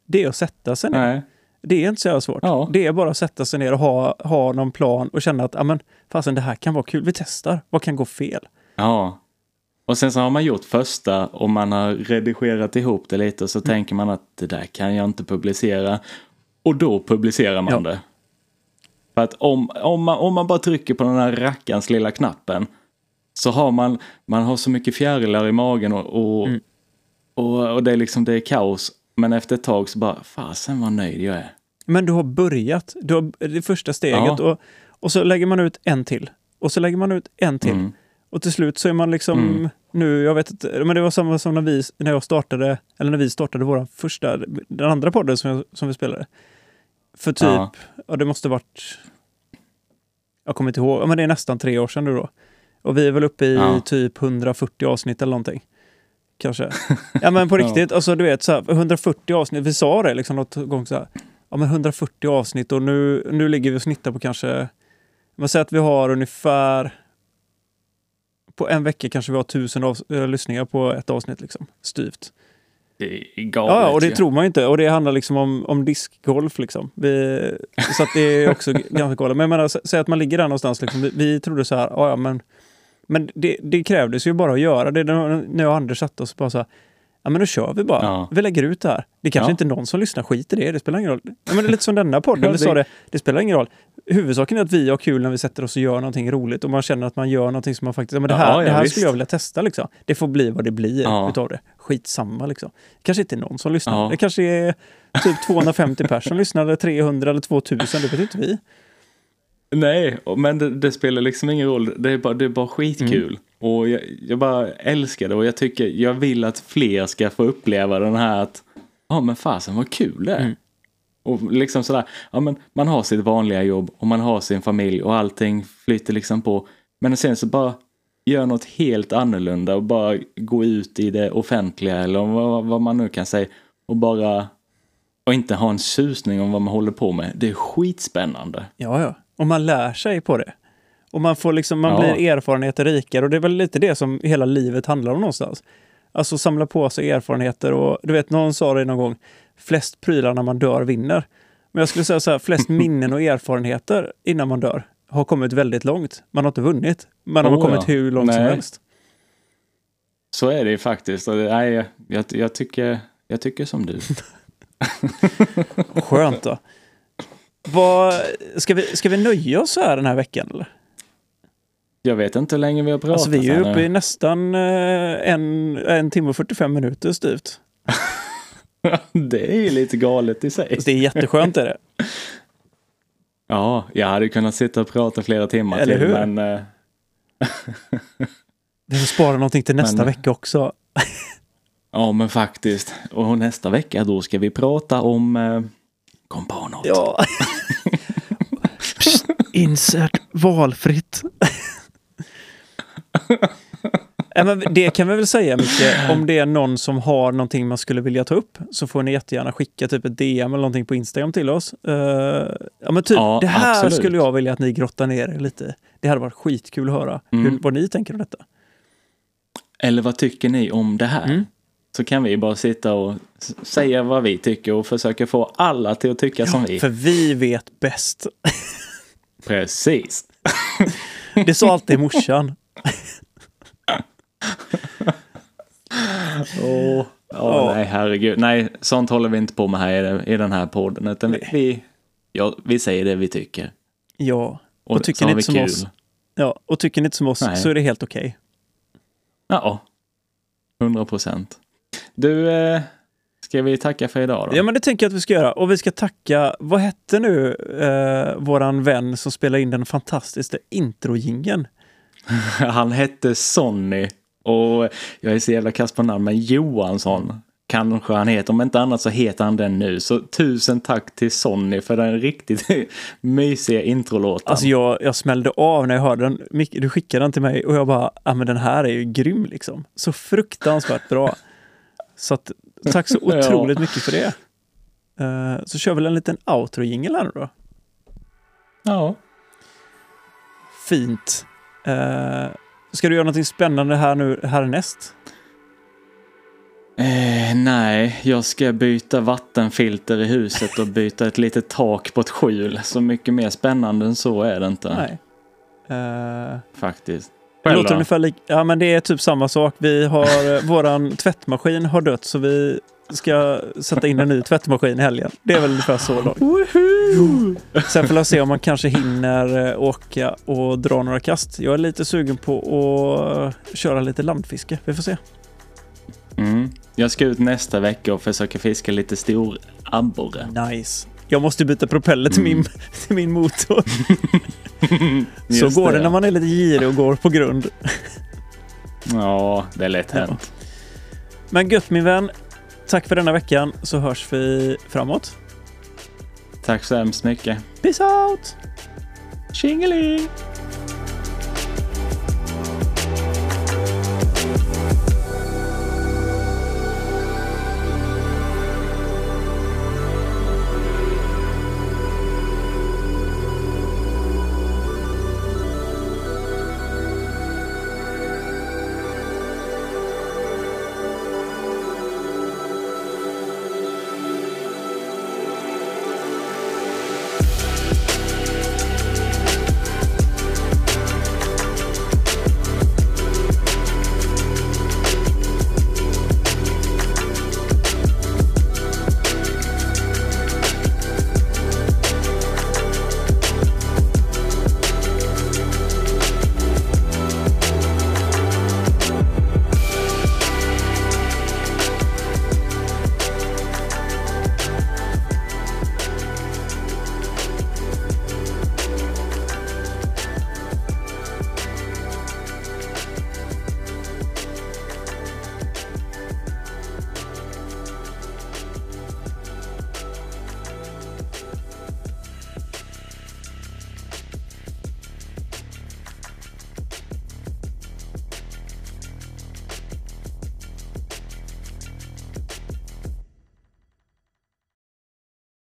Det är att sätta sig ner. Nej. Det är inte så jävla svårt. Ja. Det är bara att sätta sig ner och ha, ha någon plan och känna att ja, men, fasen, det här kan vara kul. Vi testar. Vad kan gå fel? Ja. Och sen så har man gjort första och man har redigerat ihop det lite och så tänker man att det där kan jag inte publicera. Och då publicerar man Ja. det. För att om, om, man, om man bara trycker på den här rackarns lilla knappen så har man, man har så mycket fjärilar i magen och, och, Mm. och, och det är liksom det är kaos. Men efter ett tag så bara, fasen vad nöjd jag är. Men du har börjat. Du har det första steget Ja. och, och så lägger man ut en till. Och så lägger man ut en till. Mm. Och till slut så är man liksom Mm. nu, jag vet inte, men det var samma som när vi, när jag startade, eller när vi startade vår första, den andra podden som, jag, som vi spelade. För typ, ja. Ja. det måste varit, jag kommer inte ihåg, ja, men det är nästan tre år sedan nu då. Och vi är väl uppe i Ja. typ 140 avsnitt eller någonting. Kanske. Ja men på Ja. riktigt, alltså du vet så här, 140 avsnitt, vi sa det liksom något gång så här, ja men 140 avsnitt och nu, nu ligger vi och snittar på kanske, man säger att vi har ungefär på en vecka kanske vi har tusen av, äh, lyssningar på ett avsnitt liksom, styvt. Det är galet. Ja, och det ju. tror man ju inte. Och det handlar liksom om, om diskgolf liksom. Vi, så att det är också ganska galet. Men jag menar, sä- säg att man ligger där någonstans liksom. Vi, vi trodde så här, ja men, men det, det krävdes ju bara att göra det. När jag och Anders satte oss bara så här, ja men nu kör vi bara. Ja. Vi lägger ut det här. Det kanske Ja. inte är någon som lyssnar, skit i det, det spelar ingen roll. Ja, men det är lite som denna podden, Ja, vi det- sa det, det spelar ingen roll. Huvudsaken är att vi har kul när vi sätter oss och gör någonting roligt och man känner att man gör någonting som man faktiskt, ja men det här, det här visst. skulle jag vilja testa liksom. Det får bli vad det blir Ja. utav det. Skitsamma liksom. Kanske inte är någon som lyssnar. Det kanske är typ 250 personer som lyssnar, eller 300 eller 2000, det vet inte vi. Nej, men det, det spelar liksom ingen roll. Det är bara, det är bara skitkul. Mm. Och jag, jag bara älskar det och jag tycker, jag vill att fler ska få uppleva den här att, ja men fasen vad kul det är. Mm. Och liksom sådär, ja men man har sitt vanliga jobb och man har sin familj och allting flyter liksom på. Men sen så bara gör något helt annorlunda och bara gå ut i det offentliga eller vad, vad man nu kan säga och bara och inte ha en susning om vad man håller på med. Det är skitspännande. Ja, ja. Och man lär sig på det. Och man får liksom, man Ja. blir erfarenheter rikare och det är väl lite det som hela livet handlar om någonstans. Alltså samla på sig erfarenheter och du vet, någon sa det någon gång, flest prylar när man dör vinner. Men jag skulle säga så här, flest minnen och erfarenheter innan man dör har kommit väldigt långt. Man har inte vunnit, men de har Oh, kommit ja. hur långt som Nej. helst. Så är det ju faktiskt. Nej, jag, jag, tycker, jag tycker som du. Skönt då. Vad, ska, vi, ska vi nöja oss så här den här veckan? Eller? Jag vet inte hur länge vi har pratat Alltså vi är uppe i nästan eh, en, en timme och 45 minuter styvt. Det är ju lite galet i sig. Det är jätteskönt är det. Ja, jag hade kunnat sitta och prata flera timmar Eller till. hur? Men eh, Vi får spara någonting till nästa Men- vecka också. ja, men faktiskt. Och nästa vecka då ska vi prata om eh, kom på något. Ja. Insert valfritt. Ja, men det kan vi väl säga mycket. Om det är någon som har någonting man skulle vilja ta upp så får ni jättegärna skicka typ ett DM eller någonting på Instagram till oss. Eh, ja, men typ, Ja, det här absolut. skulle jag vilja att ni grottar ner er lite. Det hade varit skitkul att höra hur, Mm. vad ni tänker om detta. Eller vad tycker ni om det här? Mm. Så kan vi bara sitta och säga vad vi tycker och försöka få alla till att tycka som vi. För vi vet bäst. Precis. Det sa alltid morsan. Åh, Ja. nej herregud. Nej, sånt håller vi inte på med här i, den här podden. Utan vi, vi, ja, vi säger det vi tycker. Ja. Och, Och tycker ni inte som kul. oss? ja. Och tycker ni inte som oss Nej. så är det helt okej. Ja, 100 procent. Du, eh, ska vi tacka för idag då? Ja, men det tänker jag att vi ska göra. Och vi ska tacka, vad hette nu eh, våran vän som spelar in den fantastiska introjingeln? Han hette Sonny och jag är så jävla kass på namn, men Johansson kanske han heter. Om inte annat så heter han den nu. Så tusen tack till Sonny för den riktigt mysiga introlåten. Alltså jag, jag smällde av när jag hörde den. Du skickade den till mig och jag bara, ja men den här är ju grym liksom. Så fruktansvärt bra. Så att, tack så Ja. otroligt mycket för det. Eh, så kör vi en liten outro-jingel här nu då. Ja. Fint. Eh, ska du göra någonting spännande här nu härnäst? Eh, nej, jag ska byta vattenfilter i huset och byta ett litet tak på ett skjul. Så mycket mer spännande än så är det inte. Nej. Eh, Faktiskt. Det låter ungefär lik- Ja, men det är typ samma sak. Vi har, eh, våran tvättmaskin har dött så vi ska sätta in en ny tvättmaskin i helgen. Det är väl ungefär så långt. Sen får jag se om man kanske hinner eh, åka och dra några kast. Jag är lite sugen på att köra lite landfiske. Vi får se. Mm. Jag ska ut nästa vecka och försöka fiska lite stor abborre. Nice. Jag måste byta propeller till, min, till min motor. så Mm. Går det ja. när man är lite girig och går på grund. Ja, det är lätt Ja. hänt. Men gött min vän. Tack för denna veckan så hörs vi framåt. Tack så hemskt mycket. Peace out! Tjingeling!